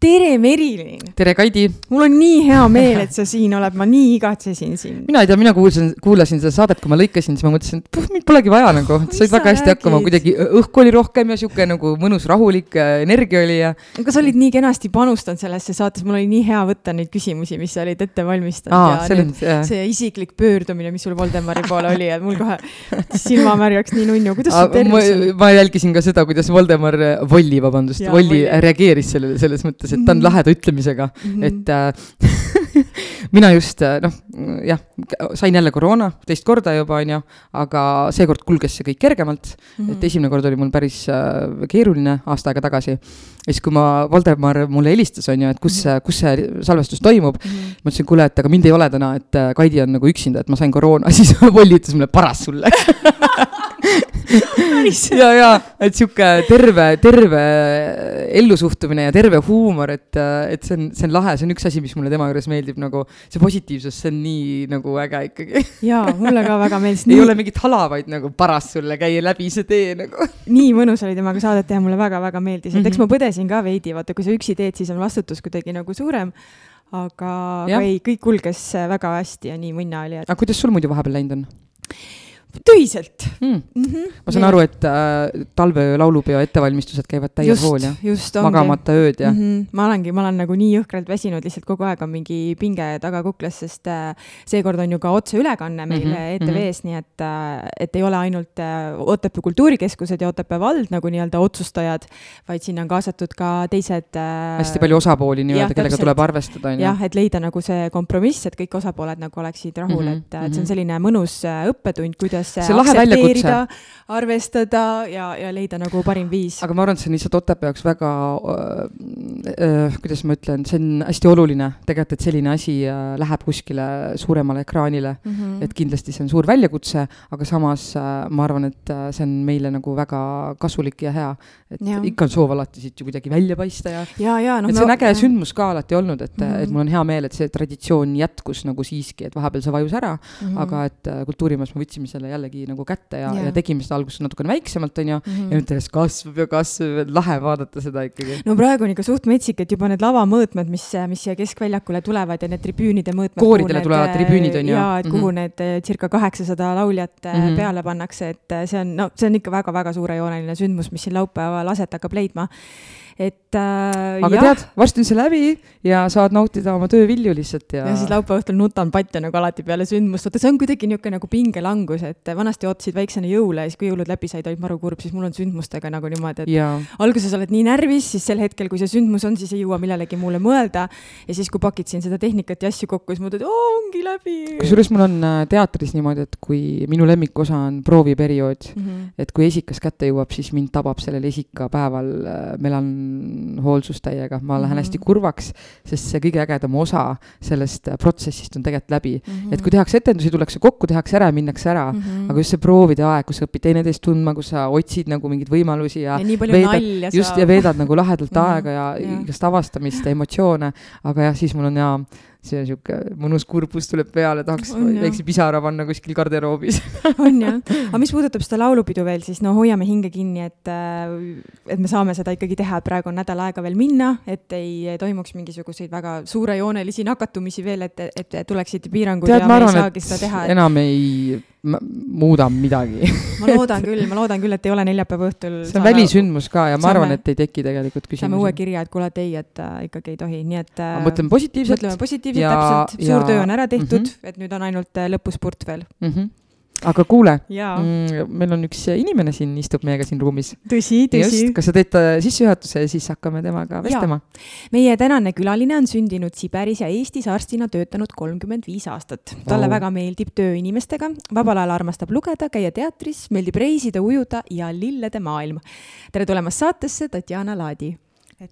tere, Merilin! tere, Kaidi! mul on nii hea meel, et sa siin oled, ma nii igatsesin sind. mina ei tea, mina kuulsin, kuulasin seda saadet, kui ma lõikasin, siis ma mõtlesin, et puh, mind polegi vaja nagu, said väga hästi räägid? hakkama, kuidagi õhku oli rohkem ja sihuke nagu mõnus, rahulik äh, energia oli ja. aga sa olid nii kenasti panustanud sellesse saatesse, mul oli nii hea võtta neid küsimusi, mis sa olid ette valmistanud Aa, ja nüüd, see isiklik pöördumine, mis sul Voldemari poole oli, et mul kohe silmamärjaks nii nunnu, kuidas sul tervis oli? ma jälgisin ka seda, kuidas Voldemar, Volli, vabandust, Volli reageeris sellele selles mõttes mõttes, et ta on mhm. laheda ütlemisega mm, -hmm. et äh, mina just äh, noh, jah, sain jälle koroona teist korda juba, onju, aga seekord kulges see kõik kergemalt mm. -hmm. et esimene kord oli mul päris äh, keeruline aasta aega tagasi. ja siis, kui ma, Voldemar mulle helistas, onju, et kus -hmm. kus see salvestus toimub mm, -hmm. ma ütlesin, kuule, et aga mind ei ole täna, et Kaidi on nagu üksinda, et ma sain koroona, siis Volli ütles mulle, paras sulle ja, ja, et sihuke terve, terve ellusuhtumine ja terve huumor, et, et see on, see on lahe, see on üks asi, mis mulle tema juures meeldib, nagu see positiivsus, see on nii nagu äge ikkagi. jaa, mulle ka väga meeldis ei ole mingit hala, vaid nagu paras sulle käia läbi see tee nagu. nii mõnus oli temaga saadet teha, mulle väga-väga meeldis, et eks mhm. ma põdesin ka veidi, vaata, kui sa üksi teed, siis on vastutus kuidagi nagu suurem aga, aga ei, kõik kulges väga hästi ja nii mõnna oli et.... aga kuidas sul muidu vahepeal läinud on? Töiselt mm.. Mm -hmm. ma saan aru, et äh, talveöö laulupeo ettevalmistused käivad täies hool, jah? magamata ööd ja mm? -hmm. ma olengi, ma olen nagu nii jõhkralt väsinud, lihtsalt kogu aeg on mingi pinge taga kuklas, sest äh, seekord on ju ka otseülekanne meil mm -hmm. ETV-s, nii et äh,, et ei ole ainult äh, Otepää kultuurikeskused ja Otepää vald nagu nii-öelda otsustajad, vaid sinna on kaasatud ka teised äh,. hästi palju osapooli nii-öelda, kellega tuleb arvestada, on ju. jah, et leida nagu see kompromiss, et kõik osapooled nagu oleksid rahul mm, -hmm. et, et see on mhm. selline mõnus äh, õppetund, kuidas kuidas aktsepteerida, arvestada ja, ja leida nagu parim viis. aga ma arvan, et see on lihtsalt Otepää jaoks väga äh,, äh, kuidas ma ütlen, see on hästi oluline tegelikult, et selline asi äh, läheb kuskile suuremale ekraanile mm. -hmm. et kindlasti see on suur väljakutse, aga samas äh, ma arvan, et äh, see on meile nagu väga kasulik ja hea. et ja. ikka on soov alati siit ju kuidagi välja paista ja. ja, ja noh. et see on äge sündmus ka alati olnud, et mm, -hmm. et mul on hea meel, et see traditsioon jätkus nagu siiski, et vahepeal see vajus ära mm, -hmm. aga et kultuurimajas me võtsime selle jällegi nagu kätte ja, ja., ja tegime seda alguses natukene väiksemalt, onju mm, -hmm. ja nüüd järjest kasvab ja kasvab, lahe vaadata seda ikkagi. no praegu on ikka suht metsik, et juba need lavamõõtmed, mis, mis siia keskväljakule tulevad ja need tribüünide mõõtmed. kooridele tulevad tribüünid on ju. ja, et kuhu mm -hmm. need eh, circa kaheksasada lauljat mm -hmm. peale pannakse, et eh, see on, no see on ikka väga-väga suurejooneline sündmus, mis siin laupäeval aset hakkab leidma et äh, aga jah. tead, varsti on see läbi ja saad nautida oma töövilju lihtsalt ja. ja siis laupäeva õhtul nutan patja nagu alati peale sündmust, vaata see on kuidagi niisugune nagu pingelangus, et vanasti ootasid väiksena jõule ja siis, kui jõulud läbi said, olid maru kurb, siis mul on sündmustega nagu niimoodi, et ja. alguses oled nii närvis, siis sel hetkel, kui see sündmus on, siis ei jõua millelegi muule mõelda. ja siis, kui pakid siin seda tehnikat ja asju kokku, siis mõtled, ongi läbi. kusjuures mul on äh, teatris niimoodi, et kui minu lemmikosa on prooviperiood mm, -hmm. et kui esikas kätte jõuab, siis mind tabab sellel esikapäeval äh, melan hoolsustäiega, ma lähen mm -hmm. hästi kurvaks, sest see kõige ägedam osa sellest protsessist on tegelikult läbi mm. -hmm. et kui tehakse etendusi, tullakse kokku, tehakse ära minnakse ära mm, -hmm. aga just see proovide aeg, kus sa õpid teineteist tundma, kus sa otsid nagu mingeid võimalusi ja, ja veedad, just, ja veedad nagu lahedalt mm -hmm. aega ja, ja igast avastamist ja emotsioone, aga jah, siis mul on jaa see sihuke mõnus kurbus tuleb peale, tahaks väikse pisara panna kuskil garderoobis. On jah, aga mis puudutab seda laulupidu veel, siis no hoiame hinge kinni, et, äh, et me saame seda ikkagi teha, praegu on nädal aega veel minna, et ei toimuks mingisuguseid väga suurejoonelisi nakatumisi veel, et, et tuleksid piirangud Tead, ja me ei saagi seda teha et.... enam ei muudan midagi ma loodan küll, ma loodan küll, et ei ole neljapäeva õhtul. see on välisündmus ka ja ma saame, arvan, et ei teki tegelikult küsimusi. saame uue kirja, et kuule, et ei, et äh, ikkagi ei tohi, nii et äh,. mõtleme positiivselt. mõtleme positiivselt, täpselt, suur ja... töö on ära tehtud mm, -hmm. et nüüd on ainult äh, lõpuspurt veel mm. -hmm aga kuule, mm, meil on üks inimene siin, istub meiega siin ruumis. tõsi, tõsi. kas sa teed sissejuhatuse ja siis hakkame temaga vestlema? meie tänane külaline on sündinud Siberis ja Eestis arstina töötanud kolmkümmend viis aastat. talle oh. väga meeldib töö inimestega, vabal ajal armastab lugeda, käia teatris, meeldib reisida, ujuda ja lillede maailm. tere tulemast saatesse, Tatjana Laadi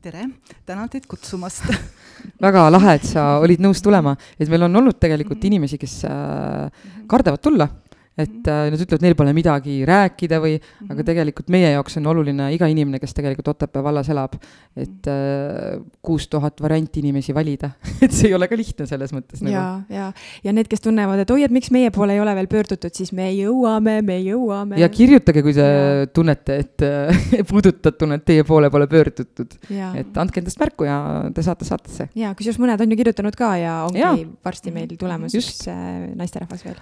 tere, tänan teid kutsumast väga lahe, et sa olid nõus tulema, et meil on olnud tegelikult mhm. inimesi, kes äh, kardavad tulla et äh, nad ütlevad, neil pole midagi rääkida või mm, -hmm. aga tegelikult meie jaoks on oluline iga inimene, kes tegelikult Otepää vallas elab, et kuus äh, tuhat varianti inimesi valida et see ei ole ka lihtne selles mõttes nagu.. ja, ja, ja need, kes tunnevad, et oi, et miks meie poole ei ole veel pöördutud, siis me jõuame, me jõuame. ja kirjutage, kui te ja. tunnete, et äh, puudutatud, et teie poole pole pöördutud. et andke endast märku ja te saate saatesse. ja kusjuures mõned on ju kirjutanud ka ja ongi ja. varsti meil tulemas Just. üks äh, naisterahvas veel.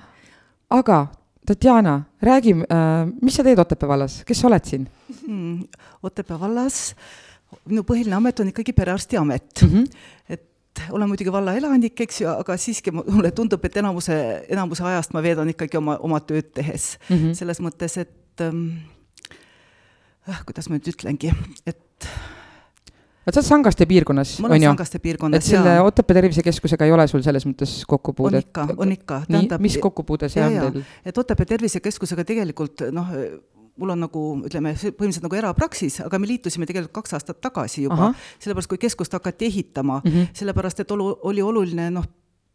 aga Tatjana, räägi äh,, mis sa teed Otepää vallas, kes sa oled siin hmm,? Otepää vallas, minu põhiline amet on ikkagi perearstiamet mm. -hmm. et olen muidugi valla elanik, eks ju, aga siiski mulle tundub, et enamuse, enamuse ajast ma veedan ikkagi oma, oma tööd tehes mm. -hmm. selles mõttes, et äh, kuidas ma nüüd ütlengi, et vot sa oled Sangaste piirkonnas, on ju? Et selle Otepää Tervisekeskusega ei ole sul selles mõttes kokkupuudet? on ikka, on ikka. nii, mis kokkupuude see on teil? et Otepää Tervisekeskusega tegelikult noh, mul on nagu ütleme, põhimõtteliselt nagu erapraksis, aga me liitusime tegelikult kaks aastat tagasi juba, sellepärast kui keskust hakati ehitama mm, -hmm. sellepärast et olu, oli oluline noh,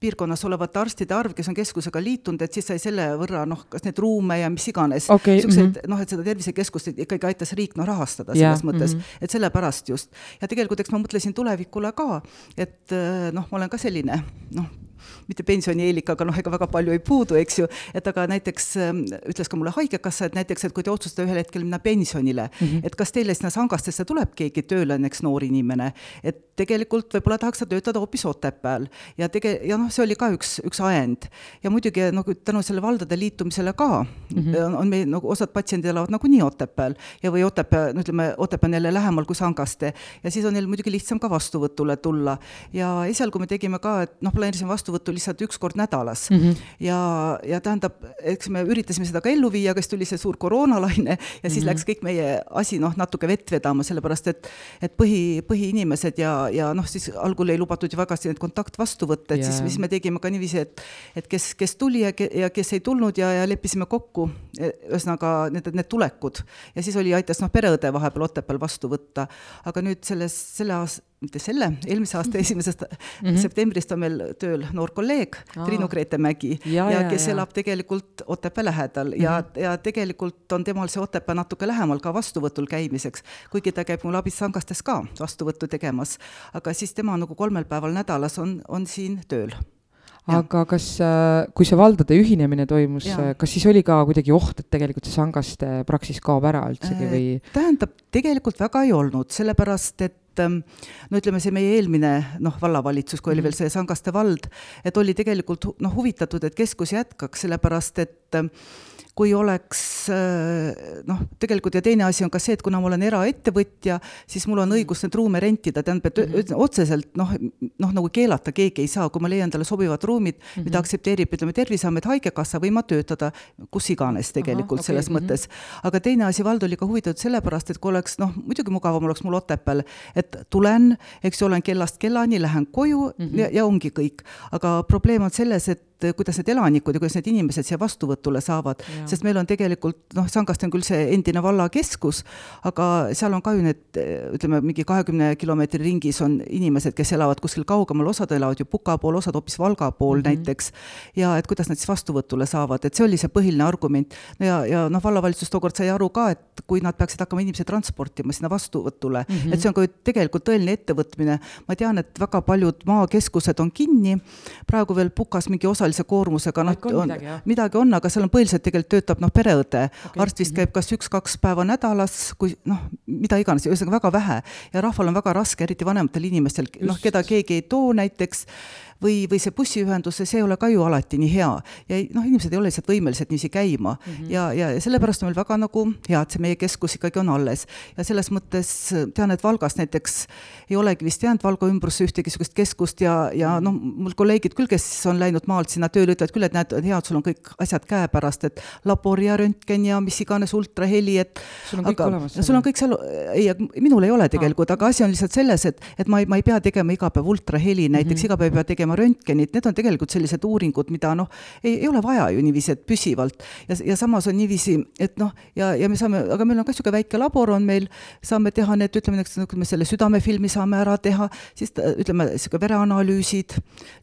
piirkonnas olevate arstide arv, kes on keskusega liitunud, et siis sai selle võrra noh, kas neid ruume ja mis iganes okay,, niisuguseid mm -hmm. noh, et seda tervisekeskust ikkagi aitas riik noh, rahastada selles yeah, mõttes mm, -hmm. et sellepärast just. ja tegelikult eks ma mõtlesin tulevikule ka, et noh, ma olen ka selline noh, mitte pensionieelik, aga noh, ega väga palju ei puudu, eks ju, et aga näiteks ähm, ütles ka mulle Haigekassa, et näiteks, et kui te otsustate ühel hetkel minna pensionile mm, -hmm. et kas teile sinna Sangastesse tuleb keegi tööle, näiteks noor inimene, et tegelikult võib-olla tahaks ta töötada hoopis Otepääl ja tege-, ja noh, see oli ka üks, üks ajend. ja muidugi nagu tänu selle valdade liitumisele ka mm -hmm. on, meil nagu osad patsiendid elavad nagunii Otepääl ja või Otepää, no ütleme, Otepää on jälle lähemal kui Sangaste ja siis on neil muidugi lihtsam ka vastuvõtule tulla. ja esialgu me tegime ka, et noh, planeerisime vastuvõttu lihtsalt üks kord nädalas mm. -hmm. ja, ja tähendab, eks me üritasime seda ka ellu viia, aga siis tuli see suur koroonalaine ja siis mm -hmm. läks kõik meie asi noh, natuke vett vedama, sellepärast et, et põhi, põhiinimesed ja, ja noh, siis algul ei lubatud ju väga neid kontaktvastuvõtte, et yeah. siis, siis me tegime ka niiviisi, et, et kes, kes tuli ja, ja kes ei tulnud ja, ja leppisime kokku, e, ühesõnaga need, need tulekud ja siis oli, aitas noh, pereõde vahepeal Otepääl vastu võtta, aga nüüd selles, selle aasta mitte selle, eelmise aasta esimesest mm -hmm. septembrist on meil tööl noor kolleeg Aa. Triinu Grete Mägi ja, ja, ja kes ja. elab tegelikult Otepää lähedal mm -hmm. ja, mhm. ja tegelikult on temal see Otepää natuke lähemal ka vastuvõtul käimiseks, kuigi ta käib mul abis Sangastes ka vastuvõttu tegemas, aga siis tema nagu kolmel päeval nädalas on, on siin tööl aga kas, äh, kui see valdade ühinemine toimus, äh, kas siis oli ka kuidagi oht, et tegelikult see Sangaste praksis kaob ära üldsegi või? Äh, tähendab, tegelikult väga ei olnud, sellepärast et ähm, no ütleme, see meie eelmine noh, vallavalitsus, kui oli mhm. veel see Sangaste vald, et oli tegelikult noh, huvitatud, et keskus jätkaks, sellepärast et kui oleks noh, tegelikult ja teine asi on ka see, et kuna ma olen eraettevõtja, siis mul on õigus neid ruume rentida, tähendab, et mm -hmm. otseselt noh, noh nagu keelata keegi ei saa, kui ma leian talle sobivad ruumid mm, -hmm. mida aktsepteerib, ütleme, Terviseamet, Haigekassa, võin ma töötada kus iganes tegelikult Aha, okay, selles mm -hmm. mõttes. aga teine asi, vald oli ka huvitatud sellepärast, et kui oleks noh, muidugi mugavam oleks mul Otepääl, et tulen, eks ju, olen kellast kellani, lähen koju mm -hmm. ja, ja ongi kõik. aga probleem on selles, et et kuidas need elanikud ja kuidas need inimesed siia vastuvõtule saavad, sest meil on tegelikult noh, Sangast on küll see endine vallakeskus, aga seal on ka ju need ütleme, mingi kahekümne kilomeetri ringis on inimesed, kes elavad kuskil kaugemal, osad elavad ju Puka pool, osad hoopis Valga pool mm -hmm. näiteks. ja et kuidas nad siis vastuvõtule saavad, et see oli see põhiline argument. ja, ja noh, vallavalitsus tookord sai aru ka, et kui nad peaksid hakkama inimesi transportima sinna vastuvõtule mm, -hmm. et see on ka ju tegelikult tõeline ettevõtmine. ma tean, et väga paljud maakeskused on kinni, praegu veel Pukas mingi osa osalise koormusega, noh, on, midagi, midagi on, aga seal on põhiliselt tegelikult töötab noh, pereõde okay.. arst vist käib kas üks-kaks päeva nädalas, kui noh, mida iganes, ühesõnaga väga vähe. ja rahval on väga raske, eriti vanematel inimestel, noh, keda keegi ei too näiteks või, või see bussiühendus, see ei ole ka ju alati nii hea. ja noh, inimesed ei ole lihtsalt võimelised niiviisi käima mm -hmm. ja, ja sellepärast on meil väga nagu hea, et see meie keskus ikkagi on alles. ja selles mõttes tean, et Valgas näiteks ei olegi vist jäänud Valga ümbrusse ühtegi niisugust keskust ja, ja noh, mul kolleegid küll, kes on läinud maalt sinna tööle, ütlevad küll, et näed, hea, et sul on kõik asjad käepärast, et labor ja röntgen ja mis iganes ultraheli, et sul on kõik aga, olemas? sul on kõik seal, ei, minul ei ole tegelikult, aga asi on lihtsalt selles, et, et ma ei, ma ei pea tegema iga päev ultraheli näiteks mm, -hmm. iga päev ei pea tegema röntgenit, need on tegelikult sellised uuringud, mida noh, ei, ei ole vaja ju niiviisi, et püsivalt. ja, ja samas on niiviisi, et noh, ja, ja me saame, aga meil on ka niisugune väike labor on meil, saame teha need, ütleme näiteks, kui me selle südamefilmi saame ära teha, siis ütleme, niisugune vereanalüüsid,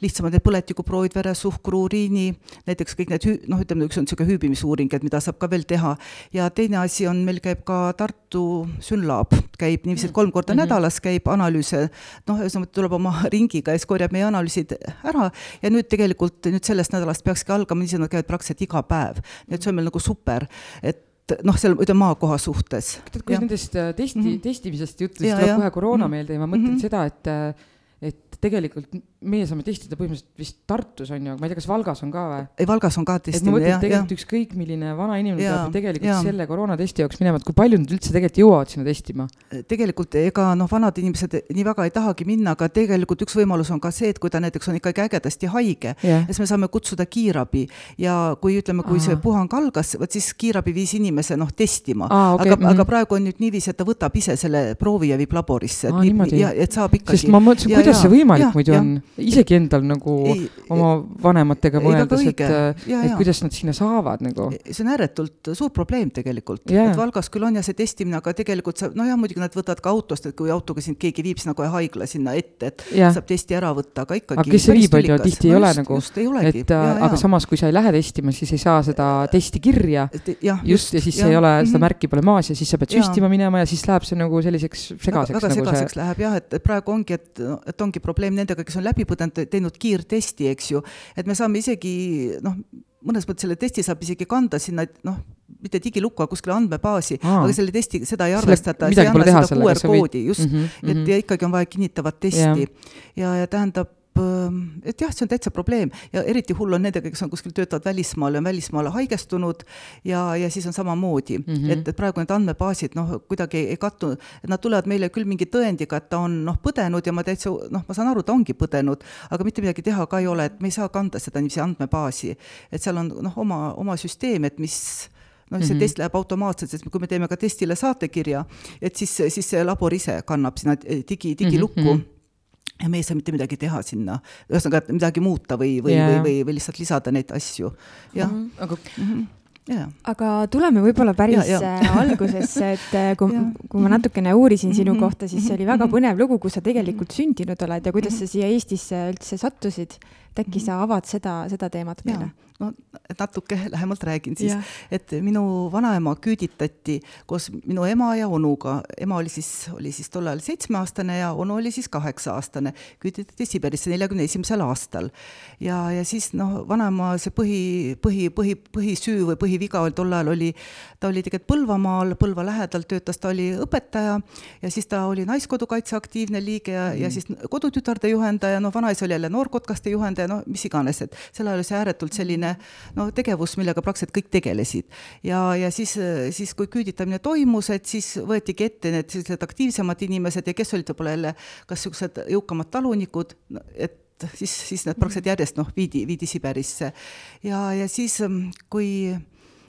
lihtsamad need põletikuproovid, veresuhkru, uriini, näiteks kõik need hü-, noh, ütleme, üks on niisugune hüübimisuuring, et mida saab ka veel teha. ja teine asi on, meil käib ka Tartu Synlab, käib niiviisi, et kolm korda mm -hmm. nädalas käib analüüse, noh, ühesõnaga tuleb oma ringiga ja siis korjab meie analüüsid ära ja nüüd tegelikult nüüd sellest nädalast peakski algama, niiviisi nad käivad praktiliselt iga päev. nii et see on meil nagu super, et noh, seal ütleme maakoha suhtes. tead, kui nendest äh, testi mm, -hmm. testimisest juttu, siis tuleb kohe koroona mm -hmm. meelde ja ma mõtlen mm -hmm. seda, et äh, et tegelikult meie saame testida põhimõtteliselt vist Tartus on ju, aga ma ei tea, kas Valgas on ka või? ei, Valgas on ka testimine, jah. tegelikult ja. ükskõik milline vana inimene ja, peab tegelikult ja. selle koroonatesti jaoks minema, et kui palju nad üldse tegelikult jõuavad sinna testima? tegelikult ega noh, vanad inimesed nii väga ei tahagi minna, aga tegelikult üks võimalus on ka see, et kui ta näiteks on ikkagi ägedasti haige yeah., siis me saame kutsuda kiirabi ja kui ütleme, kui Aa. see puhang algas, vot siis kiirabi viis inimese noh, testima. Okay. aga mm, -hmm. aga praegu on nüüd niiviisi, et ta võtab ise selle proovi ja viib laborisse, et Aa, ja saab ikkagi. sest ma mõtlesin, kuidas ja, see võimalik muidu on, isegi endal nagu ei, oma vanematega mõeldes, et, et kuidas nad sinna saavad nagu. see on ääretult suur probleem tegelikult, et Valgas küll on ja see testimine, aga tegelikult sa, nojah, muidugi nad võtavad ka autost, et kui autoga sind keegi viib sinna kohe haigla sinna ette, et ja. saab testi ära võtta, aga ikkagi. aga kes viib, on ju, tihti ei ole nagu, et ja, aga ja. samas, kui sa ei lähe testima, siis ei saa seda testi kirja. just, ja siis ja, ei ole, seda mhm. märki pole maas ja siis sa pead süstima minema ja siis läheb see nagu selliseks segaseks. väga nagu segaseks see... läheb jah, et praegu ongi, et, et ongi probleem nendega, kes on läbi põdenud, teinud kiirtesti, eks ju, et me saame isegi noh, mõnes mõttes selle testi saab isegi kanda sinna, noh, mitte digilukku, aga kuskile andmebaasi, aga selle testi, seda ei arvestata, see ei anna seda QR koodi, just. Mm, -hmm, et mm -hmm. ja ikkagi on vaja kinnitavat testi. ja, ja tähendab, et jah, see on täitsa probleem ja eriti hull on nendega, kes on kuskil töötavad välismaal ja on välismaale haigestunud ja, ja siis on samamoodi mm, -hmm. et, et praegu need andmebaasid noh, kuidagi ei, kattu, et nad tulevad meile küll mingi tõendiga, et ta on noh, põdenud ja ma täitsa noh, ma saan aru, ta ongi põdenud, aga mitte midagi teha ka ei ole, et me ei saa kanda seda niiviisi andmebaasi. et seal on noh, oma, oma süsteem, et mis noh, see mm -hmm. test läheb automaatselt, sest kui me teeme ka testile saatekirja, et siis, siis see labor ise kannab sinna digi, digilukku mm. -hmm ja me ei saa mitte midagi teha sinna, ühesõnaga midagi muuta või, või yeah., või, või, või lihtsalt lisada neid asju, jah mm. -hmm. aga mm -hmm. Ja. aga tuleme võib-olla päris ja, ja. Äh, algusesse, et äh, kui, kui ma natukene uurisin sinu mhm. kohta, siis see oli väga mhm. põnev lugu, kus sa tegelikult sündinud oled ja kuidas sa siia Eestisse üldse sattusid. Et äkki sa avad seda, seda teemat meile? no natuke lähemalt räägin siis, et minu vanaema küüditati koos minu ema ja onuga, ema oli siis, oli siis tol ajal seitsmeaastane ja onu oli siis kaheksa-aastane, küüditati Siberisse neljakümne esimesel aastal. ja, ja siis noh, vanaema see põhi, põhi, põhi, põhisüü või põhiviga oli tol ajal oli, ta oli tegelikult Põlvamaal, Põlva lähedal töötas, ta oli õpetaja. Ja siis ta oli Naiskodukaitse aktiivne liige ja mm., ja siis kodutütarde juhendaja, no vanaisa oli jälle noorkotkaste juhendaja, no mis iganes, et sel ajal oli see ääretult selline noh, tegevus, millega praktiliselt kõik tegelesid. ja, ja siis, siis kui küüditamine toimus, et siis võetigi ette need sellised aktiivsemad inimesed ja kes olid võib-olla jälle kas niisugused jõukamad talunikud, et siis, siis need praktiliselt järjest noh, viidi, viidi Siberisse. ja, ja siis, kui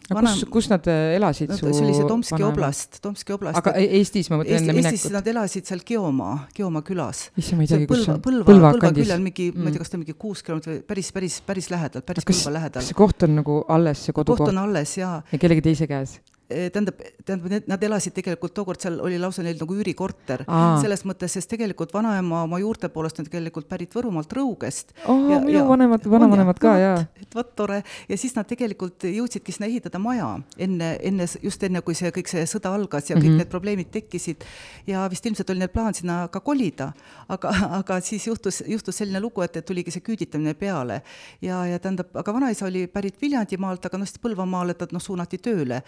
Vanem... kus, kus nad äh, elasid su see oli see Tomski vanem... oblast, Tomski oblast. aga e-, Eestis ma mõtlen enne minekut? Eestis nad elasid seal Geoma, Geoma külas. issand, ma ei teagi, kus see on. Põlva, Põlva, Põlva küljel mingi mm., ma ei tea, kas ta mingi kuus kilomeetrit päris, päris, päris lähedal, päris kas, Põlva lähedal. kas see koht on nagu alles, see kodukoht? koht on alles, jaa. ja kellegi teise käes? Eh, tähendab, tähendab, nad elasid tegelikult tookord seal oli lausa neil nagu üürikorter selles mõttes, sest tegelikult vanaema oma juurte poolest on tegelikult pärit Võrumaalt Rõugest oh,. minu vanemad, vanavanemad ka ja. et vot tore ja siis nad tegelikult jõudsidki sinna ehitada maja enne, enne just enne, kui see kõik see sõda algas ja kõik mm -hmm. need probleemid tekkisid ja vist ilmselt oli neil plaan sinna ka kolida, aga, aga siis juhtus, juhtus selline lugu, et, et tuligi see küüditamine peale ja, ja tähendab, aga vanaisa oli pärit Viljandimaalt, aga noh, siis Põlvamaale ta noh, suunati tööle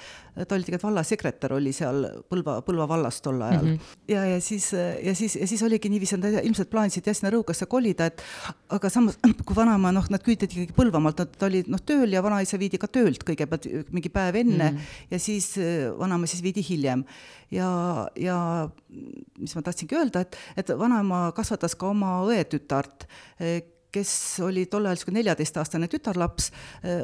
ta oli tegelikult vallasekretär, oli seal Põlva, Põlva vallas tol ajal mm. -hmm. ja, ja siis, ja siis, ja siis oligi niiviisi, nad ilmselt plaanisid jah, sinna Rõugasse kolida, et aga samas, kui vanaema, noh, nad küüditati ikkagi Põlvamaalt, nad olid noh, tööl ja vanaisa viidi ka töölt kõigepealt mingi päev enne mm -hmm. ja siis vanaema siis viidi hiljem. ja, ja mis ma tahtsingi öelda, et, et vanaema kasvatas ka oma õetütart kes oli tol ajal niisugune neljateistaastane tütarlaps,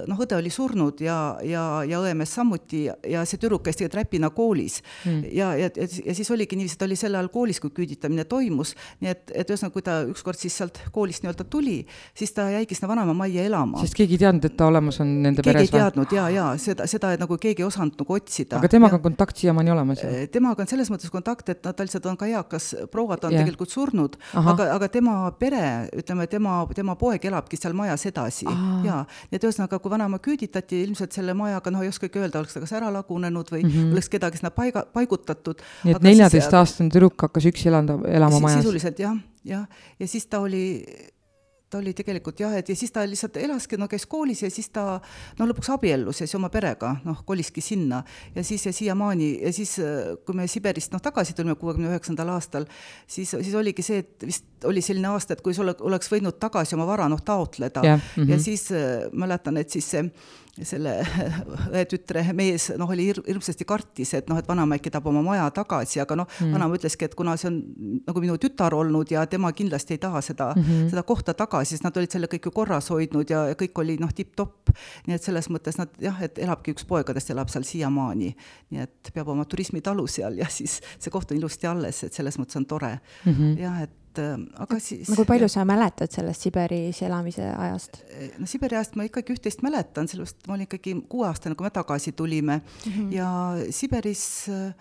noh, õde oli surnud ja, ja, ja õemees samuti ja see tüdruk käis tegelikult räpina koolis mm.. ja, ja, ja siis oligi niiviisi, ta oli sel ajal koolis, kui küüditamine toimus, nii et, et ühesõnaga, kui ta ükskord siis sealt koolist nii-öelda tuli, siis ta jäigi sinna vanaema majja elama. sest keegi ei teadnud, et ta olemas on nende keegi peres keegi ei teadnud ja, ja seda, seda nagu keegi ei osanud nagu otsida. aga temaga on kontakt siiamaani olemas ju? temaga on selles mõttes kontakt, et ta lihtsalt on ka eakas proua, ta on yeah. tegelikult surnud, aga, aga tema pere, ütleme, tema, tema poeg elabki seal majas edasi ja, nii et ühesõnaga, kui vanaema küüditati, ilmselt selle majaga, noh, ei oskagi öelda, oleks ta kas ära lagunenud või mm -hmm. oleks kedagi sinna paiga, paigutatud. nii et neljateistaastane tüdruk hakkas üksi elanda, elama majas? sisuliselt jah, jah, ja siis ta oli ta oli tegelikult jah, et ja siis ta lihtsalt elaski, no käis koolis ja siis ta no lõpuks abiellus ja siis oma perega noh, koliski sinna ja siis ja siiamaani ja siis, kui me Siberist noh, tagasi tulime kuuekümne üheksandal aastal, siis, siis oligi see, et vist oli selline aasta, et kui sul oleks võinud tagasi oma vara noh, taotleda yeah. mm -hmm. ja siis äh, mäletan, et siis see selle õe tütre mees noh, oli hir hirmsasti kartis, et noh, et vanaema äkki tahab oma maja tagasi, aga noh mm., vanaema ütleski, et kuna see on nagu minu tütar olnud ja tema kindlasti ei taha seda mm, -hmm. seda kohta tagasi, sest nad olid selle kõik ju korras hoidnud ja kõik oli noh, tipp-topp. nii et selles mõttes nad jah, et elabki üks poegadest, elab seal siiamaani. nii et peab oma turismitalu seal ja siis see koht on ilusti alles, et selles mõttes on tore mm. -hmm. jah, et aga siis. no kui palju sa mäletad sellest Siberis elamise ajast? no Siberi ajast ma ikkagi üht-teist mäletan, sellepärast ma olin ikkagi kuueaastane, kui me tagasi tulime mm -hmm. ja Siberis äh,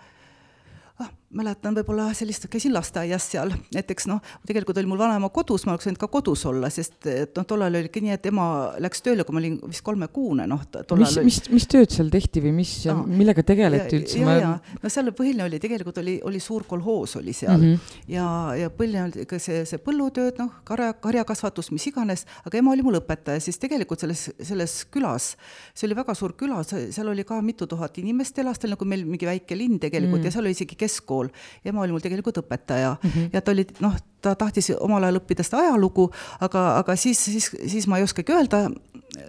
ah, mäletan võib-olla sellist, käisin lasteaias seal, näiteks noh, tegelikult oli mul vanaema kodus, ma oleks võinud ka kodus olla, sest et noh, tollal oli ikka nii, et ema läks tööle, kui ma olin vist kolmekuune, noh. mis, mis, mis tööd seal tehti või mis no,, millega tegeleti üldse? ja, ja, no seal põhiline oli, tegelikult oli, oli suur kolhoos oli seal mm -hmm. ja, ja põhiline oli ka see, see põllutööd, noh, karja, karjakasvatus, mis iganes, aga ema oli mul õpetaja, siis tegelikult selles, selles külas, see oli väga suur küla, seal oli ka mitu tuhat inimest elas, ta oli nagu meil mingi väike linn tegelikult mm -hmm. ja seal oli isegi keskkool kool. ema oli mul tegelikult õpetaja mm -hmm. ja ta oli noh, ta tahtis omal ajal õppida seda ajalugu, aga, aga siis, siis, siis ma ei oskagi öelda,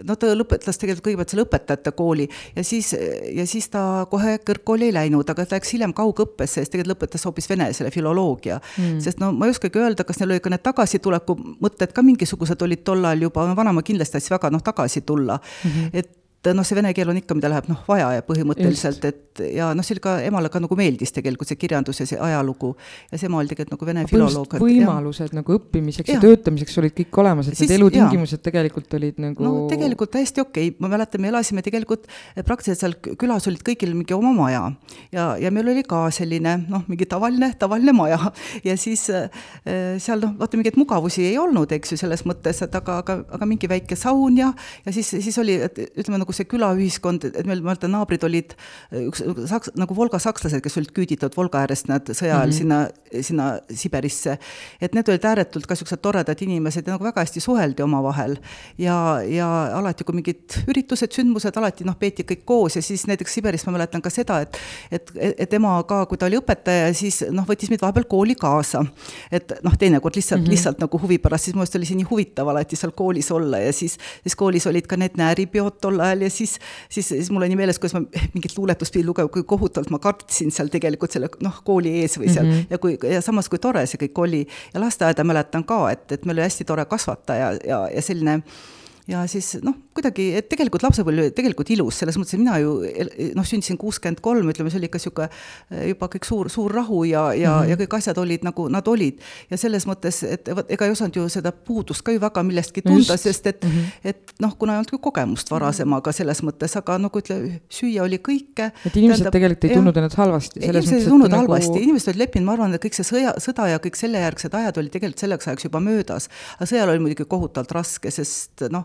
no ta lõpetas tegelikult kõigepealt selle õpetajate kooli ja siis, ja siis ta kohe kõrgkooli ei läinud, aga ta läks hiljem kaugõppesse, siis tegelikult lõpetas hoopis vene selle filoloogia mm.. sest no ma ei oskagi öelda, kas neil oli ka need tagasituleku mõtted ka mingisugused olid tol ajal juba, vanaema kindlasti tahtis väga noh, tagasi tulla mm. -hmm. et noh, see vene keel on ikka, mida läheb noh, vaja ja põhimõtteliselt, et ja noh, see oli ka, emale ka nagu meeldis tegelikult see kirjandus ja see ajalugu. ja see ema oli tegelikult nagu vene filoloog. võimalused ja. nagu õppimiseks ja, ja töötamiseks olid kõik olemas, et siis, need elutingimused tegelikult olid nagu no tegelikult täiesti okei okay., ma mäletan, me elasime tegelikult eh, praktiliselt seal külas olid kõigil mingi oma maja. ja, ja meil oli ka selline noh, mingi tavaline, tavaline maja ja siis äh, seal noh, vaata mingeid mugavusi ei olnud, eks ju, selles mõttes, et aga, aga, aga mingi väike saun ja, ja siis, siis oli, et ütleme nagu see külaühiskond, et meil, ma mäletan, naabrid olid üks saks-, nagu Volga sakslased, kes olid küüditatud Volga äärest, nad sõja ajal mm -hmm. sinna, sinna Siberisse. et need olid ääretult ka niisugused toredad inimesed ja nagu väga hästi suheldi omavahel. ja, ja alati, kui mingid üritused, sündmused, alati noh, peeti kõik koos ja siis näiteks Siberis ma mäletan ka seda, et et, et ema ka, kui ta oli õpetaja, siis noh, võttis meid vahepeal kooli kaasa. et noh, teinekord lihtsalt mm, -hmm. lihtsalt nagu huvi pärast, siis mu meelest oli see nii huvitav alati seal koolis olla ja siis, siis koolis olid ka need nääripeod tol ajal ja siis, siis, siis mul nii meeles, kuidas ma mingit luuletust pidin lugema, kui kohutavalt ma kartsin seal tegelikult selle noh, kooli ees või seal mm -hmm. ja kui, ja samas, kui tore see kõik oli. ja lasteaeda mäletan ka, et, et meil oli hästi tore kasvataja ja, ja selline ja siis noh, kuidagi, et tegelikult lapsepõlv oli tegelikult ilus, selles mõttes, et mina ju noh, sündisin kuuskümmend kolm, ütleme, see oli ikka eh, juba kõik suur, suur rahu ja, ja mm, -hmm. ja kõik asjad olid nagu nad olid. ja selles mõttes, et vot ega ei osanud ju seda puudust ka ju väga millestki tunda, sest et mm, -hmm. et noh, kuna ei olnud ju kogemust varasemaga selles mõttes, aga nagu ütle, süüa oli kõike. et inimesed tähendab, tegelikult ei tundnud ennast halvasti. inimesed ei tundnud nagu... halvasti, inimesed olid leppinud, ma arvan, et kõik see sõja, sõda ja kõik sellejärgsed ajad olid tegelikult selleks ajaks juba möödas. aga sõjal oli muidugi kohutavalt raske, sest noh,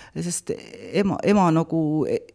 sest ema, ema nagu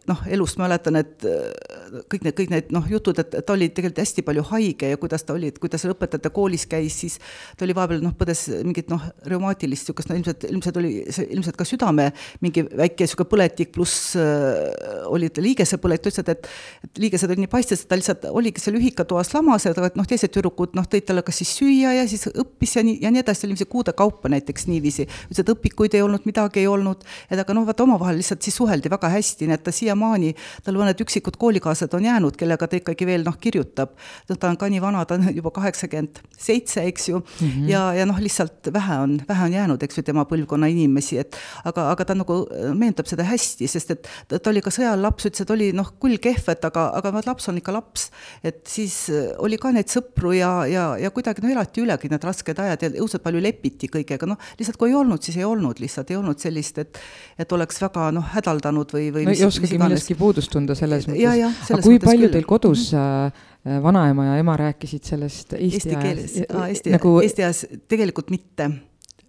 noh, elust mäletan, et äh, kõik need, kõik need noh, jutud, et ta oli tegelikult hästi palju haige ja kuidas ta oli, et kui ta seal õpetajate koolis käis, siis ta oli vahepeal noh, põdes mingit noh, reumaatilist niisugust, no ilmselt, ilmselt oli see ilmselt ka südame mingi väike niisugune põletik, pluss äh, oli ta liigesepõletik, ta ütles, et et liigesed olid nii paistes, et ta lihtsalt oligi seal ühikatoas lamas, aga noh, teised tüdrukud noh, tõid talle kas siis süüa ja siis õppis ja nii, ja nii edasi, see oli niiviisi kuude kaupa näiteks niiviisi. ütles, et õpikuid ei olnud, midagi ei olnud, et aga noh, vaata omavahel lihtsalt siis suheldi väga hästi, nii et ta siiamaani, tal mõned üksikud koolikaaslased on jäänud, kellega ta ikkagi veel noh, kirjutab. noh, ta on ka nii vana, ta on juba kaheksakümmend seitse, eks ju mm, -hmm. ja, ja noh, lihtsalt vähe on, vähe on jäänud, eks ju, tema põlvkonna inimesi, et aga, aga ta nagu meenutab seda hästi, sest et ta, ta oli ka sõjal laps, ütles, et oli noh, kull kehv, et aga, aga laps on ikka laps. et siis oli ka neid sõpru ja, ja, ja kuidagi no elati ülegi need rasked ajad ja õudselt palju lepiti kõigega, noh, lihtsalt kui ei olnud, siis ei olnud lihtsalt, ei olnud sellist, et et oleks väga noh, hädaldanud või, või no mis, ei oskagi millestki puudust tunda selles mõttes. aga kui palju küll. teil kodus äh, vanaema ja ema rääkisid sellest eesti, eesti keeles, eesti nagu..., eesti ajas tegelikult mitte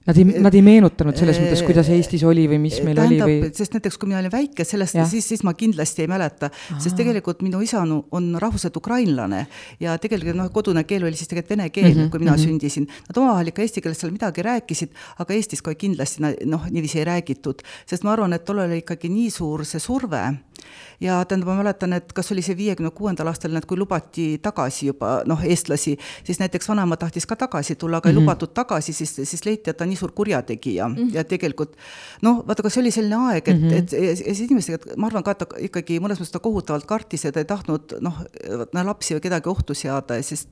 Nad ei, nad ei meenutanud selles mõttes, kuidas Eestis oli või mis meil tähendab, oli või? sest näiteks, kui mina olin väike, sellest, siis, siis ma kindlasti ei mäleta, sest tegelikult minu isa on rahvuselt ukrainlane ja tegelikult noh, kodune keel oli siis tegelikult vene keel mm, -hmm, kui mina mm -hmm. sündisin. Nad omavahel ikka eesti keeles seal midagi rääkisid, aga Eestis kohe kindlasti noh, niiviisi ei räägitud, sest ma arvan, et tollal oli ikkagi nii suur see surve ja tähendab, ma mäletan, et kas oli see viiekümne kuuendal aastal, et kui lubati tagasi juba noh, eestlasi, siis näiteks vanaema tahtis ka tagasi tulla, aga mm -hmm. ei mhm. lubatud tagasi, siis, siis leiti, et ta on nii suur kurjategija mm -hmm. ja tegelikult noh, vaata, kas see oli selline aeg, et mm, -hmm. et ja siis inimestega, ma arvan ka, et ta ikkagi mõnes mõttes ta kohutavalt kartis ja ta ei tahtnud noh, lapsi või kedagi ohtu seada, sest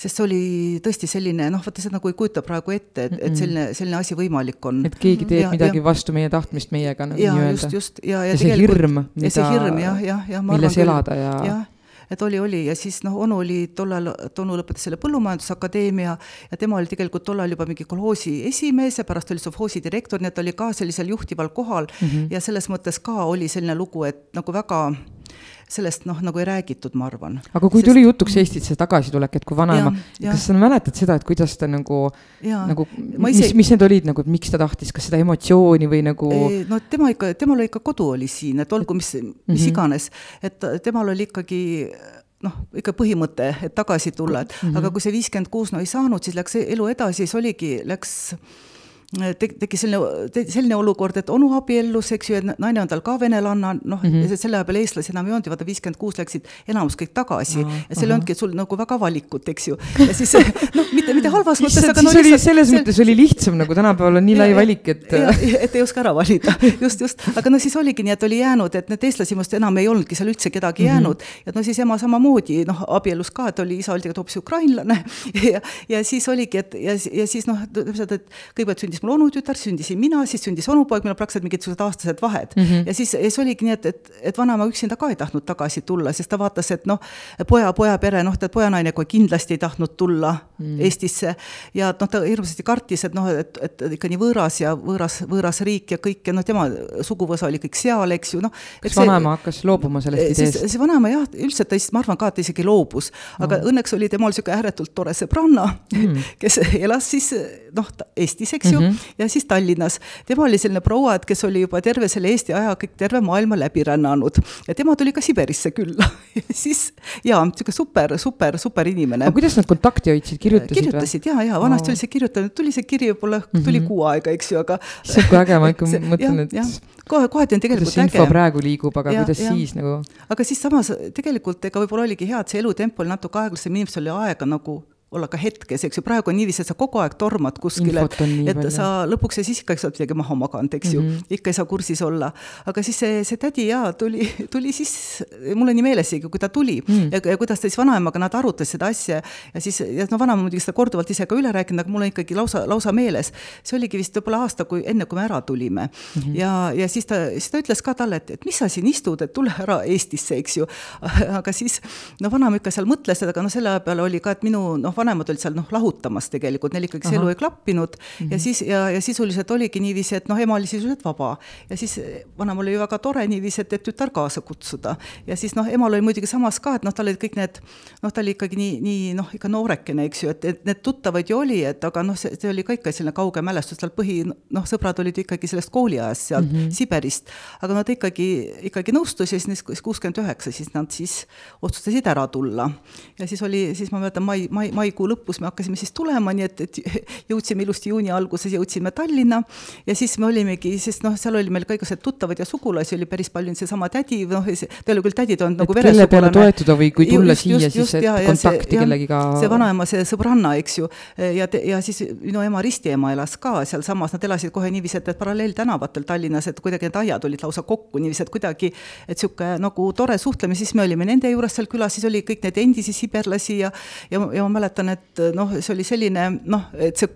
sest see oli tõesti selline noh, vaata seda nagu ei kujuta praegu ette, et, et selline, selline asi võimalik on. et keegi teeb ja, midagi ja, vastu meie tahtmist meiega nagu nii-öelda. just, just ja, ja, ja see hirm, mida, jah, jah, jah. milles elada ja, ja et oli, oli ja siis noh, onu oli tollal, onu lõpetas selle Põllumajandusakadeemia ja tema oli tegelikult tollal juba mingi kolhoosi esimees ja pärast oli sovhoosi direktor, nii et ta oli ka sellisel juhtival kohal mm -hmm. ja selles mõttes ka oli selline lugu, et nagu väga sellest noh, nagu ei räägitud, ma arvan. aga kui Sest... tuli jutuks Eestisse tagasitulek, et kui vanaema, kas sa mäletad seda, et kuidas ta nagu, nagu, mis ise..., mis need olid nagu, et miks ta tahtis, kas seda emotsiooni või nagu? no tema ikka, temal ikka kodu oli siin, et olgu mis, mis mm -hmm. iganes, et temal oli ikkagi noh, ikka põhimõte, et tagasi tulla, et mm -hmm. aga kui see viiskümmend kuus no ei saanud, siis läks elu edasi, siis oligi, läks tek-, tekkis selline, selline olukord, et onu abiellus, eks ju, et naine on tal ka venelanna, noh mm -hmm., selle aja peal eestlasi enam ei olnud ja vaata, viiskümmend kuus läksid enamus kõik tagasi no, ja seal ei olnudki sul nagu väga valikut, eks ju. ja siis noh, mitte, mitte halvas mõttes, aga no lihtsalt selles sel... mõttes oli lihtsam, nagu tänapäeval on nii lai valik, et et ei oska ära valida, just, just, aga no siis oligi nii, et oli jäänud, et need eestlasi must enam ei olnudki seal üldse kedagi mm -hmm. jäänud ja no siis ema samamoodi noh, abiellus ka, et oli, isa oli tegelikult hoopis ukrainlane ja, ja siis oligi, et ja, ja siis noh, täpselt, et kõigepealt sündis sündis mul onutütar, sündisin mina, siis sündis onupoeg, meil on praktiliselt mingisugused aastased vahed mm. -hmm. ja siis, siis oligi nii, et, et, et vanaema üksinda ka ei tahtnud tagasi tulla, sest ta vaatas, et noh, poja, pojapere, noh, tead, pojanaine kohe kindlasti ei tahtnud tulla mm -hmm. Eestisse. ja noh, ta hirmsasti kartis, et noh, et, et ikka nii võõras ja võõras, võõras riik ja kõik ja noh, tema suguvõsa oli kõik seal, eks ju, noh. kas vanaema hakkas loobuma sellest ideest? siis vanaema jah, üldiselt ta siis, ma arvan ka, et ta isegi loobus, aga mm -hmm. õnneks oli temal niisugune ääretult tore sõbranna mm, -hmm. kes elas siis noh, Eestis, eks ju mm, -hmm ja siis Tallinnas. tema oli selline proua, et kes oli juba terve selle Eesti aja kõik terve maailma läbi rännanud ja tema tuli ka Siberisse külla ja siis jaa, niisugune super, super, super inimene. aga kuidas nad kontakti hoidsid, kirjutasid või? kirjutasid ja, ja vanasti oli see kirjutamine, tuli see kiri võib-olla mm, -hmm. tuli kuu aega, eks ju, aga. issand, kui äge, ma ikka mõtlen, et. kohe, kohati on tegelikult äge. info praegu liigub, aga ja, kuidas ja. siis nagu? aga siis samas tegelikult ega võib-olla oligi hea, et see elutempo oli natuke aeglasem, inimestel oli aega nagu olla ka hetkes, eks ju, praegu on niiviisi, et sa kogu aeg tormad kuskile, et palju. sa lõpuks ja siis ikka sa oled midagi maha maganud, eks ju mm, -hmm. ikka ei saa kursis olla. aga siis see, see tädi jaa, tuli, tuli siis, mul on nii meeles isegi, kui ta tuli mm -hmm. ja, ja kuidas ta siis vanaemaga, nad arutasid seda asja ja siis, ja no vanaema muidugi seda korduvalt ise ka üle rääkinud, aga mul on ikkagi lausa, lausa meeles. see oligi vist võib-olla aasta, kui enne, kui me ära tulime mm. -hmm. ja, ja siis ta, siis ta ütles ka talle, et, et mis sa siin istud, et tule ära Eestisse, eks ju. aga siis, no vanaema ikka seal mõtles, aga noh, selle aja peale oli ka, et minu noh, vanemad olid seal noh, lahutamas tegelikult, neil ikkagi see elu ei klappinud mm -hmm. ja mhm. siis ja, ja sisuliselt oligi niiviisi, et noh, ema oli sisuliselt vaba. ja siis vanaemal oli väga tore niiviisi, et, et tütar kaasa kutsuda. ja siis noh, emal oli muidugi samas ka, et noh, tal olid kõik need, noh, ta oli ikkagi nii, nii noh, ikka noorekene, eks ju, et, et need tuttavaid ju oli, et aga noh, see, see oli ka ikka selline kauge mälestus, tal põhi, noh, sõbrad olid ikkagi sellest kooliajast sealt mm -hmm. Siberist. aga nad ikkagi, ikkagi nõustus ja siis kuuskümmend üheksa, siis nad siis otsustasid ära tulla. ja siis oli, siis ma mäletan, mai, mai, mai maikuu lõpus me hakkasime siis tulema, nii et, et jõudsime ilusti juuni alguses, jõudsime Tallinna ja siis me olimegi, sest noh, seal oli meil ka igasugused tuttavad ja sugulasi oli päris palju, seesama tädi, noh, ta ei ole küll tädi, ta on nagu veresugulane. kelle peale toetuda või kui tulla just, siia, siis et ja, kontakti ja, kellegiga. see vanaema, see sõbranna, eks ju, ja, ja siis minu ema ristiema elas ka sealsamas, nad elasid kohe niiviisi, et, et paralleeltänavatel Tallinnas, et kuidagi need aiad olid lausa kokku niiviisi, et kuidagi, et niisugune nagu tore suhtlemine, siis me olime nende juures seal külas, siis oli kõik need endisi siberlasi ja ja, ja ma mäletan, et noh, see oli selline noh, et see,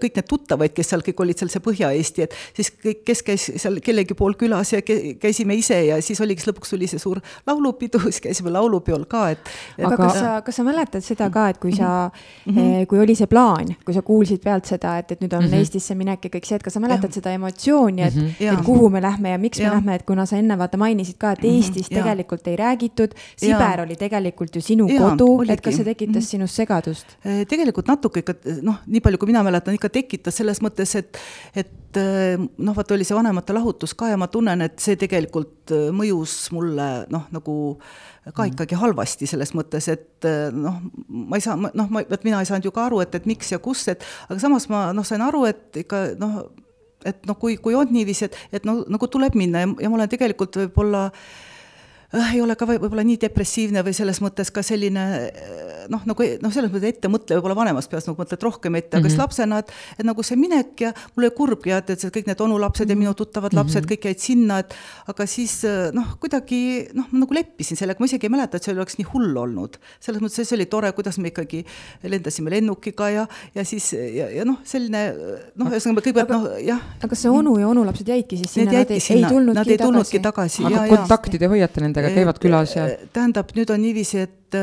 kõik need tuttavaid, kes seal kõik olid seal, see Põhja-Eesti, et siis kõik, kes käis seal kellegi pool külas ja käisime ise ja siis oligi, lõpuks tuli see suur laulupidu, siis käisime laulupeol ka, et, et aga kas sa, kas sa mäletad seda ka, et kui sa mm, -hmm. kui oli see plaan, kui sa kuulsid pealt seda, et, et nüüd on mm -hmm. Eestisse minek ja kõik see, et kas sa mäletad ja. seda emotsiooni, et mm, -hmm. et kuhu me lähme ja miks ja. me lähme, et kuna sa enne vaata mainisid ka, et Eestis mm -hmm. tegelikult ei räägitud, Siber ja. oli tegelikult ju sinu ja, kodu, et kas see tekitas mm -hmm. sinus segadust? Äh, tegelikult natuke ikka noh, nii palju, kui mina mäletan, ikka tekitas selles mõttes, et, et äh, noh, vaata oli see vanemate lahutus ka ja ma tunnen, et see tegelikult mõjus mulle noh, nagu ka mhm. ikkagi halvasti selles mõttes, et noh, ma ei saa, noh, ma, vot mina ei saanud ju ka aru, et, et miks ja kus, et aga samas ma noh, sain aru, et ikka noh, et noh, kui, kui on niiviisi, et, et no nagu tuleb minna ja, ja ma olen tegelikult võib-olla äh, ei ole ka võib-olla nii depressiivne või selles mõttes ka selline noh, nagu noh, selles mõttes ette mõtle, võib-olla vanemast peast nagu mõtled rohkem ette, aga mm -hmm. siis lapsena, et, et nagu see minek ja mul oli kurb ja et, et kõik need onulapsed ja minu tuttavad lapsed mm, -hmm. kõik jäid sinna, et aga siis noh, kuidagi noh, ma nagu leppisin sellega, ma isegi ei mäleta, et see oleks nii hull olnud. selles mõttes, see oli tore, kuidas me ikkagi lendasime lennukiga ja, ja siis ja, ja noh, selline noh, ühesõnaga kõigepealt noh, jah. aga kas see onu ja onulapsed jäidki siis sinna, nad ei, ei tulnudki nad ei tulnudki tagasi, tagasi.? aga kontakti te hoiate nendega? Nendega käivad külas ja? tähendab, nüüd on niiviisi, et,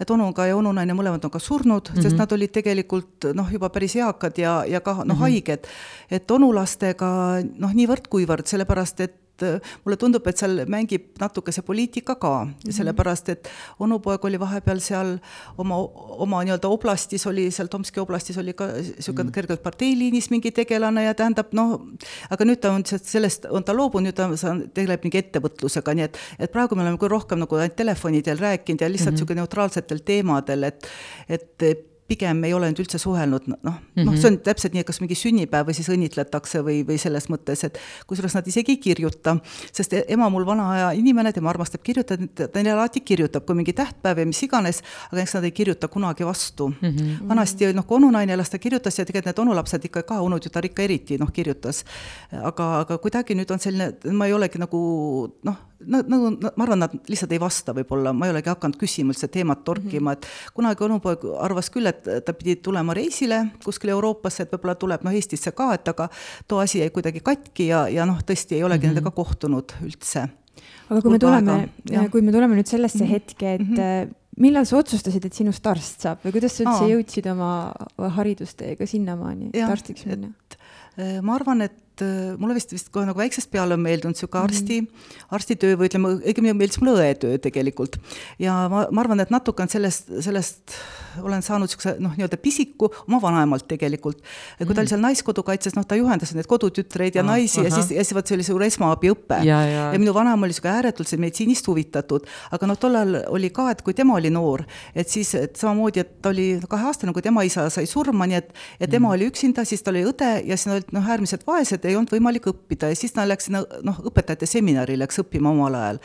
et onuga ja onunaine mõlemad on ka surnud mm, -hmm. sest nad olid tegelikult noh, juba päris eakad ja, ja ka noh mm -hmm., haiged. et onulastega noh, niivõrd-kuivõrd, sellepärast et et äh, mulle tundub, et seal mängib natuke see poliitika ka mm, -hmm. sellepärast et onupoeg oli vahepeal seal oma, oma nii-öelda oblastis oli, seal Tomski oblastis oli ka niisugune mm -hmm. kergelt parteiliinis mingi tegelane ja tähendab noh, aga nüüd ta on sellest, on ta loobunud, nüüd ta tegeleb mingi ettevõtlusega, nii et, et praegu me oleme küll rohkem nagu ainult telefoni teel rääkinud ja lihtsalt niisugune mm -hmm. neutraalsetel teemadel, et, et pigem ei ole nüüd üldse suhelnud, noh mm -hmm., noh, see on täpselt nii, et kas mingi sünnipäev või siis õnnitletakse või, või selles mõttes, et kusjuures nad isegi ei kirjuta, sest e-, ema mul vana aja inimene, tema armastab kirjutada, ta neile alati kirjutab, kui mingi tähtpäev ja mis iganes, aga eks nad ei kirjuta kunagi vastu mm. -hmm. vanasti noh, kui onunaine las ta kirjutas ja tegelikult need onulapsed ikka ka, onutütar ikka eriti noh, kirjutas. aga, aga kuidagi nüüd on selline, ma ei olegi nagu noh, nagu, ma arvan, nad lihtsalt ei vasta võib-olla, ma ei olegi hakanud küsima üldse teemat torkima, et kunagi onupoeg arvas küll, et ta pidi tulema reisile kuskile Euroopasse, et võib-olla tuleb noh, Eestisse ka, et aga too asi jäi kuidagi katki ja, ja noh, tõesti ei olegi mm -hmm. nendega kohtunud üldse. aga kui me tuleme, kui me tuleme nüüd sellesse mm -hmm. hetke, et mm -hmm. millal sa otsustasid, et sinust arst saab või kuidas sa üldse Aa. jõudsid oma haridusteega sinnamaani, et arstiks minna? Äh, ma arvan, et Äh, mulle vist, vist kohe nagu väiksest peale on meeldinud niisugune mhm. arsti mm, -hmm. arstitöö või ütleme, õigemini meeldis mulle õetöö tegelikult. ja ma, ma arvan, et natuke on sellest, sellest olen saanud niisuguse noh, nii-öelda pisiku oma vanaemalt tegelikult. kui mm ta oli mhm. seal Naiskodukaitses, noh, ta juhendas neid kodutütreid ja ah, naisi aha. ja siis, ja siis vot see oli suur esmaabiõpe. Ja, ja. ja minu vanaema oli niisugune ääretult meditsiinist huvitatud, aga noh, tollal oli ka, et kui tema oli noor, et siis et samamoodi, et ta oli kaheaastane, kui tema isa sai surma, nii et, et tema mm oli üksinda, siis ta oli õde ja siis nad olid noh, äärmiselt vaesed ei olnud võimalik õppida ja siis ta läks sinna noh, õpetajate seminari läks õppima omal ajal.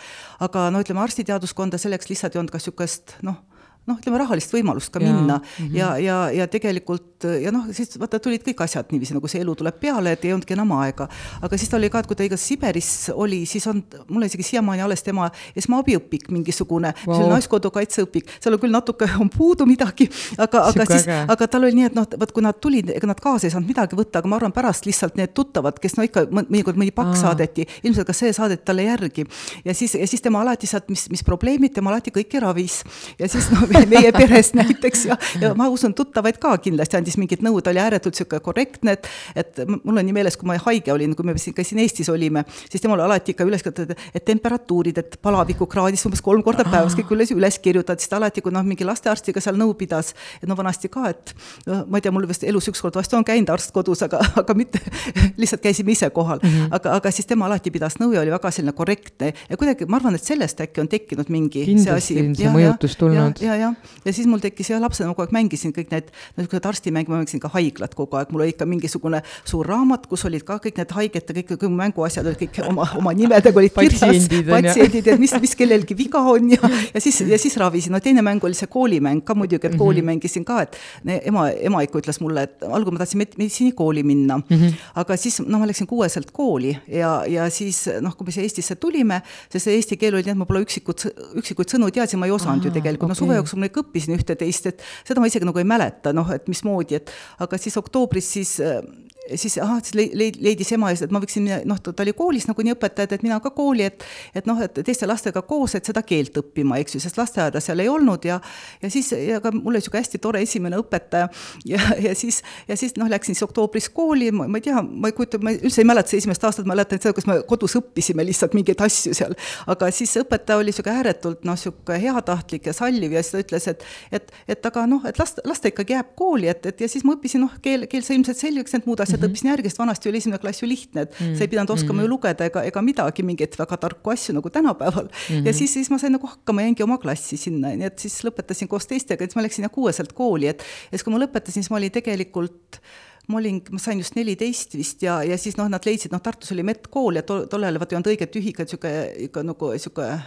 aga no ütleme, arstiteaduskonda selleks lihtsalt ei olnud ka niisugust noh, noh, ütleme rahalist võimalust ka ja, minna mm -hmm. ja, ja, ja tegelikult ja noh, siis vaata, tulid kõik asjad niiviisi, nagu see elu tuleb peale, et ei olnudki enam aega. aga siis ta oli ka, et kui ta igas Siberis oli, siis on, mul on isegi siiamaani alles tema esmaabiõpik mingisugune wow., see oli Naiskodu kaitseõpik, seal on küll natuke on puudu midagi, aga, aga siis, aga tal oli nii, et noh, vot kui nad tulid, ega nad kaasa ei saanud midagi võtta, aga ma arvan, pärast lihtsalt need tuttavad, kes no ikka mõnikord mõni pakk Aa. saadeti, ilmselt ka see saadeti talle järgi. ja siis, ja siis tema alati sealt, mis, mis probleemid, tema alati kõiki ravis. ja siis noh, meie perest näiteks ja, ja ma usun, tuttavaid ka kindlasti andis mingit nõu, ta oli ääretult niisugune korrektne, et, et mul on nii meeles, kui ma haige olin, kui me siin ka siin Eestis olime, siis temal alati ikka üles kirjutatud, et temperatuurid, et palavikukraadis umbes kolm korda päevas kõik üles, üles kirjutad, siis ta alati, kui noh, mingi lastearstiga seal nõu pidas, et no vanasti ka, et no ma ei tea, mul vist elus ükskord vast on käinud arst kodus, aga, aga mitte, lihtsalt käisime ise kohal mm. -hmm. aga, aga siis tema alati pidas nõu ja oli väga selline korrektne ja kuidagi ma arvan, et sellest äkki on tekkinud mingi Kindlasti see asi. mõjutus tulnud. ja, ja, jah, ja siis mul tekkis jah, lapsena ma kogu aeg mängisin kõik need, niisugused arstimänge, ma mängisin ka haiglat kogu aeg, mul oli ikka mingisugune suur raamat, kus olid ka kõik need haigete, kõik, kõik mänguasjad olid kõik oma, oma nimedega olid kirjas, patsiendid ja mis, mis kellelgi viga on ja, ja siis, ja siis ravisin, no teine mäng oli see koolimäng ka muidugi, et kooli mm -hmm. mängisin ka, et ema, ema ikka ütles mulle, et algul ma tahtsin meditsiinikooli minna mm, -hmm. aga siis noh, ma läksin kuueselt kooli ja, ja siis noh, kui me siia Eestisse tulime, sest see eesti keel oli nii, et ma pole üksikud, üksikuid sõnu teadsin, ma ei osanud ju tegelikult okay., no suve jooksul ma ikka õppisin ühte-teist, et seda ma isegi nagu ei mäleta, noh, et mismoodi, et aga siis oktoobris siis siis ahah, siis leidis ema, et ma võiksin, noh, ta oli koolis nagunii õpetajad, et mina ka kooli, et et noh, et teiste lastega koos, et seda keelt õppima, eks ju, sest lasteaeda seal ei olnud ja ja siis, ja ka mul oli niisugune hästi tore esimene õpetaja ja, ja siis, ja siis noh, läksin siis oktoobris kooli, ma ei tea, ma ei kujuta, ma üldse ei mäleta esimest aastat, ma mäletan seda, kus me kodus õppisime lihtsalt mingeid asju seal. aga siis õpetaja oli niisugune ääretult noh, niisugune heatahtlik ja salliv ja siis ta ütles, et et, et aga noh, et las, las ta ikkagi jääb kooli, et, et ja siis ma õppisin noh, keel, keel sai ilmselt selgeks, need muud asjad mm -hmm. õppisin järgi, sest vanasti oli esimene klass ju lihtne, et mm sa ei pidanud oskama mm ju lugeda ega, ega midagi, mingeid väga tarku asju nagu tänapäeval mm. ja siis, siis ma sain nagu hakkama, jäingi oma klassi sinna, nii et siis lõpetasin koos teistega, siis ma läksin jah kuueselt kooli, et ja siis, kui ma lõpetasin, siis ma olin tegelikult ma olin, ma sain just neliteist vist ja, ja siis noh, nad leidsid, noh, Tartus oli medkool ja tol, tollal vaata ei olnud õiget ühikat, niisugune ikka nagu niisugune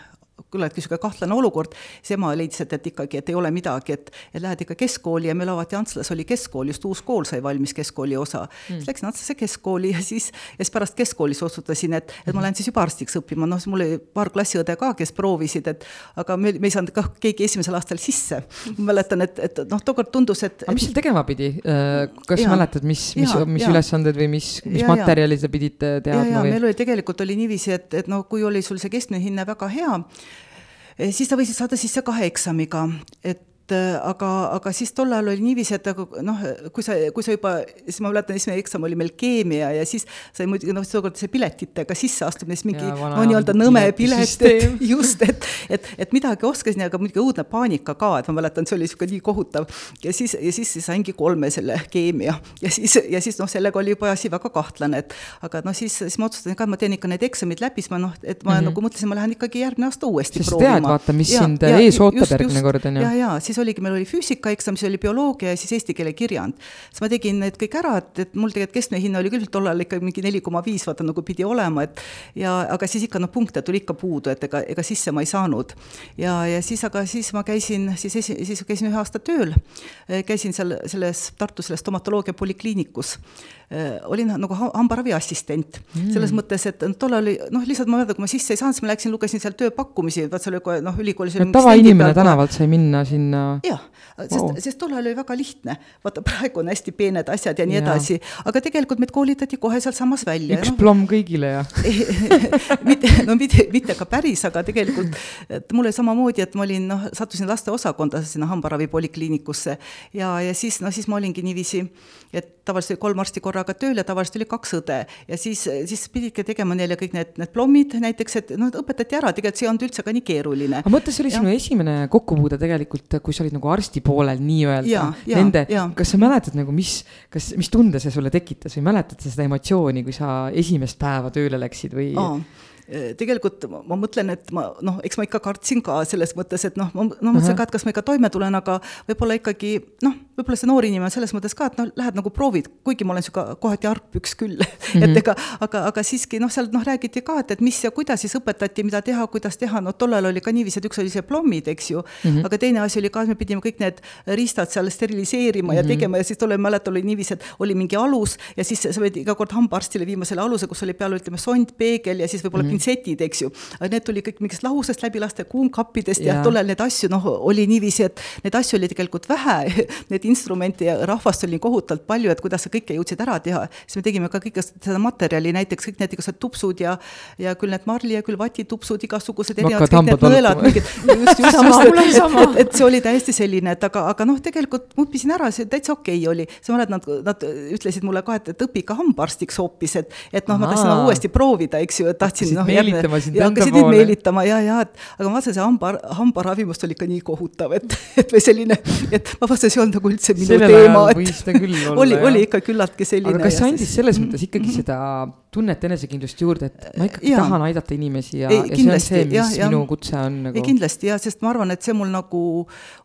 küllaltki niisugune kahtlane olukord, siis ema leidis, et, et ikkagi, et ei ole midagi, et, et lähed ikka keskkooli ja meil avati Antslas oli keskkool, just uus kool sai valmis, keskkooli osa mm.. siis läksin Antslasse keskkooli ja siis, ja siis pärast keskkoolis otsustasin, et, et ma lähen siis juba arstiks õppima, noh, mul oli paar klassiõde ka, kes proovisid, et aga me, me ei saanud kah keegi esimesel aastal sisse. ma mäletan, et, et noh, tookord tundus, et aga mis seal tegema pidi? Äh, kas ja, mäletad, mis, mis, mis ja. ülesanded või mis, mis ja, materjali te pidite teadma või? meil oli tegelikult oli niiviisi, et, et noh, kui oli sul see keskmine hinne väga hea, siis sa võisid saada sisse kahe eksamiga, et et äh, aga, aga siis tol ajal oli niiviisi, et noh, kui sa, kui sa juba, siis ma mäletan, esimene eksam oli meil keemia ja siis sai muidugi noh, tookord see piletitega sisseastumine, siis mingi ja, no nii-öelda nõme pilet, et just, et, et, et midagi oskasin, aga muidugi õudne paanika ka, et ma mäletan, see oli niisugune nii kohutav. ja siis, ja siis saingi kolme selle keemia ja siis, ja siis noh, sellega oli juba asi väga kahtlane, et aga noh, siis, siis ma otsustasin ka, et ma teen ikka need eksamid läbi, siis ma noh, et ma mm -hmm. nagu mõtlesin, ma lähen ikkagi järgmine aasta uuesti Sest proovima. tead, vaata, mis ja, sind ees ootab järgmine kord, on ju. ja, ja siis oligi, meil oli füüsikaeksam, siis oli bioloogia ja siis eesti keele kirjand. siis ma tegin need kõik ära, et, et mul tegelikult keskmine hinne oli küll tol ajal ikka mingi neli koma viis, vaata nagu pidi olema, et ja aga siis ikka noh, punkte tuli ikka puudu, et ega, ega sisse ma ei saanud. ja, ja siis, aga siis ma käisin, siis esi-, siis käisin ühe aasta tööl, käisin seal selles Tartu selles stomatoloogia polikliinikus olin nagu hambaravi assistent mm.. selles mõttes, et tollal oli noh, lihtsalt ma mäletan, kui ma sisse ei saanud, siis ma läksin, lugesin seal tööpakkumisi, vaat seal oli kohe noh, ülikoolis no, tavainimene tänavalt sai minna sinna. jah, sest wow., sest tollal oli väga lihtne. vaata, praegu on hästi peened asjad ja nii ja. edasi, aga tegelikult meid koolitati kohe sealsamas välja. üks no, plomm kõigile ja mitte, no mitte, mitte ka päris, aga tegelikult, et mul oli samamoodi, et ma olin noh, sattusin lasteosakonda sinna hambaravi polikliinikusse ja, ja siis, no siis ma olingi niiviisi, et tavaliselt oli kolm arsti korraga tööl ja tavaliselt oli kaks õde ja siis, siis pididki tegema neile kõik need, need plommid näiteks, et noh, õpetati ära, tegelikult see ei olnud üldse ka nii keeruline. aga mõtle, see oli ja. sinu esimene kokkupuude tegelikult, kui sa olid nagu arsti poolel nii-öelda, nende, kas sa mäletad nagu, mis, kas, mis tunde see sulle tekitas või mäletad sa seda emotsiooni, kui sa esimest päeva tööle läksid või? Tegelikult ma mõtlen, et ma noh, eks ma ikka kartsin ka selles mõttes, et noh, ma no, mõtlesin ka, et kas ma ikka toime tulen, aga võib-olla ikkagi noh, võib-olla see noor inimene selles mõttes ka, et noh, lähed nagu proovid, kuigi ma olen niisugune kohati argpüks küll mm, -hmm. et mhm. ega aga, aga siiski noh, seal noh, räägiti ka, et, et mis ja kuidas siis õpetati, mida teha, kuidas teha, no tollal oli ka niiviisi, et üks oli see plommid, eks ju mm, -hmm. aga teine asi oli ka, et me pidime kõik need riistad seal steriliseerima mm -hmm. ja mhm. tegema ja siis tollal ma mäletan, oli niiviisi, et oli mingi alus ja siis sa pidid iga kord hambaarstile viima selle aluse, kus oli peal, ütleme, sond, peegel ja siis võib-olla mm -hmm pintsetid, eks ju. aga need tuli kõik mingist lahusest läbi lasta, kuumkappidest ja, ja tollal neid asju, noh, oli niiviisi, et neid asju oli tegelikult vähe, neid instrumente ja rahvast oli kohutavalt palju, et kuidas sa kõike jõudsid ära teha. siis me tegime ka kõike seda materjali, näiteks kõik need igasugused tupsud ja, ja küll need marli ja küll vatitupsud, igasugused erinevad, kõik need nõelad, mingid, just, just, just, et, et, et see oli täiesti selline, et aga, aga noh, tegelikult ma õppisin ära, see täitsa okei okay oli. sa mäletad, nad, nad ütlesid mulle ka, et, et õpi ikka hambaarstiks hoopis, et, et noh, ma tahtsin uuesti proovida, eks ju, et tahtsin noh. meelitama sind enda poole. meelitama ja, ja, et aga ma vaatasin, see hamba, hambaravimust oli ikka nii kohutav, et, et või selline, et ma vaatasin, see ei olnud nagu üldse minu Sellel teema. oli, oli ikka küllaltki selline. aga kas see andis selles mõttes ikkagi mm -hmm. seda tunnet enesekindlust juurde, et ma ikkagi ja. tahan aidata inimesi ja, ja see on see, mis ja, ja. minu kutse on nagu. ei kindlasti ja, sest ma arvan, et see mul nagu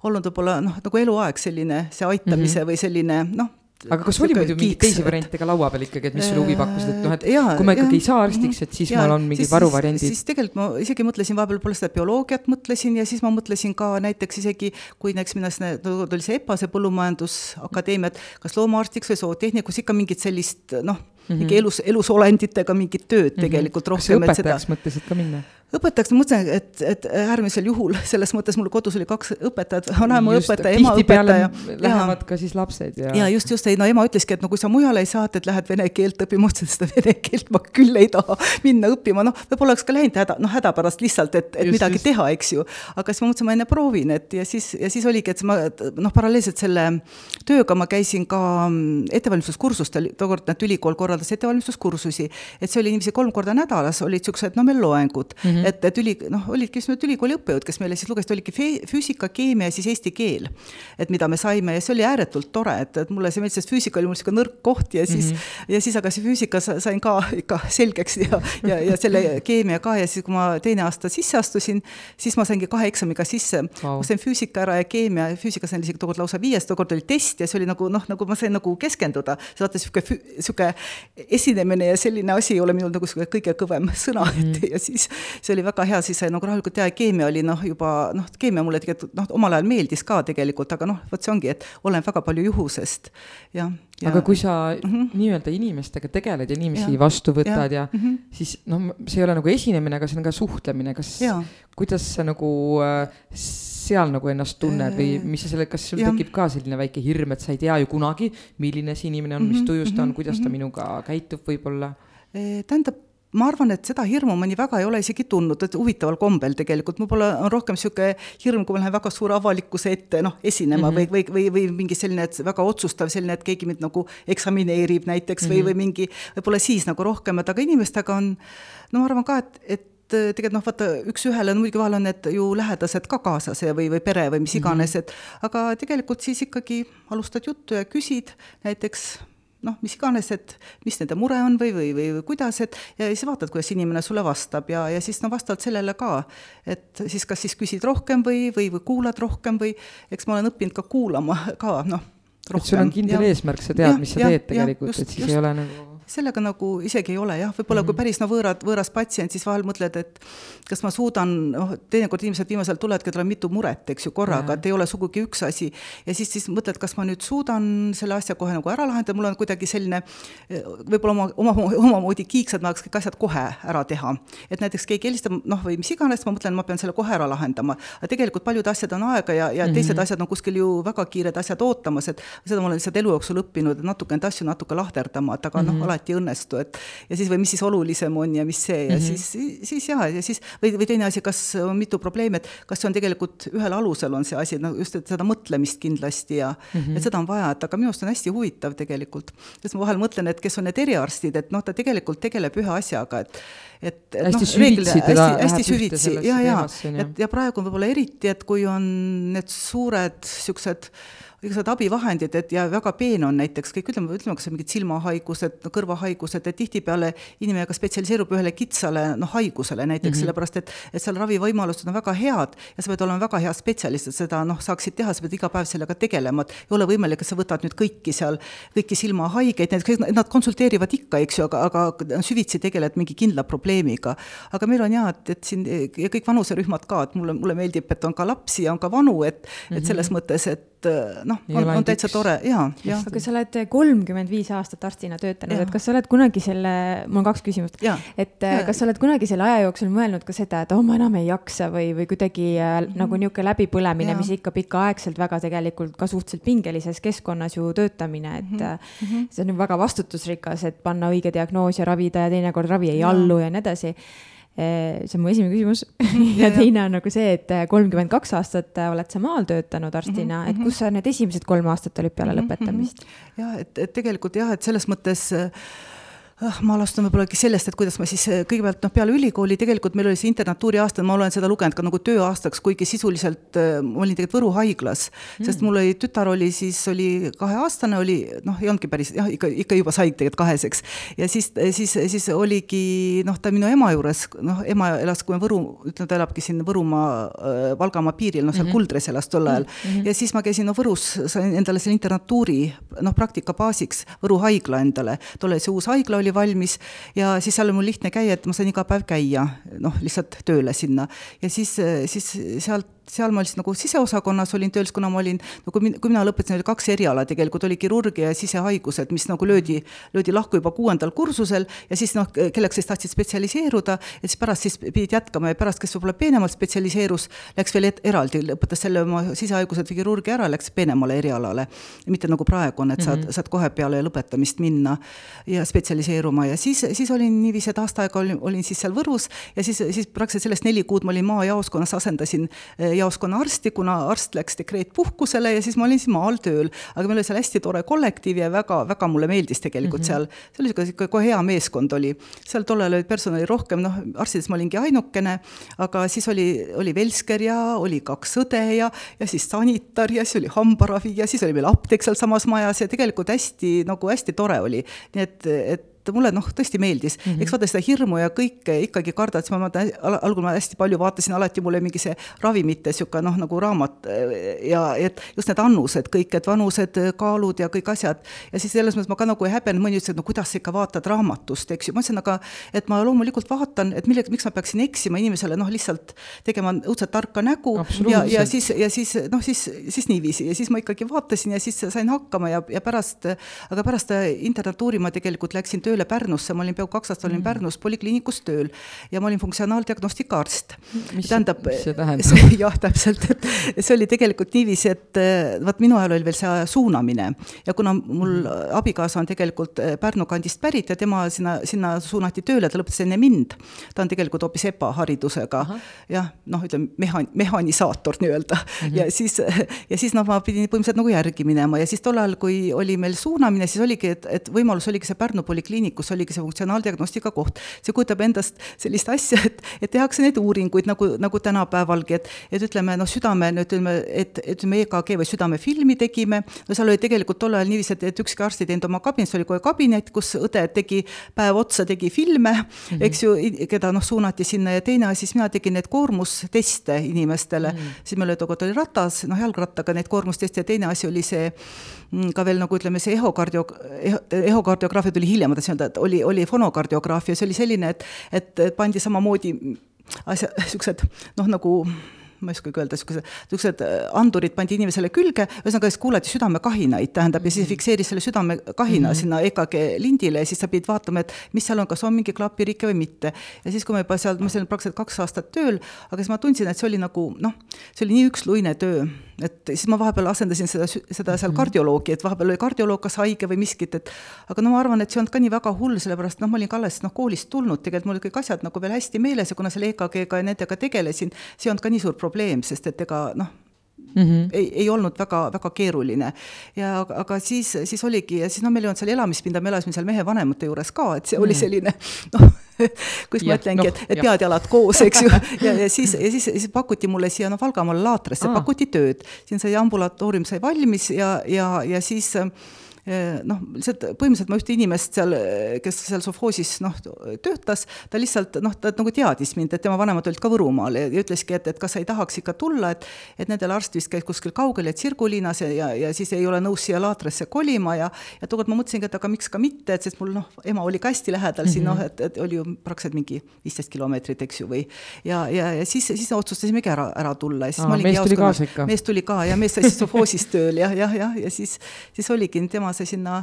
olnud võib-olla noh, nagu eluaeg selline see aitamise mm -hmm. või selline noh aga kas oli muidu mingeid teisi variante ka laua peal ikkagi, et mis sulle huvi pakkusid, et noh, et ja, kui ma ikkagi ei saa arstiks, et siis ja, mul on mingid varuvariandid? siis tegelikult ma isegi mõtlesin, vahepeal pole seda bioloogiat mõtlesin ja siis ma mõtlesin ka näiteks isegi, kui näiteks minna sinna, oli see EPA, see Põllumajandusakadeemia, et kas loomaarstiks või zootehnikus ikka mingit sellist noh, mingi mm -hmm. elus, elusolenditega mingit tööd mm -hmm. tegelikult rohkem. kas õpetajaks mõtlesid ka minna? õpetajaks ma mõtlen, et, et äärmisel juhul, selles mõttes mul kodus oli kaks õpetajat, vanaema õpetaja, ema õpetaja. Lähevad ka siis lapsed ja. ja just, just, ei no ema ütleski, et no kui sa mujale ei saa, et lähed vene keelt õppima, ma ütlesin, seda vene keelt ma küll ei taha minna õppima, noh, võib-olla oleks ka läinud häda, noh, hädapärast lihtsalt, et, et just, midagi just. teha, eks ju. aga siis ma mõtlesin, ma enne proovin, et ja siis, ja siis oligi, et ma noh, paralleelselt selle tööga ma käisin ka mm, ettevalmistuskursustel, tookord näed, ülikool korraldas ettevalmistuskursusi, et see oli niiviisi kolm korda nädalas olid niisugused, no meil loengud mm, -hmm. et, et üli, noh, olidki just need ülikooli õppejõud, kes meile siis lugesid, olidki füüsika, keemia ja siis eesti keel. et mida me saime ja see oli ääretult tore, et, et mulle see meeldis, sest füüsika oli mul niisugune nõrk koht ja siis mm, -hmm. ja siis aga see füüsika sain ka ikka selgeks ja, ja, ja selle keemia ka ja siis, kui ma teine aasta sisse astusin, siis ma saingi kahe eksamiga sisse wow.. ma sain füüsika ära ja keemia, füüsika sain isegi tookord lausa viies, tookord oli test ja see oli nagu noh, nagu ma sain nagu keskenduda. vaata niisugune, niisugune esinemine ja selline asi ei ole minul nagu niisugune kõige kõvem sõna mm, et mhm. ja siis see oli väga hea, siis sai nagu rahulikult ja keemia oli noh, juba noh, keemia mulle tegelikult noh, omal ajal meeldis ka tegelikult, aga noh, vot see ongi, et oleneb väga palju juhusest, jah. Ja, aga kui sa mm -hmm. nii-öelda inimestega tegeled ja inimesi ja, vastu võtad ja, ja mm -hmm. siis noh, see ei ole nagu esinemine, aga see on ka suhtlemine, kas, kuidas sa nagu äh, seal nagu ennast tunned või mis sa selle, kas sul ja. tekib ka selline väike hirm, et sa ei tea ju kunagi, milline see inimene on, mis mhm, tujus ta on, mhm, kuidas ta mhm. minuga käitub võib-olla? tähendab, ma arvan, et seda hirmu ma nii väga ei ole isegi tundnud, et huvitaval kombel tegelikult, võib-olla on rohkem niisugune hirm, kui ma lähen väga suure avalikkuse ette noh, esinema mm -hmm. või, või, või, või mingi selline, et väga otsustav selline, et keegi mind nagu eksamineerib näiteks mm -hmm. või, või mingi, võib-olla siis nagu rohkem, et aga inimestega on no ma arvan ka, et, et tegelikult noh, vaata üks-ühele no muidugi vahel on need ju lähedased ka kaasas või, või pere või mis mhm. iganes, et aga tegelikult siis ikkagi alustad juttu ja küsid näiteks noh, mis iganes, et mis nende mure on või, või, või, või kuidas, et ja siis vaatad, kuidas inimene sulle vastab ja, ja siis no vastavalt sellele ka, et siis kas siis küsid rohkem või, või, või kuulad rohkem või eks ma olen õppinud ka kuulama ka, noh. et sul on kindel ja, eesmärk, sa tead, mis sa ja, teed tegelikult, et siis just. ei ole nagu sellega nagu isegi ei ole jah, võib-olla mm -hmm. kui mhm. päris no võõrad, võõras patsient, siis vahel mõtled, et kas ma suudan, noh, teinekord inimesed viimasel ajal tulevadki, tal on mitu muret, eks ju, korraga, et ei ole sugugi üks asi. ja siis, siis mõtled, kas ma nüüd suudan selle asja kohe nagu ära lahendada, mul on kuidagi selline võib-olla oma, oma, omamoodi kiiks, et ma tahaks kõik asjad kohe ära teha. et näiteks keegi helistab, noh, või mis iganes, ma mõtlen, ma pean selle kohe ära lahendama. aga tegelikult paljud asjad on aega ja, ja mm -hmm. teised asjad on kuskil ju väga kiired asjad ootamas, et seda ma olen lihtsalt elu jooksul õppinud, et natuke neid asju natuke lahterdama, et aga mm -hmm. noh, mhm. Alati ei õnnestu, et ja siis või mis siis olulisem on ja mis see ja mm -hmm. siis, siis jaa, ja siis või, või teine asi, kas on mitu probleemi, et kas see on tegelikult ühel alusel on see asi, no just, et seda mõtlemist kindlasti ja mm -hmm. et seda on vaja, et aga minu arust on hästi huvitav tegelikult. sest ma vahel mõtlen, et kes on need eriarstid, et noh, ta tegelikult tegeleb ühe asjaga, et et, et hästi noh, süvitsi teda hästi, hästi süvitsi ja, ja, et ja praegu võib-olla eriti, et kui on need suured niisugused igasugused abivahendid, et ja väga peen on näiteks kõik, ütleme, ütleme, kas mingid silmahaigused, kõrvahaigused, et tihtipeale inimene ka spetsialiseerub ühele kitsale noh, haigusele näiteks mm, -hmm. sellepärast et, et seal ravivõimalused on väga head ja sa pead olema väga hea spetsialist, et seda noh, saaksid teha, sa pead iga päev sellega tegelema, et ei ole võimalik, et sa võtad nüüd kõiki seal, kõiki silmahaigeid, näiteks nad konsulteerivad ikka, eks ju, aga, aga süvitsi tegeled mingi kindla probleemiga. aga meil on jaa, et, et siin ja kõik vanuserühmad ka, et mulle, mulle meeldib, et on ka lapsi ja on ka vanu, et et mhm. selles mõttes, et noh, on, on täitsa tore ja, ja. aga sa oled kolmkümmend viis aastat arstina töötanud, et kas sa oled kunagi selle, mul on kaks küsimust, et ja. kas sa oled kunagi selle aja jooksul mõelnud ka seda, et oh, ma enam ei jaksa või, või kuidagi äh, mm -hmm. nagu niisugune läbipõlemine, mis ikka pikaaegselt väga tegelikult ka suhteliselt pingelises keskkonnas ju töötamine, et mm -hmm. see on ju väga vastutusrikas, et panna õige diagnoos ja ravida ja teinekord ravi ei ja. allu ja nii edasi see on mu esimene küsimus. Ja teine on nagu see, et eh, kolmkümmend kaks aastat eh, oled sa maal töötanud arstina, et mhm, kus sa need esimesed kolm aastat olid peale mhm, lõpetamist? jah, et, et tegelikult jah, et selles mõttes ah, ma alustan võib-olla sellest, et kuidas ma siis eh, kõigepealt noh, peale ülikooli tegelikult meil oli see internatuuri aasta, ma olen seda lugenud ka nagu tööaastaks, kuigi sisuliselt äh, ma olin tegelikult Võru haiglas mm., sest mul oli tütar oli siis oli kaheaastane, oli noh, ei olnudki päris jah, ikka, ikka juba sai tegelikult kaheseks. ja siis, siis, siis oligi noh, ta minu ema juures, noh, ema elas, kui me Võru, ütleme, ta elabki siin Võrumaa Valgamaa piiril, noh, seal mm -hmm. Kuldres elas tol ajal mm. -hmm. ja siis ma käisin no Võrus, sain endale selle internatuuri noh, praktika baasiks Võru haigla endale, tol ajal see uus haigla oli oli valmis ja siis seal oli mul lihtne käia, et ma sain iga päev käia, noh, lihtsalt tööle sinna. ja siis, siis sealt seal ma lihtsalt nagu siseosakonnas olin tööl, kuna ma olin, no kui mina, kui mina lõpetasin, oli kaks eriala tegelikult, oli kirurgia ja sisehaigused, mis nagu löödi, löödi lahku juba kuuendal kursusel ja siis noh, kelleks siis tahtsid spetsialiseeruda ja siis pärast siis pidid jätkama ja pärast, kes võib-olla peenemalt spetsialiseerus, läks veel eraldi, lõpetas selle oma sisehaigused või kirurgia ära, läks peenemale erialale. mitte nagu praegu on, et saad mm, -hmm. saad kohe peale lõpetamist minna ja spetsialiseeruma ja siis, siis olin niiviisi, et aasta aega olin, olin siis seal Võrus ja siis, siis praktiliselt sellest neli kuud ma olin maajaoskonnas, asendasin jaoskonna arsti, kuna arst läks dekreetpuhkusele ja siis ma olin siis maal tööl. aga meil oli seal hästi tore kollektiiv ja väga-väga mulle meeldis tegelikult mm -hmm. seal, seal oli niisugune kohe hea meeskond oli. seal tollal oli personali rohkem, noh, arstides ma olingi ainukene, aga siis oli, oli velsker ja oli kaks õde ja, ja siis sanitar ja siis oli hambaravi ja siis oli meil apteek sealsamas majas ja tegelikult hästi nagu hästi tore oli. nii et, et et mulle noh, tõesti meeldis. Mm, -hmm. eks vaata seda hirmu ja kõike ikkagi kardad, siis ma, ma algul ma hästi palju vaatasin alati mulle mingi see ravimite niisugune noh, nagu raamat ja et just need annused kõik, et vanused, kaalud ja kõik asjad. ja siis selles mõttes ma ka nagu ei häbenenud, mõni ütles, et no kuidas sa ikka vaatad raamatust, eks ju, ma ütlesin, aga et ma loomulikult vaatan, et milleks, miks ma peaksin eksima inimesele noh, lihtsalt tegema õudselt tarka nägu. Ja, ja siis, ja siis noh, siis, siis niiviisi. Ja siis ma ikkagi vaatasin ja siis sain hakkama ja, ja pärast, aga pärast internatuuri ma tegelikult läksin tööle tööle Pärnusse, ma olin peaaegu kaks aastat olin mm. Pärnus polikliinikus tööl ja ma olin funktsionaaldiagnostika arst. tähendab, jah, täpselt, et see oli tegelikult niiviisi, et eh, vaat minu ajal oli veel see suunamine ja kuna mul mm. abikaasa on tegelikult eh, Pärnu kandist pärit ja tema sinna, sinna suunati tööle, ta lõpetas enne mind. ta on tegelikult hoopis EPA haridusega, jah, noh, ütleme mehan-, mehanisaator nii-öelda mm -hmm. ja siis, ja siis noh, ma pidin põhimõtteliselt nagu järgi minema ja siis tol ajal, kui oli meil suunamine, siis oligi, et, et võimalus oligi see Pärnu polikliinik kliinikus oligi see funktsionaaldiagnostika koht. see kujutab endast sellist asja, et, et tehakse neid uuringuid nagu, nagu tänapäevalgi, et, et ütleme, noh, südame, ütleme, et, ütleme EKG või südamefilmi tegime, no seal oli tegelikult tol ajal niiviisi, et, et ükski arst ei teinud oma kabinetis, oli kohe kabinet, kus õde tegi päev otsa, tegi filme mm, -hmm. eks ju, keda noh, suunati sinna ja teine asi, siis mina tegin neid koormusteste inimestele mm, -hmm. siis meil oli tookord oli ratas, noh, jalgrattaga neid koormusteste ja teine asi oli see mm, ka veel nagu ütleme, see ehokardio, ehokardiograafia tuli hiljem, ma tahtsin öelda, et oli, oli fonokardiograafia, see oli selline, et, et pandi samamoodi asja, niisugused noh, nagu ma ei oskagi öelda, niisugused, niisugused äh, andurid pandi inimesele külge, ühesõnaga siis kuulati südamekahinaid, tähendab, ja siis mhm. fikseeris selle südamekahina mm -hmm. sinna EKG lindile ja siis sa pidid vaatama, et mis seal on, kas on mingi klapirike või mitte. ja siis, kui ma juba seal, ma olin praktiliselt kaks aastat tööl, aga siis ma tundsin, et see oli nagu noh, see oli nii üksluine töö et siis ma vahepeal asendasin seda, seda seal mhm. kardioloogi, et vahepeal oli kardioloog kas haige või miskit, et aga no ma arvan, et see ei olnud ka nii väga hull, sellepärast noh, ma olin ka alles noh, koolist tulnud, tegelikult mul olid kõik asjad nagu veel hästi meeles ja kuna selle EKG-ga ja nendega tegelesin, see ei olnud ka nii suur probleem, sest et ega noh, Mm -hmm. ei, ei olnud väga, väga keeruline. ja aga, aga siis, siis oligi ja siis noh, meil ei olnud seal elamispinda, me elasime seal mehe vanemate juures ka, et see mm oli mhm. selline noh kus ja, ma ütlengi no,, et, et pead-jalad koos, eks ju, ja, ja siis, ja siis, siis pakuti mulle siia noh, Valgamaale laatrisse pakuti tööd. siin sai ambulatoorium sai valmis ja, ja, ja siis äh, noh, lihtsalt põhimõtteliselt ma ühte inimest seal, kes seal sovhoosis noh, töötas, ta lihtsalt noh, ta nagu teadis mind, et tema vanemad olid ka Võrumaal ja, ja ütleski, et, et kas sa ei tahaks ikka tulla, et et nendel arst vist käis kuskil kaugel, et Sirgulinnas ja, ja, ja siis ei ole nõus siia Laatrasse kolima ja ja tookord ma mõtlesingi, et aga miks ka mitte, et sest mul noh, ema oli ka hästi lähedal mm -hmm. siin noh, et, et oli ju praktiliselt mingi viisteist kilomeetrit, eks ju, või ja, ja, ja siis, siis otsustasimegi ära, ära tulla ja siis Aa, ma olingi mees tuli kaasa ikka? mees tuli ka ja mees sai siis sovhoosis tööl jah, jah, jah, ja siis, siis oligi tema see sinna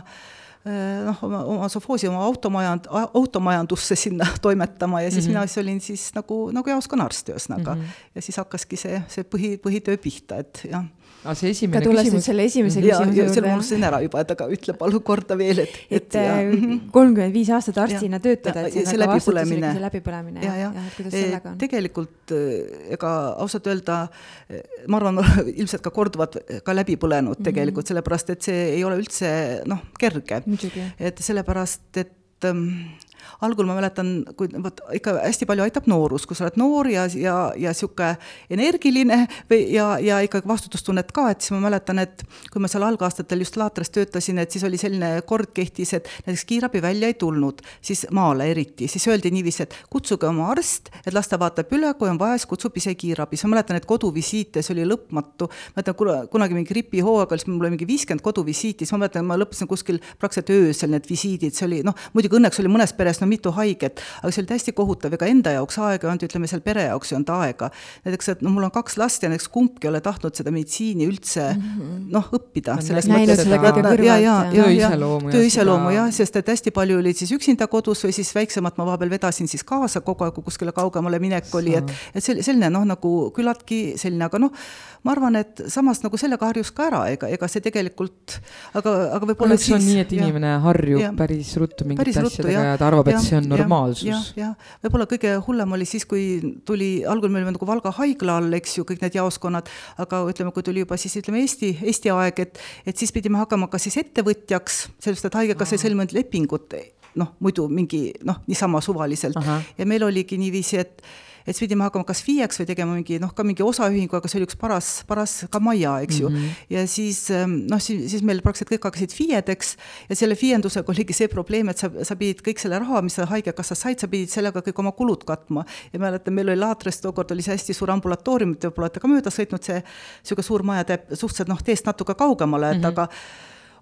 eh, noh, oma, oma sovhoosi, oma automajand-, automajandusse sinna toimetama ja siis mm -hmm. mina siis olin siis nagu, nagu jaoskonnaarst ühesõnaga mm. -hmm. ja siis hakkaski see, see põhi, põhitöö pihta, et jah aga see esimene ka küsimus. selle esimese küsimuse juurde. selle ma unustasin ära juba, et aga ütle palun korda veel, et. et äh, kolmkümmend viis aastat arstina töötada, et see, see läbipõlemine. see läbipõlemine ja, ja, ja, kuidas sellega on? tegelikult äh, ega ausalt öelda, äh, ma arvan, ilmselt ka korduvalt ka läbi põlenud tegelikult mm -hmm. sellepärast, et see ei ole üldse noh, kerge. et sellepärast, et ähm, algul ma mäletan, kui vot ikka hästi palju aitab noorus, kui sa oled noor ja, ja, ja sihuke energiline või ja, ja ikkagi vastutustunnet ka, et siis ma mäletan, et kui ma seal algaastatel just laatris töötasin, et siis oli selline kord kehtis, et näiteks kiirabi välja ei tulnud, siis maale eriti, siis öeldi niiviisi, et kutsuge oma arst, et las ta vaatab üle, kui on vaja, siis kutsub ise kiirabi, siis ma mäletan, et koduvisiite, see oli lõpmatu. ma mäletan kunagi mingi gripihooaega, siis mul oli mingi viiskümmend koduvisiiti, siis ma mäletan, ma lõpetasin kuskil praktiliselt öösel need visiidid, see oli noh, muidugi õnneks oli mõnes peres no mitu haiget, aga see oli täiesti kohutav, ega enda jaoks aega ei olnud, ütleme seal pere jaoks ei olnud aega. näiteks, et no mul on kaks last ja näiteks kumbki ei ole tahtnud seda meditsiini üldse mm -hmm. noh, õppida. töö iseloomu jah, sest et hästi palju olid siis üksinda kodus või siis väiksemat ma vahepeal vedasin siis kaasa kogu aeg, kui kuskile kaugemale minek oli, et, et selline noh, nagu küllaltki selline, aga noh, ma arvan, et samas nagu sellega harjus ka ära, ega, ega see tegelikult, aga, aga võib-olla siis. on nii, et inimene ja, harjub ja, päris ruttu mingite asjadega ja, ja ta arvab, et ja, see on normaalsus ja,. jah, võib-olla kõige hullem oli siis, kui tuli, algul me olime nagu Valga haigla all, eks ju, kõik need jaoskonnad, aga ütleme, kui tuli juba siis ütleme Eesti, Eesti aeg, et, et siis pidime hakkama kas siis ettevõtjaks, sellepärast et haigekassa ei sõlminud lepingut noh, muidu mingi noh, niisama suvaliselt Aha. ja meil oligi niiviisi, et et siis pidime hakkama kas FIE-ks või tegema mingi noh, ka mingi osaühingu, aga see oli üks paras, paras ka maja, eks ju mm. -hmm. ja siis ähm, noh, siis, siis meil praktiliselt kõik hakkasid FIE-deks ja selle FIE-ndusega oligi see probleem, et sa, sa pidid kõik selle raha, mis sa Haigekassast said, sa pidid sellega kõik oma kulud katma. ja mäletan, meil oli Laatres tookord oli see hästi suur ambulatoorium, te võib-olla olete ka mööda sõitnud, see niisugune suur maja teeb suhteliselt noh, teest natuke kaugemale, et mm -hmm. aga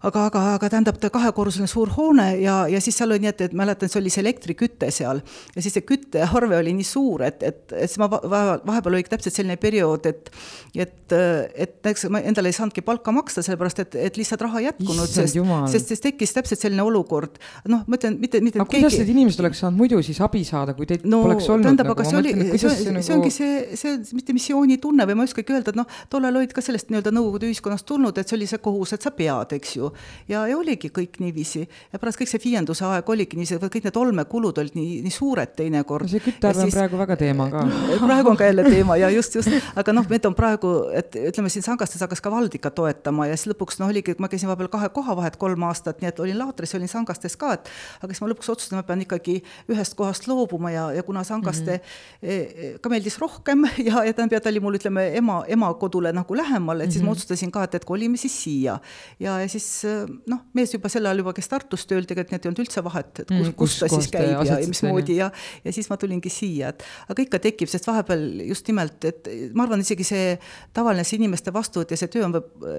aga, aga, aga tähendab, ta kahekorruseline suur hoone ja, ja siis seal oli nii, et, et mäletan, see oli see elektriküte seal ja siis see küttearve oli nii suur, et, et, et siis ma vahepeal oli täpselt selline periood, et, et, et näiteks ma endale ei saanudki palka maksta, sellepärast et, et lihtsalt raha ei jätkunud, sest, sest siis tekkis täpselt selline olukord. noh, ma ütlen, mitte, mitte. aga keegi... kuidas need inimesed oleks saanud muidu siis abi saada, kui teid no, poleks olnud? tähendab, aga nagu, see oli, see, see, nagu... see ongi see, see mitte missioonitunne või ma ei oskagi öelda, et noh, tollal olid ka sellest nii-öelda Nõukogude ühiskonnast tulnud, et see oli see kohus, et sa pead, eks ju ja, ja oligi kõik niiviisi ja pärast kõik see viienduse aeg oligi niiviisi, kõik need olmekulud olid nii, nii suured teinekord. see küttearve on praegu väga teema ka praegu on ka jälle teema ja just, just, aga noh, need on praegu, et ütleme siin Sangastes hakkas ka vald ikka toetama ja siis lõpuks noh, oligi, ma käisin vahepeal kahe koha vahet kolm aastat, nii et olin Laatris, olin Sangastes ka, et aga siis ma lõpuks otsustasin, ma pean ikkagi ühest kohast loobuma ja, ja kuna Sangaste mm -hmm. ka meeldis rohkem ja, ja tähendab, ta oli mul ütleme ema, ema kodule nagu lähemal, et siis mm -hmm. ma otsustasin ka, et, et kolime siis siia ja, ja siis noh, mees juba sel ajal juba käis Tartus tööl, tegelikult et ei olnud üldse vahet, et kus, mm, kus, ta siis käib ja, ja mismoodi ja, ja siis ma tulingi siia, et aga ikka tekib, sest vahepeal just nimelt, et ma arvan, isegi see tavaline see inimeste vastuvõtt ja see töö on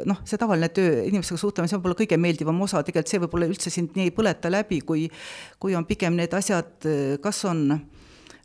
noh, see tavaline töö, inimestega suhtlemine, see on võib-olla kõige meeldivam osa, tegelikult see võib-olla üldse sind nii ei põleta läbi, kui kui on pigem need asjad, kas on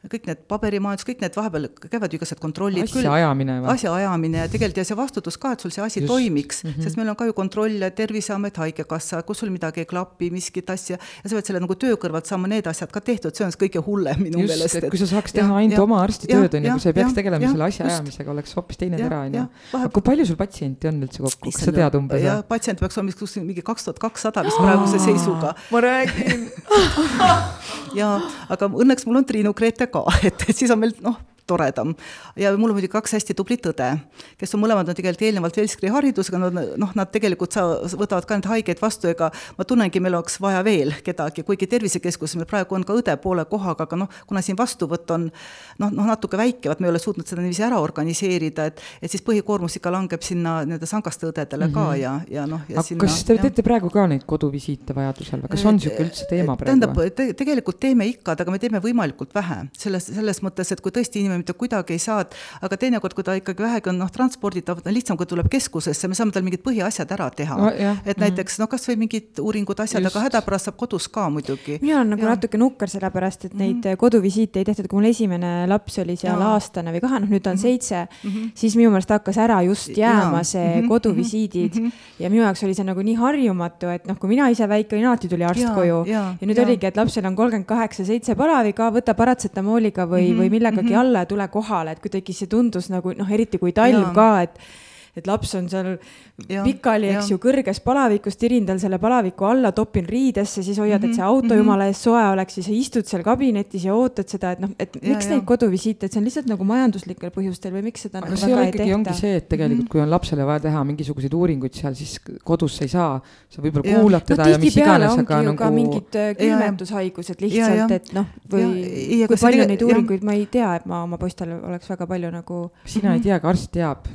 kõik need paberimajandus, kõik need vahepeal käivad ju igasugused kontrollid. asjaajamine või? asjaajamine ja tegelikult ja see vastutus ka, et sul see asi Just. toimiks mm, -hmm. sest meil on ka ju kontrolle, Terviseamet, Haigekassa, kus sul midagi ei klapi, miskit asja, ja sa pead selle nagu töö kõrvalt saama need asjad ka tehtud, see on see kõige hullem minu Just, meelest. kui sa saaks teha ainult oma arstitööd, on ju, kui sa ei peaks tegelema ja, selle asjaajamisega, oleks hoopis teine tera, on ju. aga kui palju sul patsiente on üldse kokku, kas sa tead umbes? jah, patsiente peaks olema kuskil mingi kaks tuhat kakssada vist praeguse seisuga. ma räägin ja, aga õnneks mul on Triinu Grete ka, et, et siis on meil noh, toredam. ja mul on muidugi kaks hästi tublit õde, kes on mõlemad on tegelikult eelnevalt Velskri haridusega, nad noh, nad tegelikult saa-, võtavad ka neid haigeid vastu, ega ma tunnengi, meil oleks vaja veel kedagi, kuigi tervisekeskuses meil praegu on ka õde poole kohaga, aga noh, kuna siin vastuvõtt on noh, noh natuke väike, vaat me ei ole suutnud seda niiviisi ära organiseerida, et et siis põhikoormus ikka langeb sinna nii-öelda sangaste õdedele mm -hmm. ka mhm. ja, ja noh, ja aga sinna, kas te ja. teete praegu ka neid koduvisiite vajadusel või kas on niisugune üldse teema praegu? tähendab te,, tegelikult teeme ikka, aga me teeme võimalikult vähe, selles, selles mõttes, et kui tõesti inimene mitte kuidagi ei saa, aga teinekord, kui ta ikkagi vähegi on noh, transporditav, on lihtsam, kui tuleb keskusesse, me saame tal mingid põhiasjad ära teha no,. et mm. näiteks noh, kasvõi mingid uuringud, asjad, aga hädapärast saab kodus ka muidugi. mina olen nagu ja. natuke nukker, sellepärast et neid mm. koduvisiite ei tehtud, kui mul esimene laps oli seal ja. aastane või kahe, noh nüüd ta on mm. seitse mm, -hmm. siis minu meelest hakkas ära just jääma ja. see mm -hmm. koduvisiidid mm -hmm. ja minu jaoks oli see nagu nii harjumatu, et noh, kui mina ise väike olin, alati tuli arst ja, koju ja, ja nüüd ja. oligi, et lapsel on kolmkümmend kaheksa, seitse palaviga, võta paratsetamooliga või mm, -hmm. või millegagi mm -hmm. alla tule kohale, et kuidagi see tundus nagu noh, eriti kui talv ja. ka, et et laps on seal ja, pikali, eks ju, kõrges palavikus, tirin tal selle palaviku alla, topin riidesse, siis hoiad, et see mhm, auto mm -hmm. jumala eest soe oleks, siis istud seal kabinetis ja ootad seda, et noh, et ja, miks ja. neid koduvisiite, et see on lihtsalt nagu majanduslikel põhjustel või miks seda aga nagu väga ei tehta? ongi see, et tegelikult mm -hmm. kui on lapsele vaja teha mingisuguseid uuringuid seal, siis kodus sa ei saa, sa võib-olla kuulad teda no, ja mis iganes, aga nagu. mingid äh, külmetushaigused lihtsalt, et noh, või kui palju neid uuringuid ma ei tea, et ma oma poistele oleks väga palju nagu. sina ei tea, aga arst teab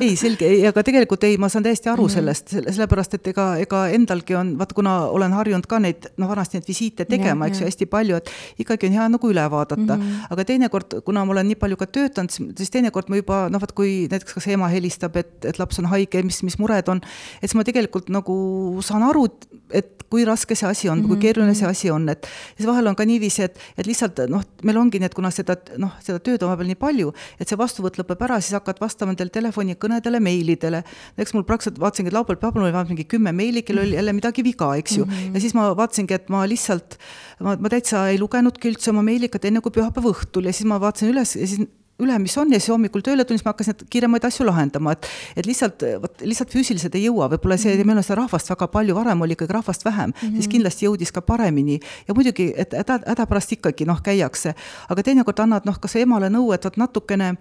ei, selge, aga tegelikult ei, ma saan täiesti aru mm -hmm. sellest, sellepärast et ega, ega endalgi on, vaata, kuna olen harjunud ka neid, noh, vanasti neid visiite tegema, eks ju, hästi palju, et ikkagi on hea nagu üle vaadata mm. -hmm. aga teinekord, kuna ma olen nii palju ka töötanud, siis teinekord ma juba noh, vaat kui näiteks kas ema helistab, et, et laps on haige, mis, mis mured on, et siis ma tegelikult nagu saan aru, et kui raske see asi on mm, -hmm. kui mhm, keeruline see mhm. asi on, et siis vahel on ka niiviisi, et, et lihtsalt noh, meil ongi need, kuna seda noh, seda tööd on vahepeal nii palju, et see vastuvõtt lõpeb ära, siis hakkad vastama nendele telefonikõnedele, meilidele. eks mul praktiliselt vaatasingi, et laupäeval, pühapäeval oli vähemalt mingi kümme meili, kellel oli jälle midagi viga, eks ju mm. -hmm. ja siis ma vaatasingi, et ma lihtsalt, ma, ma täitsa ei lugenudki üldse oma meilikat enne kui pühapäeva õhtul ja siis ma vaatasin üles ja siis üle, mis on ja siis hommikul tööle tulles ma hakkasin kiiremaid asju lahendama, et et lihtsalt, vot lihtsalt füüsiliselt ei jõua, võib-olla see mm, -hmm. meil on seda rahvast väga palju, varem oli ikkagi rahvast vähem mm, -hmm. siis kindlasti jõudis ka paremini ja muidugi, et häda, hädapärast ikkagi noh, käiakse, aga teinekord annad noh, kas emale nõu, et vot natukene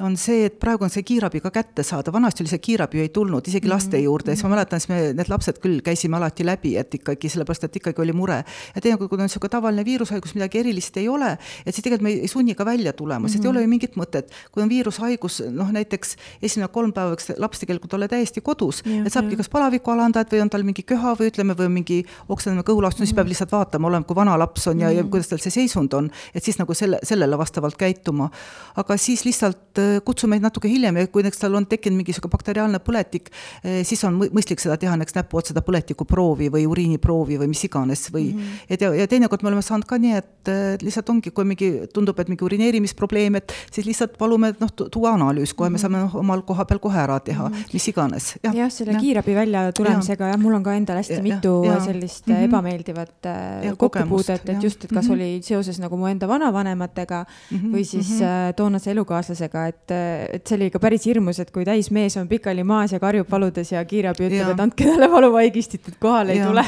on see, et praegu on see kiirabi ka kättesaadav, vanasti oli see kiirabi ei tulnud isegi mhm. laste juurde, siis ma mäletan, siis me, need lapsed küll käisime alati läbi, et ikkagi sellepärast, et ikkagi oli mure. ja teinekord, kui on niisugune tavaline viirushaigus, midagi erilist ei ole, et siis tegelikult me ei sunni ka välja tulema mm, -hmm. sest ei mhm. ole ju mingit mõtet. kui on viirushaigus, noh näiteks esimene kolm päeva võiks laps tegelikult olla täiesti kodus, et saabki kas palaviku alandajad või on tal mingi köha või ütleme, või mingi oksendamine kõhulahtus mm, -hmm. siis peab mhm. lihtsalt vaatama, olema, kui vana laps on ja mm, -hmm. ja kuidas tal see seisund on, et siis nagu selle, sellele vastavalt käituma. aga siis lihtsalt kutsume neid natuke hiljem ja kui näiteks tal on tekkinud mingi niisugune bakteriaalne põletik, eh, siis on mõistlik seda teha näiteks näpu otsa seda põletikuproovi või uriiniproovi või mis iganes või mm -hmm. ja, ja teinekord me oleme saanud ka nii, et lihtsalt ongi, kui mingi tundub, et mingi urineerimisprobleem, et siis lihtsalt palume noh, tuua analüüs, kohe mm -hmm. me mhm. saame noh, omal koha peal kohe ära teha mm, -hmm. mis iganes. jah ja,, selle ja. kiirabi väljatulemisega jah ja,, mul on ka endal hästi ja, mitu ja, sellist mm -hmm. ebameeldivat äh, kokkupuudet, et just, et kas mm -hmm. oli seoses nagu mu enda vanavanematega mm -hmm. või siis mm -hmm. toonase elukaaslasega, et et see oli ikka päris hirmus, et kui täismees on pikali maas ja karjub valudes ja kiirabi ütleb, et andke talle valuvaigistit, et kohale ei tule.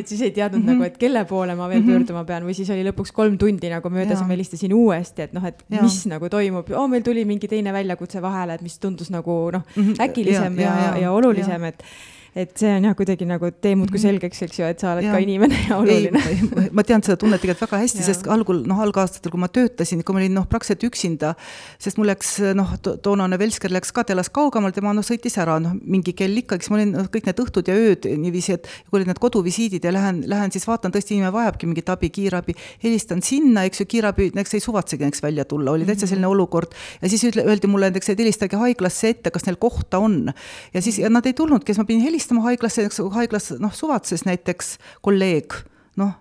et siis ei teadnud mm -hmm. nagu, et kelle poole ma veel mm -hmm. pöörduma pean või siis oli lõpuks kolm tundi nagu möödas ja ma helistasin uuesti, et noh, et ja. mis nagu toimub oh,, meil tuli mingi teine väljakutse vahele, et mis tundus nagu noh, mhm. äkilisem ja, ja, ja, ja olulisem, et et see on jah, kuidagi nagu tee muudkui mhm. selgeks, eks ju, et sa oled ja. ka inimene ja oluline. ma tean seda tunnet tegelikult väga hästi, sest algul noh, algaastatel, kui ma töötasin, kui ma olin noh, praktiliselt üksinda, sest mul läks noh to, toonane Velsker läks ka, ta elas kaugemal, tema noh, sõitis ära noh, mingi kell ikka, siis ma olin noh, kõik need õhtud ja ööd niiviisi, et kui olid need koduvisiidid ja lähen, lähen siis vaatan, tõesti inimene vajabki mingit abi, kiirabi, helistan sinna, eks ju, kiirabi näiteks ei suvatsegi näiteks välja tulla, oli täitsa mhm. selline olukord ja siis öeldi mulle näiteks, et helistage haiglasse ette, kas neil kohta on. ja siis ja nad ei tulnudki, siis ma pidin helistama haiglasse, haiglas noh, suvatses näiteks kolleeg noh,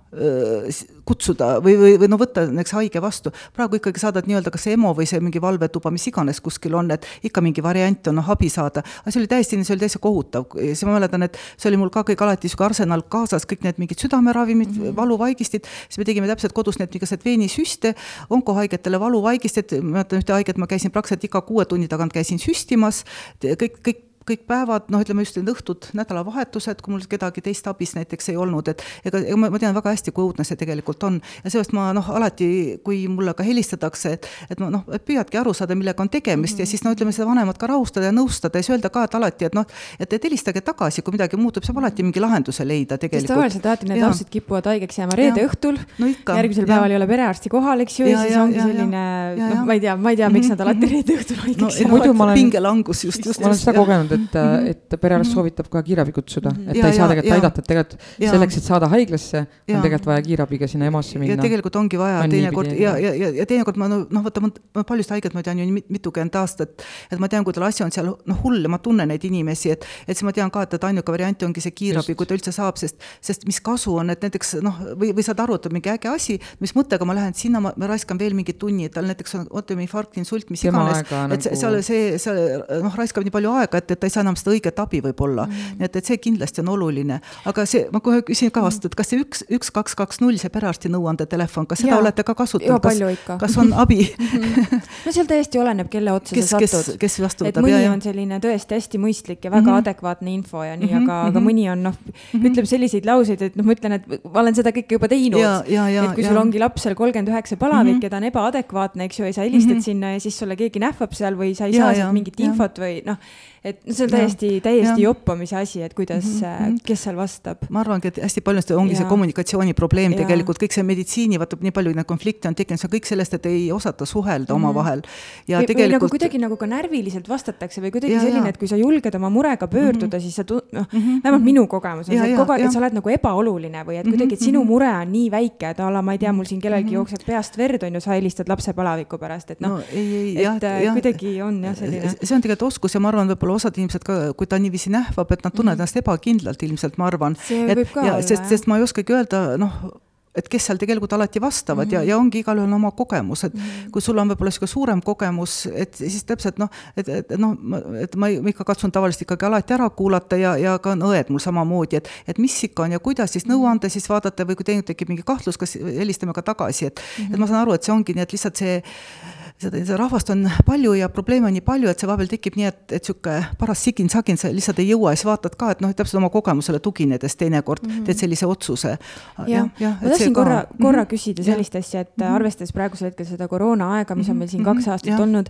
kutsuda või, või, või no võtta näiteks haige vastu. praegu ikkagi saadad nii-öelda kas EMO või see mingi valvetuba, mis iganes kuskil on, et ikka mingi variant on, noh, abi saada. aga see oli täiesti, see oli täitsa kohutav, siis ma mäletan, et see oli mul ka kõik alati niisugune arsenal kaasas, kõik need mingid südameravimid mm, -hmm. valuvaigistid, siis me tegime täpselt kodus need igasuguseid veenisüste, onkohaigetele valuvaigisted, ma mäletan ühte haiget, ma käisin praktiliselt iga kuue tunni tagant käisin süstimas, kõik, kõik kõik päevad, noh, ütleme just need õhtud, nädalavahetused, kui mul kedagi teist abis näiteks ei olnud, et ega, ega ma, ma tean väga hästi, kui õudne see tegelikult on. ja seepärast ma noh, alati, kui mulle ka helistatakse, et, et ma noh, püüadki aru saada, millega on tegemist mm -hmm. ja siis no ütleme, seda vanemat ka rahustada ja nõustada ja siis öelda ka, et alati, et noh, et, et helistage tagasi, kui midagi muutub, saab alati mingi lahenduse leida tegelikult. sest tavaliselt alati need lapsed kipuvad haigeks jääma reede ja. õhtul no, järgmisel ja. päeval ei ole perearsti kohal, eks ju, ja, ja siis ja, ongi ja, selline, noh, ma ei tea, ma ei tea, miks nad alati mhm. reede õhtul haigeks jäävad no,. pingelangus just, just. ma olen seda kogenud, et, mhm. et perearst mhm. soovitab ka kiirabi kutsuda, et ja, ta ei saa tegelikult aidata, et tegelikult ja. selleks, et saada haiglasse, on tegelikult vaja kiirabiga sinna EMO-sse minna. ja tegelikult ongi vaja teinekord ja, ja, ja, ja teinekord ma noh, vaata ma paljust haiget ma tean ju mitukümmend aastat, et ma tean, kui tal asi on seal noh, hull ja ma tunnen neid inimesi, et, et siis ma tean ka, et, et ainuke variant ongi see kiirabi, kui ta üldse saab, sest, sest mis kasu on, et näiteks noh, või, või saad aru, et on mingi äge asi, mis mõttega ma lähen sinna, ma, ma raiskan veel mingi tunni, et tal näiteks on ootaminfarkt, insult, mis iganes, et see, seal see, see noh, raiskab nii palju aega, et, et ta ei saa enam seda õiget abi võib-olla mm. -hmm. nii et, et see kindlasti on oluline, aga see, ma kohe küsin ka vastu, et kas see üks, üks, kaks, kaks, null, see perearsti nõuandetelefon, kas seda ja. olete ka kasutanud, kas, kas on abi no seal täiesti oleneb, kelle otsa kes, sa satud. kes vastu võtab. mõni ja, on selline tõesti hästi mõistlik ja väga mm -hmm. adekvaatne info ja nii mm, -hmm. aga, aga mhm. mõni on noh, mhm. ütleb selliseid lauseid, et noh, ma ütlen, et ma olen seda kõike juba teinud. et kui ja. sul ongi laps seal kolmkümmend üheksa palavik mm -hmm. ja ta on ebaadekvaatne, eks ju, ja sa helistad mm -hmm. sinna ja siis sulle keegi nähvab seal või sa ei ja, saa sealt mingit ja. infot või noh et no see on täiesti, täiesti joppamise asi, et kuidas mm, -hmm. kes seal vastab. ma arvangi, et hästi paljusti ongi ja. see kommunikatsiooniprobleem tegelikult, kõik see meditsiini, vaata nii palju neid konflikte on tekkinud, see on kõik sellest, et ei osata suhelda mm -hmm. omavahel. ja või, tegelikult. või nagu kuidagi nagu ka närviliselt vastatakse või kuidagi ja, selline, et kui sa julged oma murega pöörduda mm, -hmm. siis sa tu-, noh mm -hmm., vähemalt minu kogemus on ja, see, et kogu aeg, et sa oled nagu ebaoluline või et mhm, kuidagi, et sinu mhm. mure on nii väike, et a la ma ei tea, mul siin kellelgi mm -hmm. jookseb peast verd, on ju, sa helistad lapse palaviku pärast, et noh no, et jah, äh, kuidagi on jah, selline. see on tegelikult oskus ja ma arvan, võib-olla osad inimesed ka kui ta niiviisi nähvab, et nad tunnevad mm -hmm. ennast ebakindlalt ilmselt, ma arvan. et ja sest, sest ma ei oskagi öelda, noh, et kes seal tegelikult alati vastavad mm -hmm. ja, ja ongi igalühel oma kogemus, et mm -hmm. kui sul on võib-olla niisugune suurem kogemus, et siis täpselt noh, et, et noh, et ma, ikka katsun tavaliselt ikkagi alati ära kuulata ja, ja ka on õed mul samamoodi, et, et mis ikka on ja kuidas siis nõu anda, siis vaadata või kui teil tekib mingi kahtlus, kas helistame ka tagasi, et mm, -hmm. et ma saan aru, et see ongi nii, et lihtsalt see seda, seda rahvast on palju ja probleeme on nii palju, et see vahepeal tekib nii, et, et niisugune paras sigin-sagin, sa lihtsalt ei jõua ja siis vaatad ka, et noh, täpselt oma kogemusele tuginedes teinekord mm -hmm. teed sellise otsuse. jah, ma tahtsin korra, korra mhm. küsida sellist asja, et mm -hmm. arvestades praegusel hetkel seda koroona aega, mis on meil siin mm -hmm. kaks aastat ja. olnud,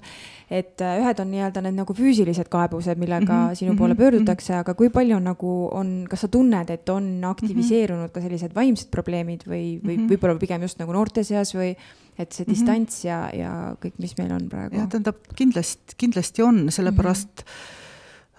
et äh, ühed on nii-öelda need nagu füüsilised kaebused, millega mm -hmm. sinu poole mhm. pöördutakse, aga kui palju on nagu on, kas sa tunned, et on aktiviseerunud mm -hmm. ka sellised vaimsed probleemid või, või mm -hmm. võib-olla pigem just nagu noorte seas või et see mm -hmm. distants ja, ja kõik, mis meil on praegu. jah, tähendab kindlasti, kindlasti on, sellepärast mm -hmm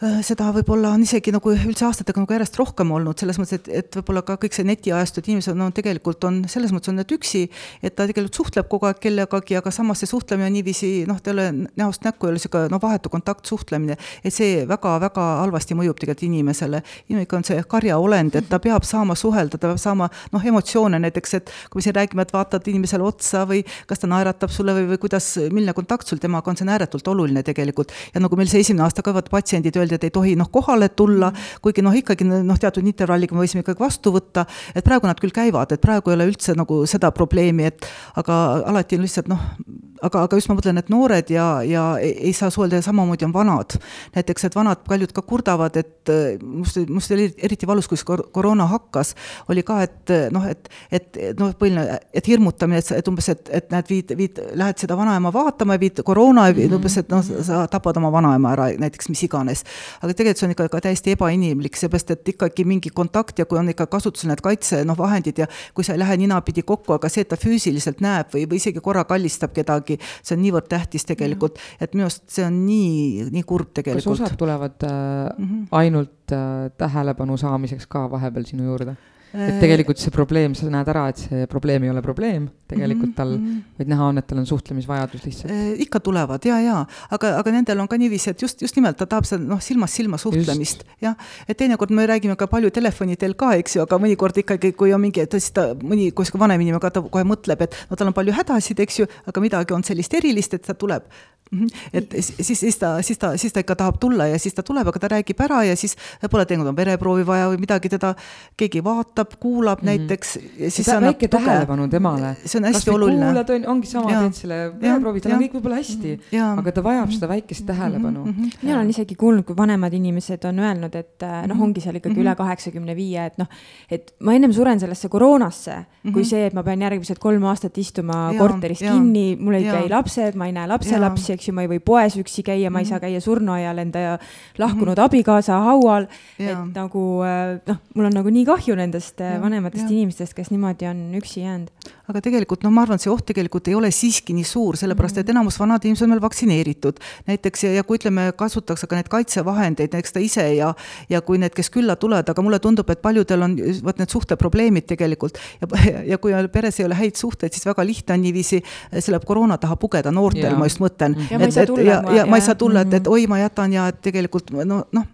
seda võib-olla on isegi nagu üldse aastatega nagu järjest rohkem olnud, selles mõttes, et, et võib-olla ka kõik see netiajastu, et inimesed no tegelikult on, selles mõttes on nad üksi, et ta tegelikult suhtleb kogu aeg kellegagi, aga samas see suhtlemine on niiviisi noh, ta ei ole näost näkku, ei ole niisugune noh, vahetu kontaktsuhtlemine, et see väga-väga halvasti mõjub tegelikult inimesele. inimene on see karjaolend, et ta peab saama suhelda, ta peab saama noh, emotsioone näiteks, et kui me siin räägime, et vaatad inimesele otsa või kas ta naeratab sulle või, või kuidas, milline kontakt sul temaga on, see on ääretult oluline tegelikult. ja nagu meil see esimene aasta ka vaata patsiendid öeldi, öeldi, et ei tohi noh, kohale tulla, kuigi noh, ikkagi noh, teatud intervalliga me võisime ikkagi vastu võtta, et praegu nad küll käivad, et praegu ei ole üldse nagu seda probleemi, et aga alati on lihtsalt noh, aga, aga just ma mõtlen, et noored ja, ja ei, saa suhelda ja samamoodi on vanad. näiteks, et vanad paljud ka kurdavad, et must, must oli eriti valus, kui see koroona hakkas, oli ka, et noh, et, et noh, põhiline, et hirmutamine, et, et umbes, et, et näed, viid, viid, lähed seda vanaema vaatama ja viid koroona ja viid, umbes, et noh, sa tapad oma vanaema ära, näiteks mis iganes aga tegelikult see on ikka ka täiesti ebainimlik, seepärast et ikkagi mingi kontakt ja kui on ikka kasutusel need kaitse noh, vahendid ja kui sa ei lähe ninapidi kokku, aga see, et ta füüsiliselt näeb või, või isegi korra kallistab kedagi, see on niivõrd tähtis tegelikult, et minu arust see on nii, nii kurb tegelikult. kas osad tulevad äh, -hmm. ainult äh, tähelepanu saamiseks ka vahepeal sinu juurde? Et äh, tegelikult see probleem, sa näed ära, et see probleem ei ole probleem tegelikult tal mm, -hmm. vaid näha on, et tal on suhtlemisvajadus lihtsalt. Äh, ikka tulevad ja, ja, aga, aga nendel on ka niiviisi, et just, just nimelt ta tahab seda noh, silmast silma suhtlemist, jah. et teinekord me räägime ka palju telefoni teel ka, eks ju, aga mõnikord ikkagi, kui on mingi, siis ta mõni, sihuke vanem inimene ka, ta kohe mõtleb, et no tal on palju hädasid, eks ju, aga midagi on sellist erilist, et ta tuleb -hmm. et siis, siis ta, siis ta, siis ta ikka tahab tulla ja siis ta tuleb, aga ta räägib ära ja siis võib-olla teinekord on vereproovi vaja või midagi, teda keegi vaatab, kuulab mm -hmm. näiteks. väike tähelepanu temale. see on hästi oluline. kuulad, on, ongi sama, teed selle vereproovi, tal on kõik võib-olla hästi, mhm. aga ta vajab seda väikest tähelepanu mm. -hmm. mina olen isegi kuulnud, kui vanemad inimesed on öelnud, et äh, noh, mhm. ongi seal ikkagi üle kaheksakümne viie, et noh, et ma ennem suren sellesse koroonasse kui see, et ma pean järgmised kolm aastat istuma korteris ja, kinni, mul ei käi lapsed, ma ei näe lapselapsi eks ju, ma ei või poes üksi käia, ma ei saa mhm. käia surnuaial enda lahkunud abikaasa haual. et nagu äh, noh, mul on nagu nii kahju nendest äh, ja, vanematest ja. inimestest, kes niimoodi on üksi jäänud. Aga tegelikult noh, ma arvan, et see oht tegelikult ei ole siiski nii suur, sellepärast et mhm. enamus vanad inimesed on veel vaktsineeritud. näiteks ja, ja kui ütleme, kasutatakse ka neid kaitsevahendeid, näiteks ta ise ja, ja kui need, kes külla tulevad, aga mulle tundub, et paljudel on vot need suhteprobleemid tegelikult ja, ja kui peres ei ole häid suhteid, siis väga lihtne on niiviisi selle koroona taha pugeda noortel, ma just mõtlen. et, et ja, ja ma ei saa tulla, et, et mhm. oi, ma jätan ja et tegelikult no, noh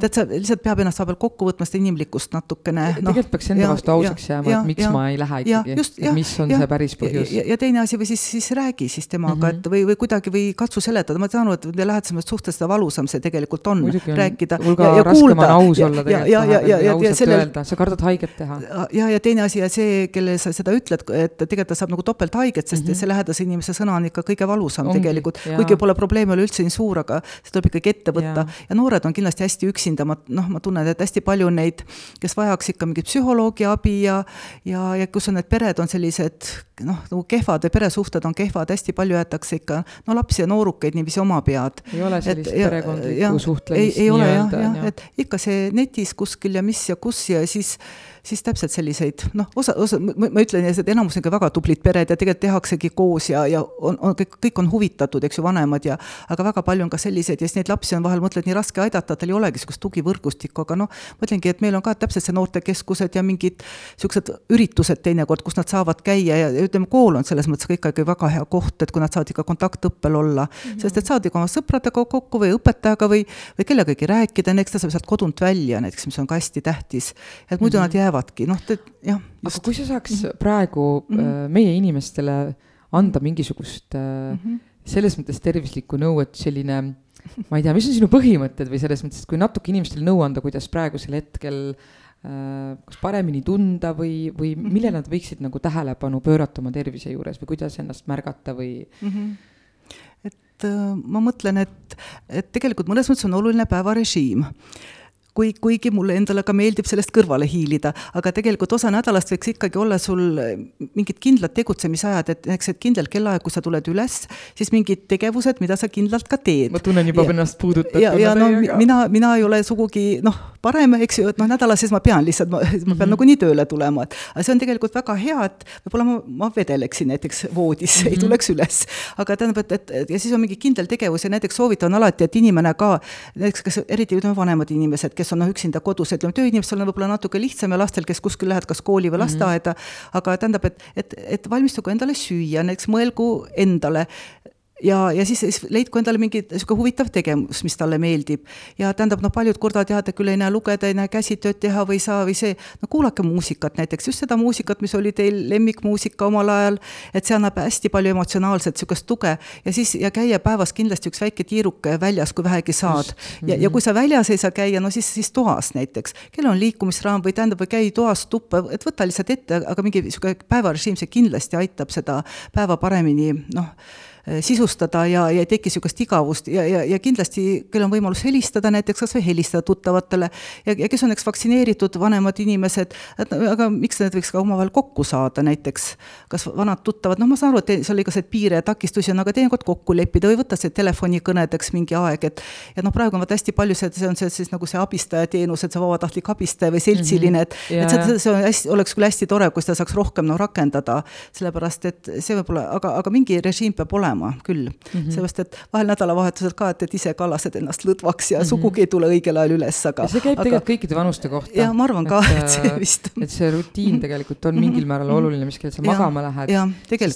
tead, sa lihtsalt peab ennast vahepeal kokku võtma, seda inimlikkust natukene no,. tegelikult peaks enda vastu ausaks jääma, et miks ja, ma ei lähe ikkagi, et mis on ja, see päris põhjus. ja teine asi või siis, siis räägi siis temaga mm, -hmm. et või, või kuidagi või katsu seletada, ma saan aru, et lähedasemas suhtes seda valusam see tegelikult on, rääkida. hulga raskem on aus olla tegelikult. ja ausalt öelda, sa kardad haiget teha. ja, ja teine asi ja see, kellele sa seda ütled, et tegelikult ta saab nagu topelthaiget, sest mm -hmm. see lähedase inimese sõna on ikka kõige valusam Ongi, tegelikult, kuigi pole probleem ei ole üldse nii suur, aga see tuleb ikkagi ette võtta. Ja, ja noored on kindlasti hästi üksinda, ma noh, ma tunnen, et hästi palju neid, kes vajaks ikka mingit psühholoogi abi ja ja, ja kus on need pered on sellised noh, nagu kehvad või peresuhted on kehvad, hästi palju jäetakse ikka no lapsi ja noorukeid niiviisi oma pead. ei ole sellist et, perekondlikku suhtlemist nii-öelda, jah, et ikka see netis kuskil ja mis ja kus ja siis siis täpselt selliseid noh, osa, osa, ma ütlen, et enamus on ikka väga tublid pered ja tegelikult tehaksegi koos ja, ja on, on kõik, kõik on huvitatud, eks ju, vanemad ja aga väga palju on ka selliseid ja siis neid lapsi on vahel, mõtled, nii raske aidata, tal ei olegi niisugust tugivõrgustikku, aga noh, mõtlengi, et meil on ka täpselt see noortekeskused ja mingid niisugused üritused teinekord, kus nad saavad käia ja, ja ütleme, kool on selles mõttes ka ikkagi väga hea koht, et kui nad saavad ikka kontaktõppel olla mm, -hmm. sest et saad ikka oma sõpradega kokku või õpetajaga või, või kellegagi rääkida, eks ta saab sealt kodunt välja näiteks, mis on ka hästi tähtis. et muidu mm -hmm. nad jäävad jäävadki, noh, jah. aga kui sa saaks -hmm. praegu mm -hmm. meie inimestele anda mingisugust mm -hmm. selles mõttes tervislikku nõu, et selline ma ei tea, mis on sinu põhimõtted või selles mõttes, et kui natuke inimestele nõu anda, kuidas praegusel hetkel äh, kas paremini tunda või, või mhm. millele nad võiksid nagu tähelepanu pöörata oma tervise juures või kuidas ennast märgata või mm? -hmm. et ma mõtlen, et, et tegelikult mõnes mõttes on oluline päevarežiim kui, kuigi mulle endale ka meeldib sellest kõrvale hiilida, aga tegelikult osa nädalast võiks ikkagi olla sul mingid kindlad tegutsemisajad, et eks, et kindel kellaaeg, kui sa tuled üles, siis mingid tegevused, mida sa kindlalt ka teed. ma tunnen juba ennast puudutatuna. ja, ja no aga... mina, mina ei ole sugugi noh, parem, eks ju, et noh, nädala sees ma pean lihtsalt, ma, ma pean mm -hmm. nagunii tööle tulema, et aga see on tegelikult väga hea, et võib-olla ma, ma vedeleksin näiteks voodis mm, -hmm. ei mhm. tuleks üles. aga tähendab, et, et, et ja siis on mingi kindel tegevus ja näiteks soovitan alati, et inimene ka, näiteks kes eriti vanemad inimesed, kes kes on noh, üksinda kodus, ütleme tööinimestel on võib-olla natuke lihtsam ja lastel, kes kuskil lähevad kas kooli või mhm. lasteaeda mm, -hmm. aga tähendab, et, et, et valmistugu endale süüa, näiteks mõelgu endale ja, ja siis, siis leidku endale mingi niisugune huvitav tegevus, mis talle meeldib. ja tähendab, noh, paljud kordavad jah, et küll ei näe lugeda, ei näe käsitööd teha või ei saa või see, no kuulake muusikat näiteks, just seda muusikat, mis oli teil lemmikmuusika omal ajal, et see annab hästi palju emotsionaalset niisugust tuge ja siis, ja käia päevas kindlasti üks väike tiiruke väljas, kui vähegi saad. ja, ja kui sa väljas ei saa käia, no siis, siis toas näiteks, kellel on liikumisraam või tähendab, või käi toas tuppa, et võta lihtsalt ette, aga mingi niisugune päevarežiim, see kindlasti aitab seda päeva paremini noh, sisustada ja, ja ei teki niisugust igavust. Ja, ja, ja kindlasti, kellel on võimalus helistada näiteks, kas või helistada tuttavatele ja, ja kes on näiteks vaktsineeritud vanemad inimesed, et aga miks need võiks ka omavahel kokku saada näiteks, kas vanad tuttavad, noh, ma saan aru, et seal igasuguseid piire ja takistusi on, aga teinekord kokku leppida või võtta see telefonikõnedeks mingi aeg, et ja noh, praegu on vaata hästi palju see, see on see siis nagu see abistajateenus, et see vabatahtlik abistaja või seltsiline, et mm, -hmm. et see, see on hästi, oleks küll hästi tore, kui seda saaks rohkem noh, rakendada, sellepärast et see võib-olla, aga, aga mingi režiim peab olema olema küll mm -hmm.. seepärast, et vahel nädalavahetusel ka, et, et ise kallased ennast lõdvaks ja mm -hmm. sugugi ei tule õigel ajal üles, aga. see käib aga, tegelikult kõikide vanuste kohta. jah, ma arvan ka, et see äh, vist. et see rutiin tegelikult on mingil mhm. määral oluline, mis kell sa ja, magama lähed.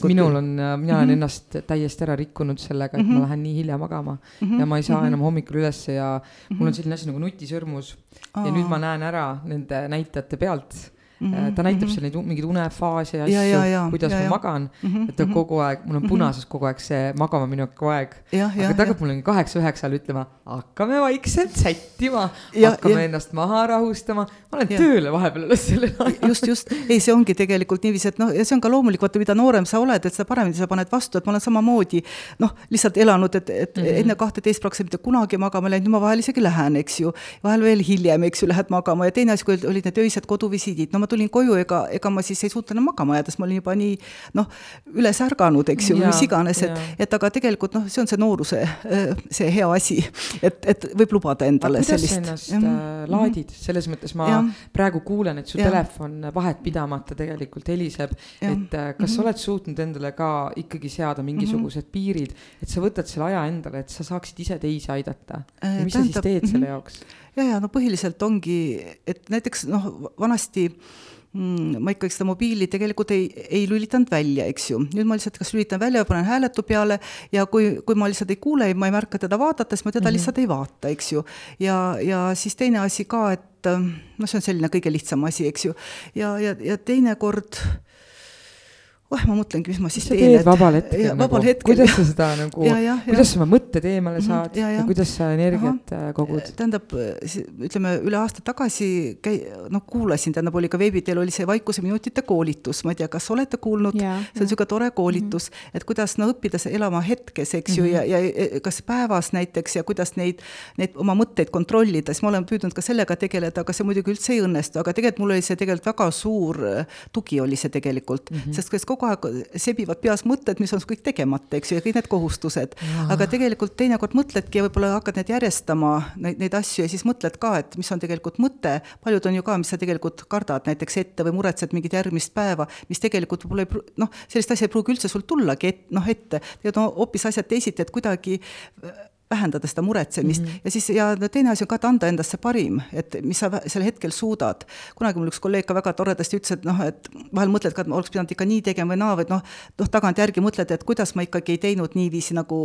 minul on, mina olen mm -hmm. ennast täiesti ära rikkunud sellega, et mm -hmm. ma mhm. lähen nii hilja magama mm -hmm. ja ma ei saa mm -hmm. enam hommikul ülesse ja mul on selline asi nagu nutisõrmus ja nüüd ma näen ära nende näitajate pealt Mm -hmm. ta näitab mhm. seal neid mingeid unefaase ja asju, kuidas ja, ma magan mm, -hmm. et ta mhm. kogu aeg, mul on mhm. punases kogu aeg see magama mineku aeg. aga ta hakkab mulle kaheksa-üheksa ajal ütlema, hakkame vaikselt sättima, hakkame ja. ennast maha rahustama. ma olen ja. tööle vahepeal alles sellel ajal. just, just, ei, see ongi tegelikult niiviisi, et noh, ja see on ka loomulik, vaata, mida noorem sa oled, et seda paremini sa paned vastu, et ma olen samamoodi noh, lihtsalt elanud, et, et mm -hmm. enne kahteteist praktiliselt mitte kunagi magama läinud, nüüd ma vahel isegi lähen, eks ju. vahel veel hiljem, eks ju, lähed magama ja teine asi, kui olid need öised koduvisiidid, no ma tulin koju, ega, ega ma siis ei suutnud enam magama jääda, sest ma olin juba nii noh, üles ärganud, eks ju, mis iganes, et, et aga tegelikult noh, see on see nooruse see hea asi, et, et võib lubada endale aga sellist. kuidas sa ennast ja. äh, laadid, selles mõttes ma ja. praegu kuulen, et su ja. telefon vahetpidamata tegelikult heliseb, et äh, kas sa oled suutnud endale ka ikkagi seada mingisugused mm -hmm. piirid, et sa võtad selle aja endale, et sa saaksid ise teisi aidata äh,. mis Tähendab, sa siis teed selle jaoks? Ja, ja no põhiliselt ongi, et näiteks noh, vanasti mm, ma ikkagi seda mobiili tegelikult ei, ei lülitanud välja, eks ju. nüüd ma lihtsalt kas lülitan välja või panen hääletu peale ja kui, kui ma lihtsalt ei kuule, ma ei märka teda vaadata, siis ma teda mm -hmm. lihtsalt ei vaata, eks ju. ja, ja siis teine asi ka, et noh, see on selline kõige lihtsam asi, eks ju. ja, ja, ja teinekord oh, ma mõtlengi, mis ma siis teen. vabal hetkel ja, nagu, kuidas sa seda nagu, kuidas sa oma mõtted eemale mhm, saad ja, ja. ja kuidas sa energiat Aha. Äh, kogud? tähendab, ütleme üle aasta tagasi käi-, noh, kuulasin, tähendab, oli ka veebiteel oli see Vaikuseminutite koolitus, ma ei tea, kas olete kuulnud, see on niisugune tore koolitus mm, -hmm. et kuidas no õppida elama hetkes, eks ju mm, -hmm. ja, ja kas päevas näiteks ja kuidas neid, neid oma mõtteid kontrollida, siis ma olen püüdnud ka sellega tegeleda, aga see muidugi üldse ei õnnestu, aga tegelikult mul oli see tegelikult väga suur tugi oli see tegelikult mm, -hmm. sest kogu kogu aeg sebivad peas mõtted, mis on kõik tegemata, eks ju, ja kõik need kohustused. aga tegelikult teinekord mõtledki ja võib-olla hakkad neid järjestama, neid, neid asju ja siis mõtled ka, et mis on tegelikult mõte, paljud on ju ka, mis sa tegelikult kardad näiteks ette või muretsed mingit järgmist päeva, mis tegelikult võib-olla ei, noh, sellist asja ei pruugi üldse sul tullagi et, noh, ette, tegelikult on hoopis asjad teisiti, et kuidagi vähendada seda muretsemist mm -hmm. ja siis, ja teine asi on ka, et anda endast see parim, et mis sa sel hetkel suudad. kunagi mul üks kolleeg ka väga toredasti ütles, et noh, et vahel mõtled ka, et ma oleks pidanud ikka nii tegema või naa, või noh, noh, tagantjärgi mõtled, et kuidas ma ikkagi ei teinud niiviisi nagu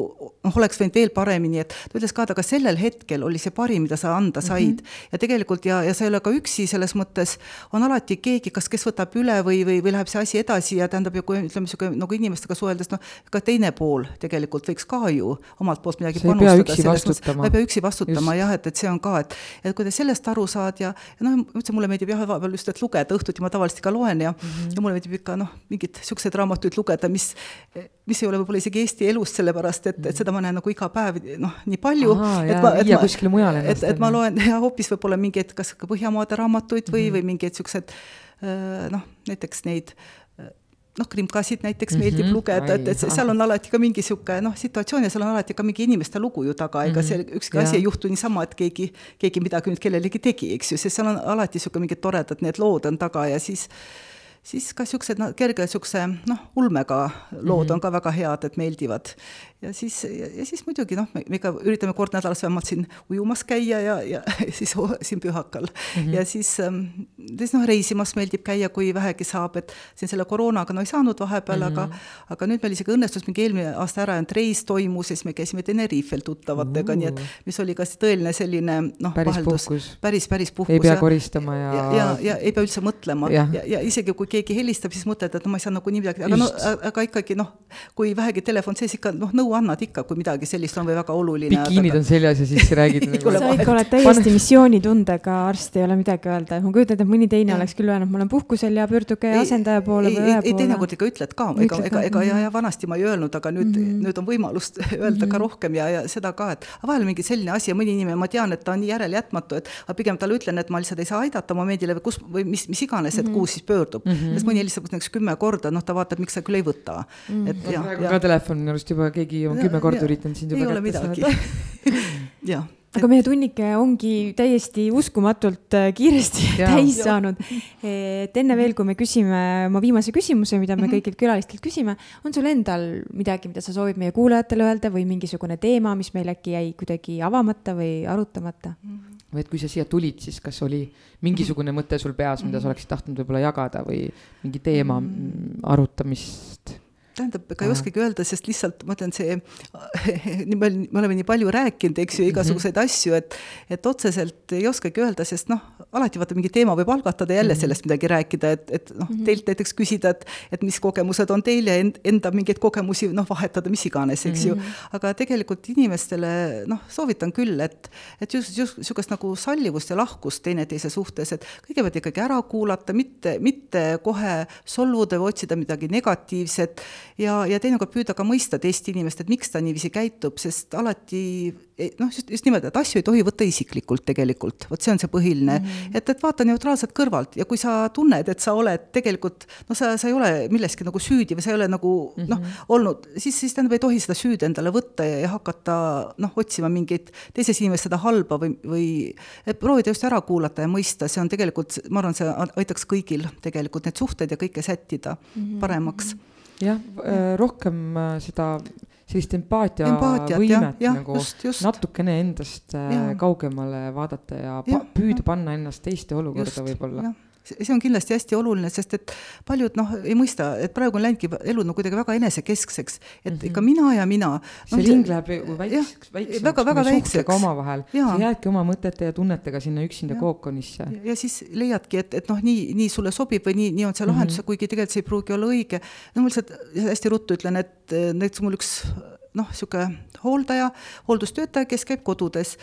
noh, oleks võinud veel paremini, et ta ütles ka, et aga sellel hetkel oli see parim, mida sa anda mhm. said mm. -hmm. ja tegelikult ja, ja sa ei ole ka üksi selles mõttes, on alati keegi, kas, kes võtab üle või, või, või läheb see asi edasi ja tähendab ju, kui ütleme, niisugune nagu inimestega suheldes, noh, ka teine pool tegelikult võiks ka ju omalt poolt midagi panustada üksi vastutama. ma ei pea üksi vastutama just. jah, et, et see on ka, et, et kui te sellest aru saad ja, ja noh, üldse mulle meeldib jah, vahepeal just, et lugeda, õhtuti ma tavaliselt ka loen ja mm, -hmm. ja mulle meeldib ikka noh, mingeid niisuguseid raamatuid lugeda, mis, mis ei ole võib-olla isegi Eesti elust, sellepärast et, et seda ma näen nagu iga päev noh, nii palju. ma, kuskile mujale et, et ma loen ja hoopis võib-olla mingeid, kas ka Põhjamaade raamatuid või mm, -hmm. või mingeid niisuguseid noh, näiteks neid noh, krimkasid näiteks mm -hmm. meeldib lugeda, et, et seal on alati ka mingi niisugune noh, situatsioon ja seal on alati ka mingi inimeste lugu ju taga, ega mm -hmm. see ükski asi ei juhtu niisama, et keegi, keegi midagi nüüd kellelegi tegi, eks ju, sest seal on alati niisugune mingid toredad need lood on taga ja siis siis ka niisugused no, kerge niisuguse noh, ulmega lood mm -hmm. on ka väga head, et meeldivad ja siis, ja siis muidugi noh, me ikka üritame kord nädalas vähemalt siin ujumas käia ja, ja siis siin pühakal mm. -hmm. ja siis, ähm, siis noh, reisimas meeldib käia, kui vähegi saab, et siin selle koroonaga no ei saanud vahepeal mm, -hmm. aga aga nüüd meil isegi õnnestus mingi eelmine aasta ära, et reis toimus ja siis me käisime Tenerifel tuttavatega uh, -huh. nii et mis oli ka tõeline selline noh, vaheldus, päris, päris puhkus. ei pea koristama ja ja, ja, ja ei pea üldse mõtlema ja, ja, ja isegi kui keegi helistab, siis mõtled, et no ma ei saa nagunii midagi, aga Just. no aga ikkagi noh, kui vähegi telefon sees ikka noh, nõu annad ikka, kui midagi sellist on või väga oluline. bikiinid aga... on seljas ja siis räägid nagu sa ikka oled täiesti missioonitundega arst, ei ole midagi öelda, ma kujutan ette, et mõni teine ja. oleks küll öelnud, ma olen puhkusel ja pöörduge ei, asendaja poole või õe poole. ei, teinekord ikka ütled ka, ega, ega, ega ja, ja vanasti ma ei öelnud, aga nüüd mm, -hmm. nüüd on võimalust öelda mm -hmm. ka rohkem ja, ja seda ka, et vahel mingi selline asi ja mõni inimene, ma tean, et ta on nii järelejätmatu, et aga pigem talle ütlen, et ma lihtsalt ei saa aidata momendile või kus või mis, mis iganes, et -hmm. kuhu siis pöördub mm. -hmm. sest mõni helistab näiteks kümme korda, noh, ta vaatab, miks sa küll ei võta mm. -hmm. et ja, ja. ka telefon minu arust juba keegi on kümme korda üritanud sind juba kätte saada. jah aga meie tunnike ongi täiesti uskumatult äh, kiiresti ja, täis ja. saanud. et enne veel, kui me küsime oma viimase küsimuse, mida me mm -hmm. kõigilt külalistelt küsime, on sul endal midagi, mida sa soovid meie kuulajatele öelda või mingisugune teema, mis meil äkki jäi kuidagi avamata või arutamata mm? -hmm või et kui sa siia tulid, siis kas oli mingisugune mõte sul peas, mida sa oleksid tahtnud võib-olla jagada või mingi teema mm. arutamist? Tähendab, ega ei oskagi öelda, sest lihtsalt ma ütlen, see nii palju, me oleme nii palju rääkinud, eks ju, igasuguseid mm -hmm. asju, et et otseselt ei oskagi öelda, sest noh, alati vaata mingi teema võib algatada jälle -hmm. sellest midagi rääkida, et, et noh -hmm., teilt näiteks küsida, et et mis kogemused on teil ja end, enda mingeid kogemusi noh, vahetada, mis iganes, eks ju. Mhm. aga tegelikult inimestele noh, soovitan küll, et et just, just niisugust nagu sallivust ja lahkust teineteise suhtes, et kõigepealt ikkagi ära kuulata, mitte, mitte kohe solvuda või otsida midagi negatiivset ja, ja teinekord püüda ka mõista teist inimest, et miks ta niiviisi käitub, sest alati noh, just, just nimelt, et asju ei tohi võtta isiklikult tegelikult, vot see on see põhiline mm. -hmm. Et, et vaata neutraalselt kõrvalt ja kui sa tunned, et sa oled tegelikult noh, sa, sa ei ole milleski nagu süüdi või sa ei ole nagu mm -hmm. noh, olnud, siis, siis tähendab, ei tohi seda süüd endale võtta ja, ja hakata noh, otsima mingeid teises inimeses seda halba või, või et proovida just ära kuulata ja mõista, see on tegelikult, ma arvan, see aitaks kõigil tegelikult need suhted ja kõike sättida mm -hmm. paremaks mm. -hmm jah, äh, rohkem äh, seda sellist empaatiavõimet nagu just, just. natukene endast äh, ja. kaugemale vaadata ja, ja püüda ja. panna ennast teiste olukorda võib-olla. See on kindlasti hästi oluline, sest et paljud noh, ei mõista, et praegu on läinudki elu no kuidagi väga enesekeskseks, et mm -hmm. ikka mina ja mina no,. see ring läheb ju väikseks, väikseks, väga, väga väikseks. omavahel, sa jäädki oma mõtete ja tunnetega sinna üksinda kookonisse. ja siis leiadki, et, et noh, nii, nii sulle sobib või nii, nii on see lahendus mm, -hmm. kuigi tegelikult see ei pruugi olla õige. no ma lihtsalt hästi ruttu ütlen, et näiteks mul üks noh, niisugune hooldaja, hooldustöötaja, kes käib kodudes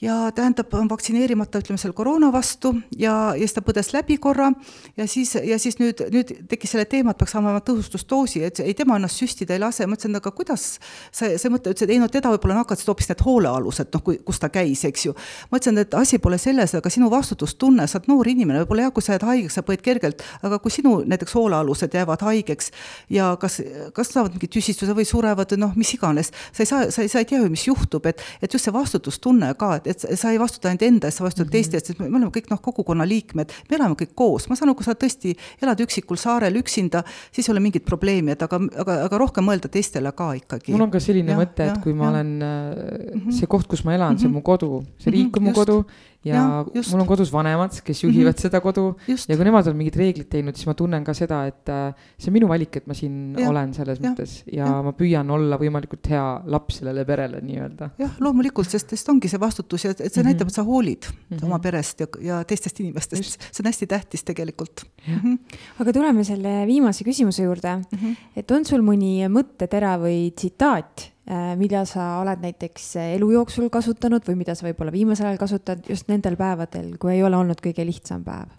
ja tähendab, on vaktsineerimata, ütleme seal koroona vastu ja, ja siis ta põdes läbi korra ja siis, ja siis nüüd, nüüd tekkis selle teema, et peaks saama tõhustusdoosi, et ei, tema ennast süstida ei lase, ma ütlesin, aga kuidas see, see mõte, ütles, et ei no teda võib-olla nakatasid hoopis need hoolealused, noh, kui, kus ta käis, eks ju. ma ütlesin, et asi pole selles, aga sinu vastutustunne, sa oled noor inimene, võib-olla jah, kui sa jääd haigeks, sa põed kergelt, aga kui sinu näiteks hoolealused jäävad haigeks ja kas, kas saavad mingi tüsistuse või surevad või noh, mis iganes, sa ei saa, sa ei, sa ei tea ju, mis juhtub, et, et just see vastutustunne ka, et et sa ei vastuta ainult enda eest, sa vastutad mm -hmm. teiste eest, sest me oleme kõik noh, kogukonna liikmed, me elame kõik koos, ma saan aru, kui sa tõesti elad üksikul saarel üksinda, siis ei ole mingit probleemi, et aga, aga, aga rohkem mõelda teistele ka ikkagi. mul on ka selline ja, mõte, et kui ja, ma ja. olen äh, see koht, kus ma elan, see on mu kodu, see riik on mu kodu ja, ja mul on kodus vanemad, kes juhivad mm -hmm. seda kodu just. ja kui nemad on mingid reeglid teinud, siis ma tunnen ka seda, et äh, see on minu valik, et ma siin ja. olen selles ja. mõttes ja, ja ma püüan olla võimalikult hea laps sellele perele nii-öelda. jah, loomulikult, sest, sest ongi see vastutus ja et see mm -hmm. näitab, et sa hoolid mm -hmm. oma perest ja, ja teistest inimestest, see on hästi tähtis tegelikult. Mm -hmm. aga tuleme selle viimase küsimuse juurde mm, -hmm. et on sul mõni mõttetera või tsitaat mida sa oled näiteks äh, elu jooksul kasutanud või mida sa võib-olla viimasel ajal kasutad just nendel päevadel, kui ei ole olnud kõige lihtsam päev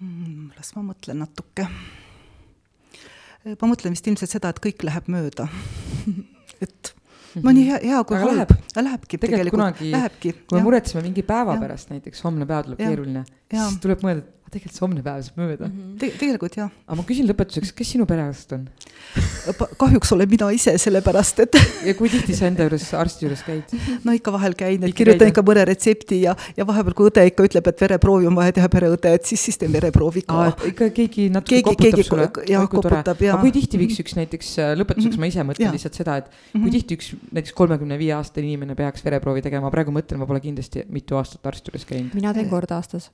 mm,? las ma mõtlen natuke. Äh, ma mõtlen vist ilmselt seda, et kõik läheb mööda et no nii hea, hea kui halb, lähebki tegelikult, tegelikult lähebki. kui me muretseme mingi päeva ja. pärast näiteks, homne päev tuleb ja. keeruline, siis tuleb mõelda, et tegelikult see homne päev saab mööda mm. -hmm. Te tegelikult jah. aga ma küsin lõpetuseks, kes sinu perearst on? kahjuks olen mina ise, sellepärast et ja kui tihti sa enda juures, arsti juures käid? no ikka vahel käin, et kirjutan ikka mõne retsepti ja, ja vahepeal, kui õde ikka ütleb, et vereproovi on vaja teha, pereõde, et siis, siis teen vereproovi ka. ikka keegi natuke keegi, koputab keegi, sulle? jah, koputab ja. aga kui tihti võiks üks näiteks, äh, lõpetuseks ma ise mõtlen ja. lihtsalt seda, et kui mhm. tihti üks näiteks kolmekümne viie aastane inimene peaks vereproovi tegema, praegu mõtlen, ma pole kindlasti mitu aastat arsti juures käinud. mina teen kord aastas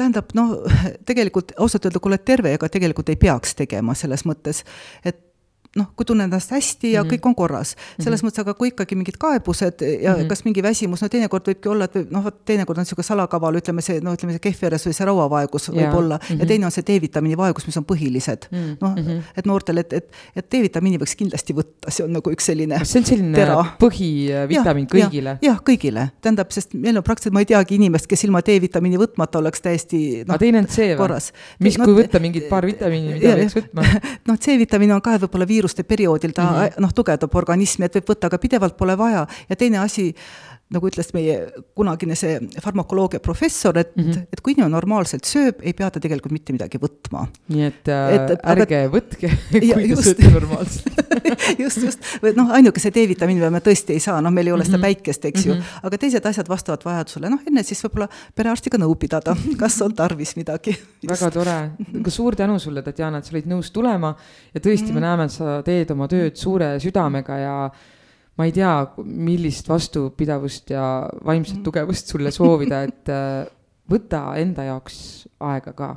tähendab, noh, tegelikult ausalt öelda, kui oled terve, ega tegelikult ei peaks tegema selles mõttes, et noh, kui tunnen ennast hästi ja mm -hmm. kõik on korras. selles mm -hmm. mõttes, aga kui ikkagi mingid kaebused ja mm -hmm. kas mingi väsimus, no teinekord võibki olla, et noh, vot teinekord on niisugune salakaval, ütleme see, no ütleme see kehvveres või see rauavaegus yeah. võib olla mm -hmm. ja mhm. teine on see D-vitamiini vaegus, mis on põhilised mm -hmm. noh, mhm. et noortel, et, et, et D-vitamiini võiks kindlasti võtta, see on nagu üks selline see on selline põhivitamiin kõigile? jah, kõigile, tähendab, sest meil on praktiliselt, ma ei teagi inimest, kes ilma D-vitamiini võtmata oleks täiesti noh, või? mis, kui võtta mingid paar vitamiini, mida peaks võtma? noh, C-vitamiin on ka võib-olla viirus viiruste perioodil ta mm -hmm. noh, tugevdab organismi, et võib võtta, aga pidevalt pole vaja. ja teine asi, nagu ütles meie kunagine see farmakoloogia professor, et mm, -hmm. et kui inimene normaalselt sööb, ei pea ta tegelikult mitte midagi võtma. nii et, äh, et ärge aga, võtke, kui te sööte normaalselt just, just, või noh, ainuke see D-vitamiin me tõesti ei saa, noh, meil ei ole mm -hmm. seda mhm. päikest, eks ju mm, -hmm. aga teised asjad vastavad vajadusele, noh, enne siis võib-olla perearstiga nõu pidada, kas on tarvis midagi. väga tore, aga suur tänu sulle, Tatjana, et sa olid nõus tulema ja tõesti mm, -hmm. me näeme, et sa teed oma tööd suure südamega ja ma ei tea, millist vastupidavust ja vaimset mm. tugevust sulle soovida, et äh, võta enda jaoks aega ka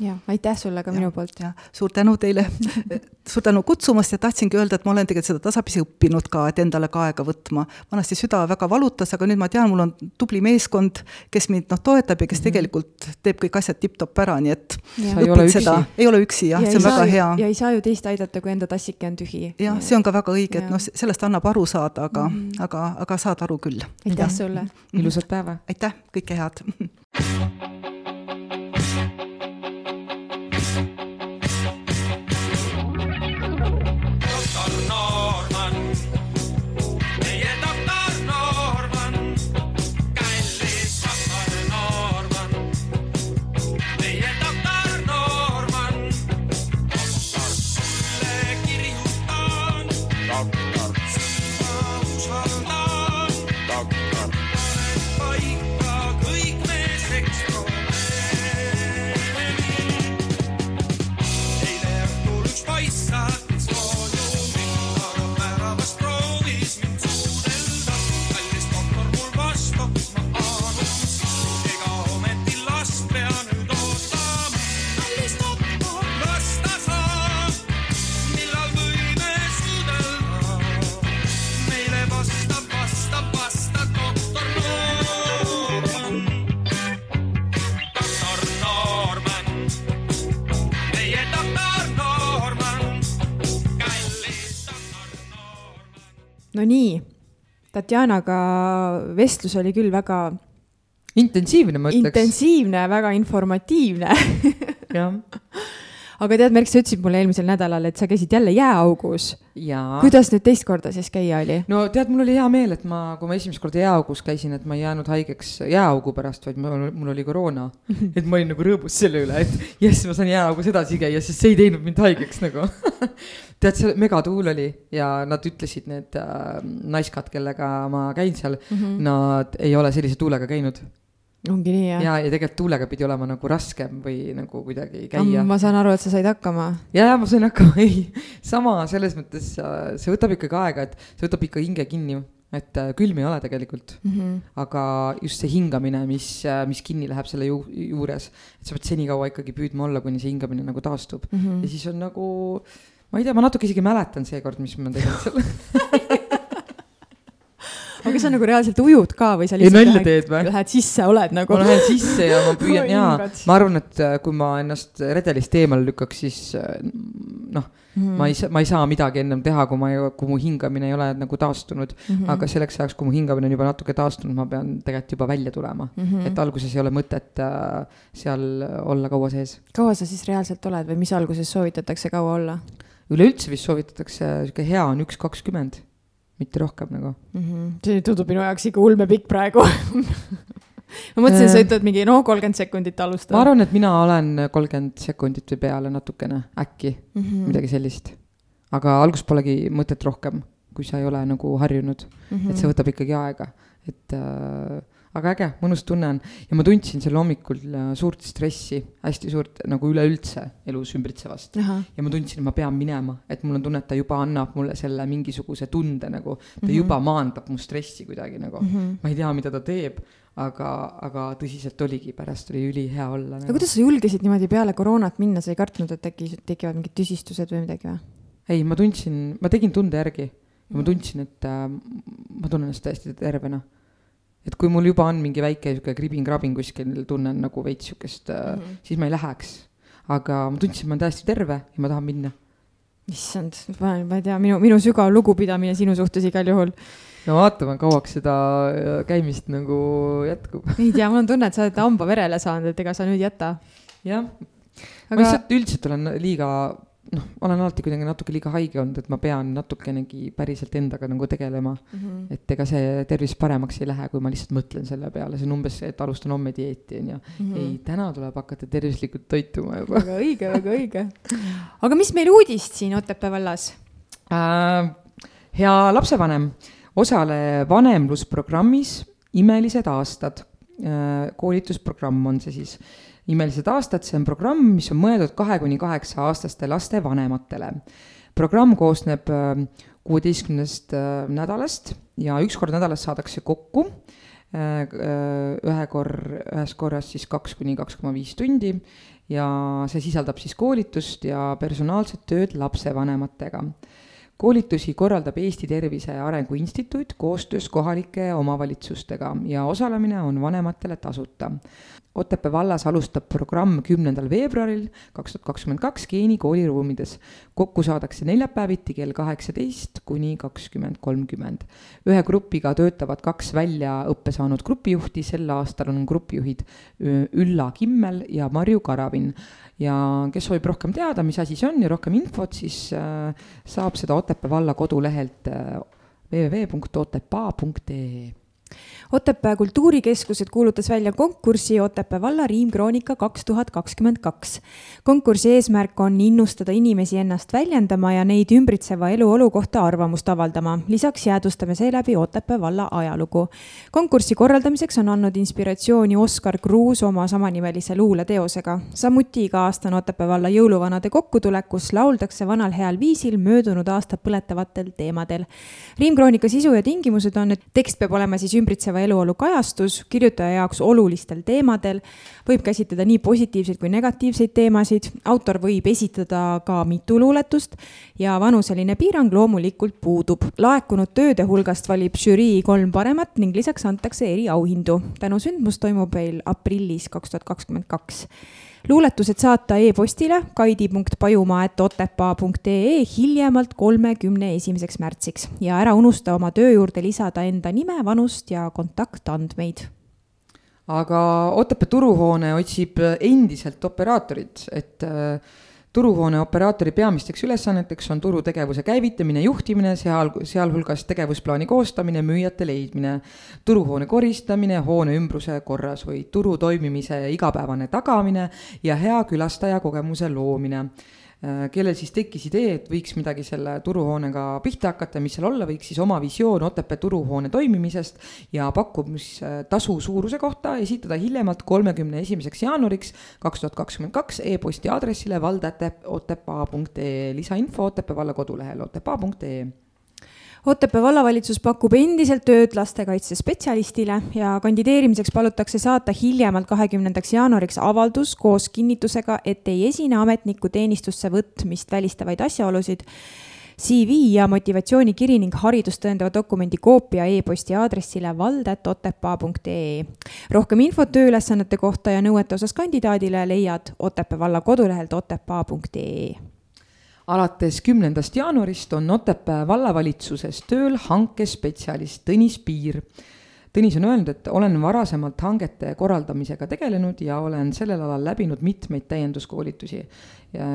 ja aitäh sulle ka ja, minu poolt. ja suur tänu teile suur tänu kutsumast ja tahtsingi öelda, et ma olen tegelikult seda tasapisi õppinud ka, et endale ka aega võtma. vanasti süda väga valutas, aga nüüd ma tean, mul on tubli meeskond, kes mind noh, toetab ja kes mm -hmm. tegelikult teeb kõik asjad tipp-topp ära, nii et ei ole üksi. ei ole üksi jah ja, see on väga ju, hea. ja ei saa ju teist aidata, kui enda tassike on tühi. jah, see on ka väga õige, et noh, sellest annab aru saada, aga mm, -hmm. aga, aga saad aru küll. aitäh sulle. ilusat päeva. aitäh, kõike head no nii, Tatjanaga vestlus oli küll väga intensiivne, ma ütleks. intensiivne, väga informatiivne jah aga tead, Merk, sa ütlesid mulle eelmisel nädalal, et sa käisid jälle jääaugus. kuidas nüüd teist korda siis käia oli? no tead, mul oli hea meel, et ma, kui ma esimest korda jääaugus käisin, et ma ei jäänud haigeks jääaugu pärast, vaid mul, mul oli koroona. et ma olin nagu rõõmus selle üle, et jess, ma saan jääaugus edasi käia, sest see ei teinud mind haigeks nagu tead, see megatuul oli ja nad ütlesid, need äh, naiskad, kellega ma käin seal mm, -hmm. nad ei ole sellise tuulega käinud ongi nii, jah? ja, ja tegelikult tuulega pidi olema nagu raskem või nagu kuidagi käia. ma saan aru, et sa said hakkama. ja, ja ma sain hakkama, ei, sama selles mõttes, äh, see võtab ikkagi aega, et see võtab ikka hinge kinni, et äh, külm ei ole tegelikult mm. -hmm. aga just see hingamine, mis, äh, mis kinni läheb selle ju, juures, et sa pead senikaua ikkagi püüdma olla, kuni see hingamine nagu taastub mm. -hmm. ja siis on nagu, ma ei tea, ma natuke isegi mäletan seekord, mis ma tegin seal aga kas sa nagu reaalselt ujud ka või sa lihtsalt lähed, teed, lähed sisse, oled nagu? ma lähen sisse ja ma püüan jaa, ma arvan, et äh, kui ma ennast redelist eemale lükkaks, siis äh, noh mm., ma ei saa, ma ei saa midagi ennem teha, kui ma ei, kui mu hingamine ei ole nagu taastunud mm. -hmm. aga selleks ajaks, kui mu hingamine on juba natuke taastunud, ma pean tegelikult juba välja tulema mm. -hmm. et alguses ei ole mõtet äh, seal olla kaua sees. kaua sa siis reaalselt oled või mis alguses soovitatakse kaua olla? üleüldse vist soovitatakse, sihuke hea on üks kakskümmend mitte rohkem nagu mm. -hmm. see tundub minu jaoks ikka ulmepikk praegu ma mõtlesin, et sa ütled mingi no kolmkümmend sekundit alustada. ma arvan, et mina olen kolmkümmend sekundit või peale natukene, äkki mm, -hmm. midagi sellist. aga alguses polegi mõtet rohkem, kui sa ei ole nagu harjunud mm, -hmm. et see võtab ikkagi aega, et äh, aga äge, mõnus tunne on. Ja ma tundsin sel hommikul äh, suurt stressi, hästi suurt nagu üleüldse elus ümbritsevast. ja ma tundsin, et ma pean minema, et mul on tunne, et ta juba annab mulle selle mingisuguse tunde nagu, ta mm -hmm. juba maandab mu stressi kuidagi nagu. Mm, -hmm. ma ei tea, mida ta teeb, aga, aga tõsiselt oligi, pärast oli ülihea olla nagu.. aga kuidas sa julgesid niimoodi peale koroonat minna, sa ei kartnud, et äkki tekivad mingid tüsistused või midagi või? ei, ma tundsin, ma tegin tunde järgi. Ja ma tundsin, et äh, ma tunnen ennast täiesti tervena et kui mul juba on mingi väike sihuke kribin-krabin kuskil, tunnen nagu veits sihukest mm, -hmm. siis ma ei läheks. aga ma tundsin, et ma olen täiesti terve ja ma tahan minna. issand, ma, ma ei tea, minu, minu sügav lugupidamine sinu suhtes igal juhul. no vaatame, kauaks seda äh, käimist nagu jätkub. ei tea, mul on tunne, et sa oled hamba verele saanud, et ega sa nüüd jäta. jah aga..., ma lihtsalt üldiselt olen liiga noh, olen alati kuidagi natuke liiga haige olnud, et ma pean natukenegi päriselt endaga nagu tegelema mm. -hmm. et ega see tervis paremaks ei lähe, kui ma lihtsalt mõtlen selle peale, see on umbes see, et alustan homme dieeti on ju. -hmm. ei, täna tuleb hakata tervislikult toituma juba. väga õige, väga õige. aga mis meil uudist siin Otepää vallas äh,? hea lapsevanem, osale vanemlusprogrammis Imelised aastad äh,, koolitusprogramm on see siis imelised aastad, see on programm, mis on mõeldud kahe kuni kaheksa aastaste laste vanematele. programm koosneb äh, kuueteistkümnest äh, nädalast ja üks kord nädalas saadakse kokku äh, ühe kor-, ühes korras siis kaks kuni kaks koma viis tundi ja see sisaldab siis koolitust ja personaalset tööd lapsevanematega koolitusi korraldab Eesti Tervise Arengu Instituut koostöös kohalike omavalitsustega ja osalemine on vanematele tasuta. Otepää vallas alustab programm kümnendal veebruaril kaks tuhat kakskümmend kaks Geeni kooliruumides. kokku saadakse neljapäeviti kell kaheksateist kuni kakskümmend kolmkümmend. ühe grupiga töötavad kaks väljaõppe saanud grupijuhti, sel aastal on grupijuhid Ülla Kimmel ja Marju Karavin. Ja kes soovib rohkem teada, mis asi see on ja rohkem infot, siis äh, saab seda Otepää valla kodulehelt äh, www.otepaa.ee Otepää kultuurikeskused kuulutas välja konkursi Otepää valla riimkroonika kaks tuhat kakskümmend kaks. konkursi eesmärk on innustada inimesi ennast väljendama ja neid ümbritseva eluolu kohta arvamust avaldama. lisaks jäädvustame seeläbi Otepää valla ajalugu. konkursi korraldamiseks on andnud inspiratsiooni Oskar Kruus oma samanimelise luuleteosega. samuti iga aasta on Otepää valla jõuluvanade kokkutulek, kus lauldakse vanal heal viisil möödunud aasta põletavatel teemadel. riimkroonika sisu ja tingimused on, et tekst peab olema siis ümbritseva eluolu kajastus kirjutaja jaoks olulistel teemadel, võib käsitleda nii positiivseid kui negatiivseid teemasid, autor võib esitada ka mitu luuletust ja vanuseline piirang loomulikult puudub. laekunud tööde hulgast valib žürii kolm paremat ning lisaks antakse eriauhindu. tänu sündmus toimub meil aprillis kaks tuhat kakskümmend kaks luuletused saata e-postile kaidi.pajumaa.otepaa.ee hiljemalt kolmekümne esimeseks märtsiks. Ja ära unusta oma töö juurde lisada enda nime, vanust ja kontaktandmeid. Aga Otepää turuhoone otsib endiselt operaatorit, et äh, turuhoone operaatori peamisteks ülesanneteks on turutegevuse käivitamine, juhtimine, seal, sealhulgas tegevusplaani koostamine, müüjate leidmine, turuhoone koristamine, hoone ümbruse korras või turu toimimise igapäevane tagamine ja hea külastajakogemuse loomine kellel siis tekkis idee, et võiks midagi selle turuhoonega pihta hakata, mis seal olla võiks, siis oma visioon Otepää turuhoone toimimisest ja pakkumistasu suuruse kohta esitada hiljemalt kolmekümne esimeseks jaanuariks kaks tuhat kakskümmend kaks e-posti aadressile vald.otepaa.ee, lisainfo Otepää valla kodulehel otepaa.ee Otepää vallavalitsus pakub endiselt tööd lastekaitsespetsialistile ja kandideerimiseks palutakse saata hiljemalt kahekümnendaks jaanuariks avaldus koos kinnitusega, et ei esine ametniku teenistusse võtmist välistavaid asjaolusid. CV ja motivatsioonikiri ning haridust tõendava dokumendi koopia e-posti aadressile vald.otepaa.ee. rohkem infot tööülesannete kohta ja nõuete osas kandidaadile leiad Otepää valla kodulehelt otepaa.ee alates kümnendast jaanuarist on Otepää vallavalitsuses tööl hankespetsialist Tõnis Piir. Tõnis on öelnud, et olen varasemalt hangete korraldamisega tegelenud ja olen sellel alal läbinud mitmeid täienduskoolitusi.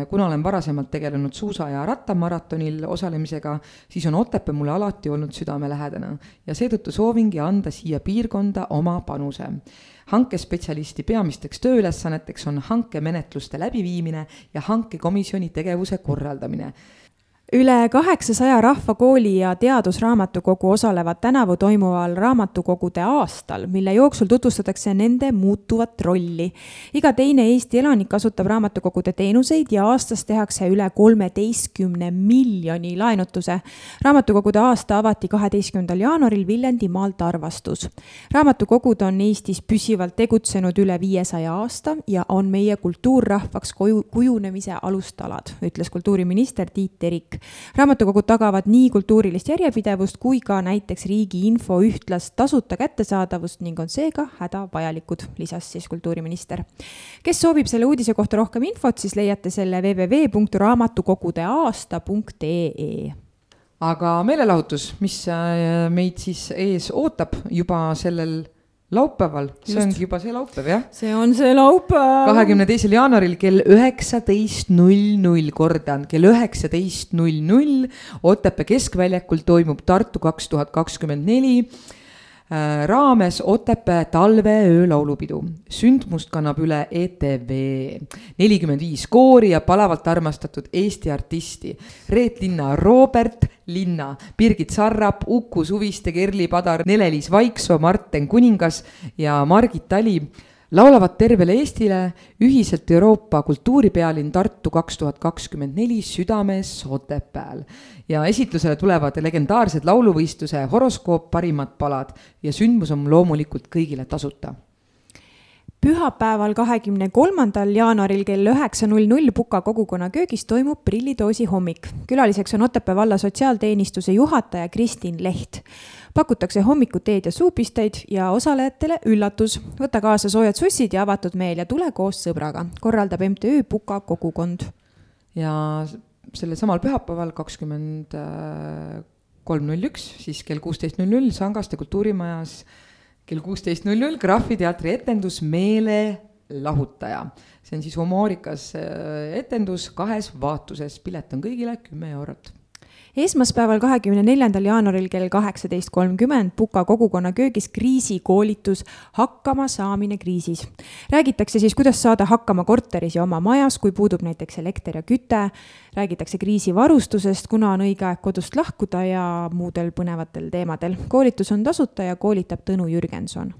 kuna olen varasemalt tegelenud suusa- ja rattamaratonil osalemisega, siis on Otepää mulle alati olnud südamelähedane ja seetõttu soovingi anda siia piirkonda oma panuse hankespetsialisti peamisteks tööülesanneteks on hankemenetluste läbiviimine ja hankekomisjoni tegevuse korraldamine üle kaheksasaja rahvakooli ja teadusraamatukogu osalevad tänavu toimuval raamatukogude aastal, mille jooksul tutvustatakse nende muutuvat rolli. iga teine Eesti elanik kasutab raamatukogude teenuseid ja aastas tehakse üle kolmeteistkümne miljoni laenutuse. raamatukogude aasta avati kaheteistkümnendal jaanuaril Viljandimaal Tarvastus. raamatukogud on Eestis püsivalt tegutsenud üle viiesaja aasta ja on meie kultuurrahvaks koju, kujunemise alustalad, ütles kultuuriminister Tiit Terik raamatukogud tagavad nii kultuurilist järjepidevust kui ka näiteks riigi info ühtlast tasuta kättesaadavust ning on seega hädavajalikud, lisas siis kultuuriminister. kes soovib selle uudise kohta rohkem infot, siis leiate selle www.raamatukogudeaasta.ee aga meelelahutus, mis äh, meid siis ees ootab juba sellel laupäeval, see ongi juba see laupäev, jah? see on see laupäev. kahekümne teisel jaanuaril kell üheksateist null null, kordan, kell üheksateist null null Otepää keskväljakul toimub Tartu kaks tuhat kakskümmend neli raames Otepää talveöö laulupidu. sündmust kannab üle ETV. nelikümmend viis koori ja palavalt armastatud Eesti artisti. Reet Linna, Robert Linna, Birgit Sarrap, Uku Suviste, Kerli Padar, Nele-Liis Vaiksoo, Marten Kuningas ja Margit Tali laulavad tervele Eestile ühiselt Euroopa kultuuripealinn Tartu kaks tuhat kakskümmend neli südames Otepääl. ja esitlusele tulevad legendaarsed lauluvõistluse horoskoop parimad palad ja sündmus on loomulikult kõigile tasuta pühapäeval, kahekümne kolmandal jaanuaril kell üheksa null null Puka kogukonna köögis toimub prillidoosi hommik. külaliseks on Otepää valla sotsiaalteenistuse juhataja Kristin Leht. pakutakse hommikuteed ja suupisteid ja osalejatele üllatus. võta kaasa soojad sussid ja avatud meel ja tule koos sõbraga, korraldab MTÜ Puka kogukond. ja sellel samal pühapäeval, kakskümmend kolm null üks, siis kell kuusteist null null Sangaste kultuurimajas kell kuusteist null null Graafiteatri etendus Meelelahutaja. see on siis humoorikas äh, etendus kahes vaatuses, pilet on kõigile kümme eurot esmaspäeval, kahekümne neljandal jaanuaril kell kaheksateist kolmkümmend Puka kogukonna köögis kriisikoolitus Hakkama saamine kriisis. räägitakse siis, kuidas saada hakkama korteris ja oma majas, kui puudub näiteks elekter ja küte. räägitakse kriisivarustusest, kuna on õige aeg kodust lahkuda ja muudel põnevatel teemadel. koolitus on tasuta ja koolitab Tõnu Jürgenson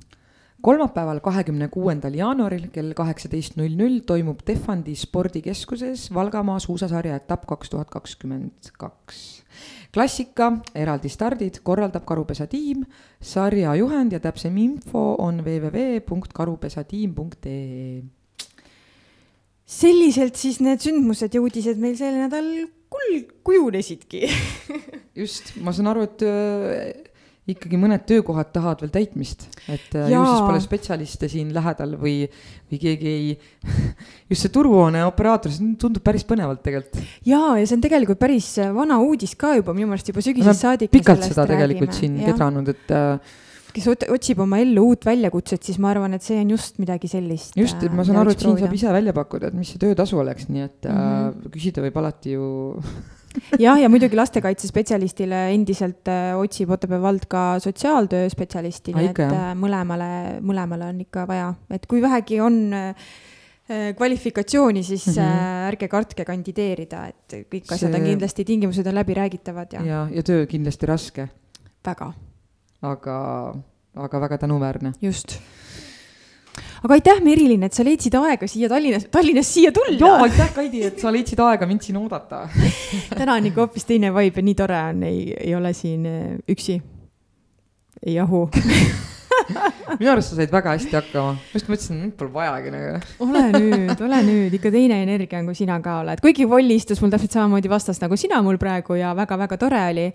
kolmapäeval, kahekümne kuuendal jaanuaril kell kaheksateist null null toimub Tehvandi spordikeskuses Valgamaa suusasarja etapp kaks tuhat kakskümmend kaks. Klassika, eraldi stardid korraldab Karupesa tiim, sarja juhend ja täpsem info on www.karupesatiim.ee selliselt siis need sündmused ja uudised meil sel nädal kul-, kujunesidki. Just, ma saan aru, et ikkagi mõned töökohad tahavad veel täitmist, et äh, ju siis pole spetsialiste siin lähedal või, või keegi ei just see turuhoone operaator, see tundub päris põnevalt tegelikult. jaa, ja see on tegelikult päris vana uudis ka juba minu meelest juba sügisest saadik. pikalt seda tegelikult räägime. siin kedranud, et äh, kes otsib oma ellu uut väljakutset, siis ma arvan, et see on just midagi sellist. just, et ma saan aru, et siin saab ise välja pakkuda, et mis see töötasu oleks, nii et mm -hmm. äh, küsida võib alati ju jah, ja muidugi lastekaitsespetsialistile endiselt äh, otsib Otepää vald ka sotsiaaltöö spetsialisti, nii et äh, mõlemale, mõlemale on ikka vaja, et kui vähegi on äh, kvalifikatsiooni, siis mm -hmm. ärge kartke kandideerida, et kõik asjad see... on kindlasti, tingimused on läbiräägitavad ja. ja, ja töö kindlasti raske. väga aga, aga väga tänuväärne. just. Aga aitäh, Merilin, et sa leidsid aega siia Tallinnas, Tallinnast siia tulla. jaa, aitäh, Kaidi, et sa leidsid aega mind siin oodata täna on ikka hoopis teine vibe ja nii tore on, ei, ei ole siin äh, üksi. ei jahu minu arust sa said väga hästi hakkama, just mõtlesin, mind pole vajagi nagu. ole nüüd, ole nüüd, ikka teine energia on, kui sina ka oled, kuigi Volli istus mul täpselt samamoodi vastas nagu sina mul praegu ja väga-väga tore oli.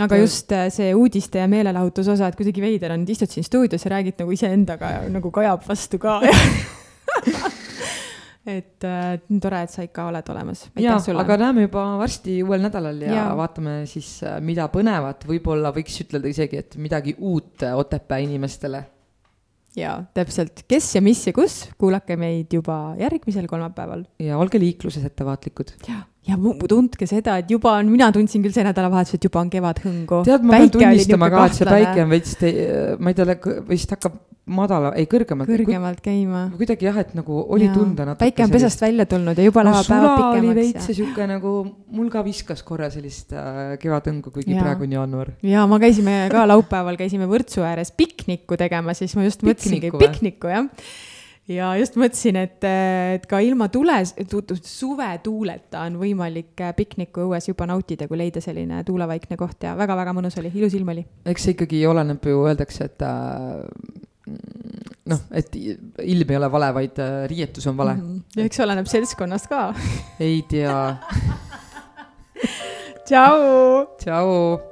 aga just äh, see uudiste ja meelelahutuse osa, et kuidagi veider on, istud siin stuudios ja räägid nagu iseendaga ja nagu kajab vastu ka et äh, tore, et sa ikka oled olemas. jaa, aga näeme juba varsti uuel nädalal ja, ja vaatame siis, äh, mida põnevat, võib-olla võiks ütelda isegi, et midagi uut Otepää inimestele. jaa, täpselt, kes ja mis ja kus, kuulake meid juba järgmisel kolmapäeval. ja olge liikluses ettevaatlikud. ja, ja tundke seda, et juba on, mina tundsin küll see nädalavahetus, et juba on kevadhõngu. tead, ma pean tunnistama ka, et see päike on veits, ma ei tea, vist hakkab madala, ei kõrgemalt. kõrgemalt käima. kuidagi jah, et nagu oli ja. tunda natuke. päike on pesast välja tulnud ja juba läheb päevad pikemaks. oli veits ja sihuke nagu, mul ka viskas korra sellist äh, kevadõngu, kuigi ja. praegu on jaanuar. ja ma käisime ka laupäeval käisime Võrtsu ääres piknikku tegema, siis ma just mõtlesingi piknikku jah ja just mõtlesin, et, et ka ilma tule, suvetuuleta on võimalik äh, pikniku õues juba nautida, kui leida selline tuulevaikne koht ja väga-väga mõnus oli, ilus ilm oli. eks see ikkagi oleneb ju, öeldakse, et äh, noh, et ilm ei ole vale, vaid äh, riietus on vale mm. -hmm. eks oleneb seltskonnast ka ei tea tšau. tšau.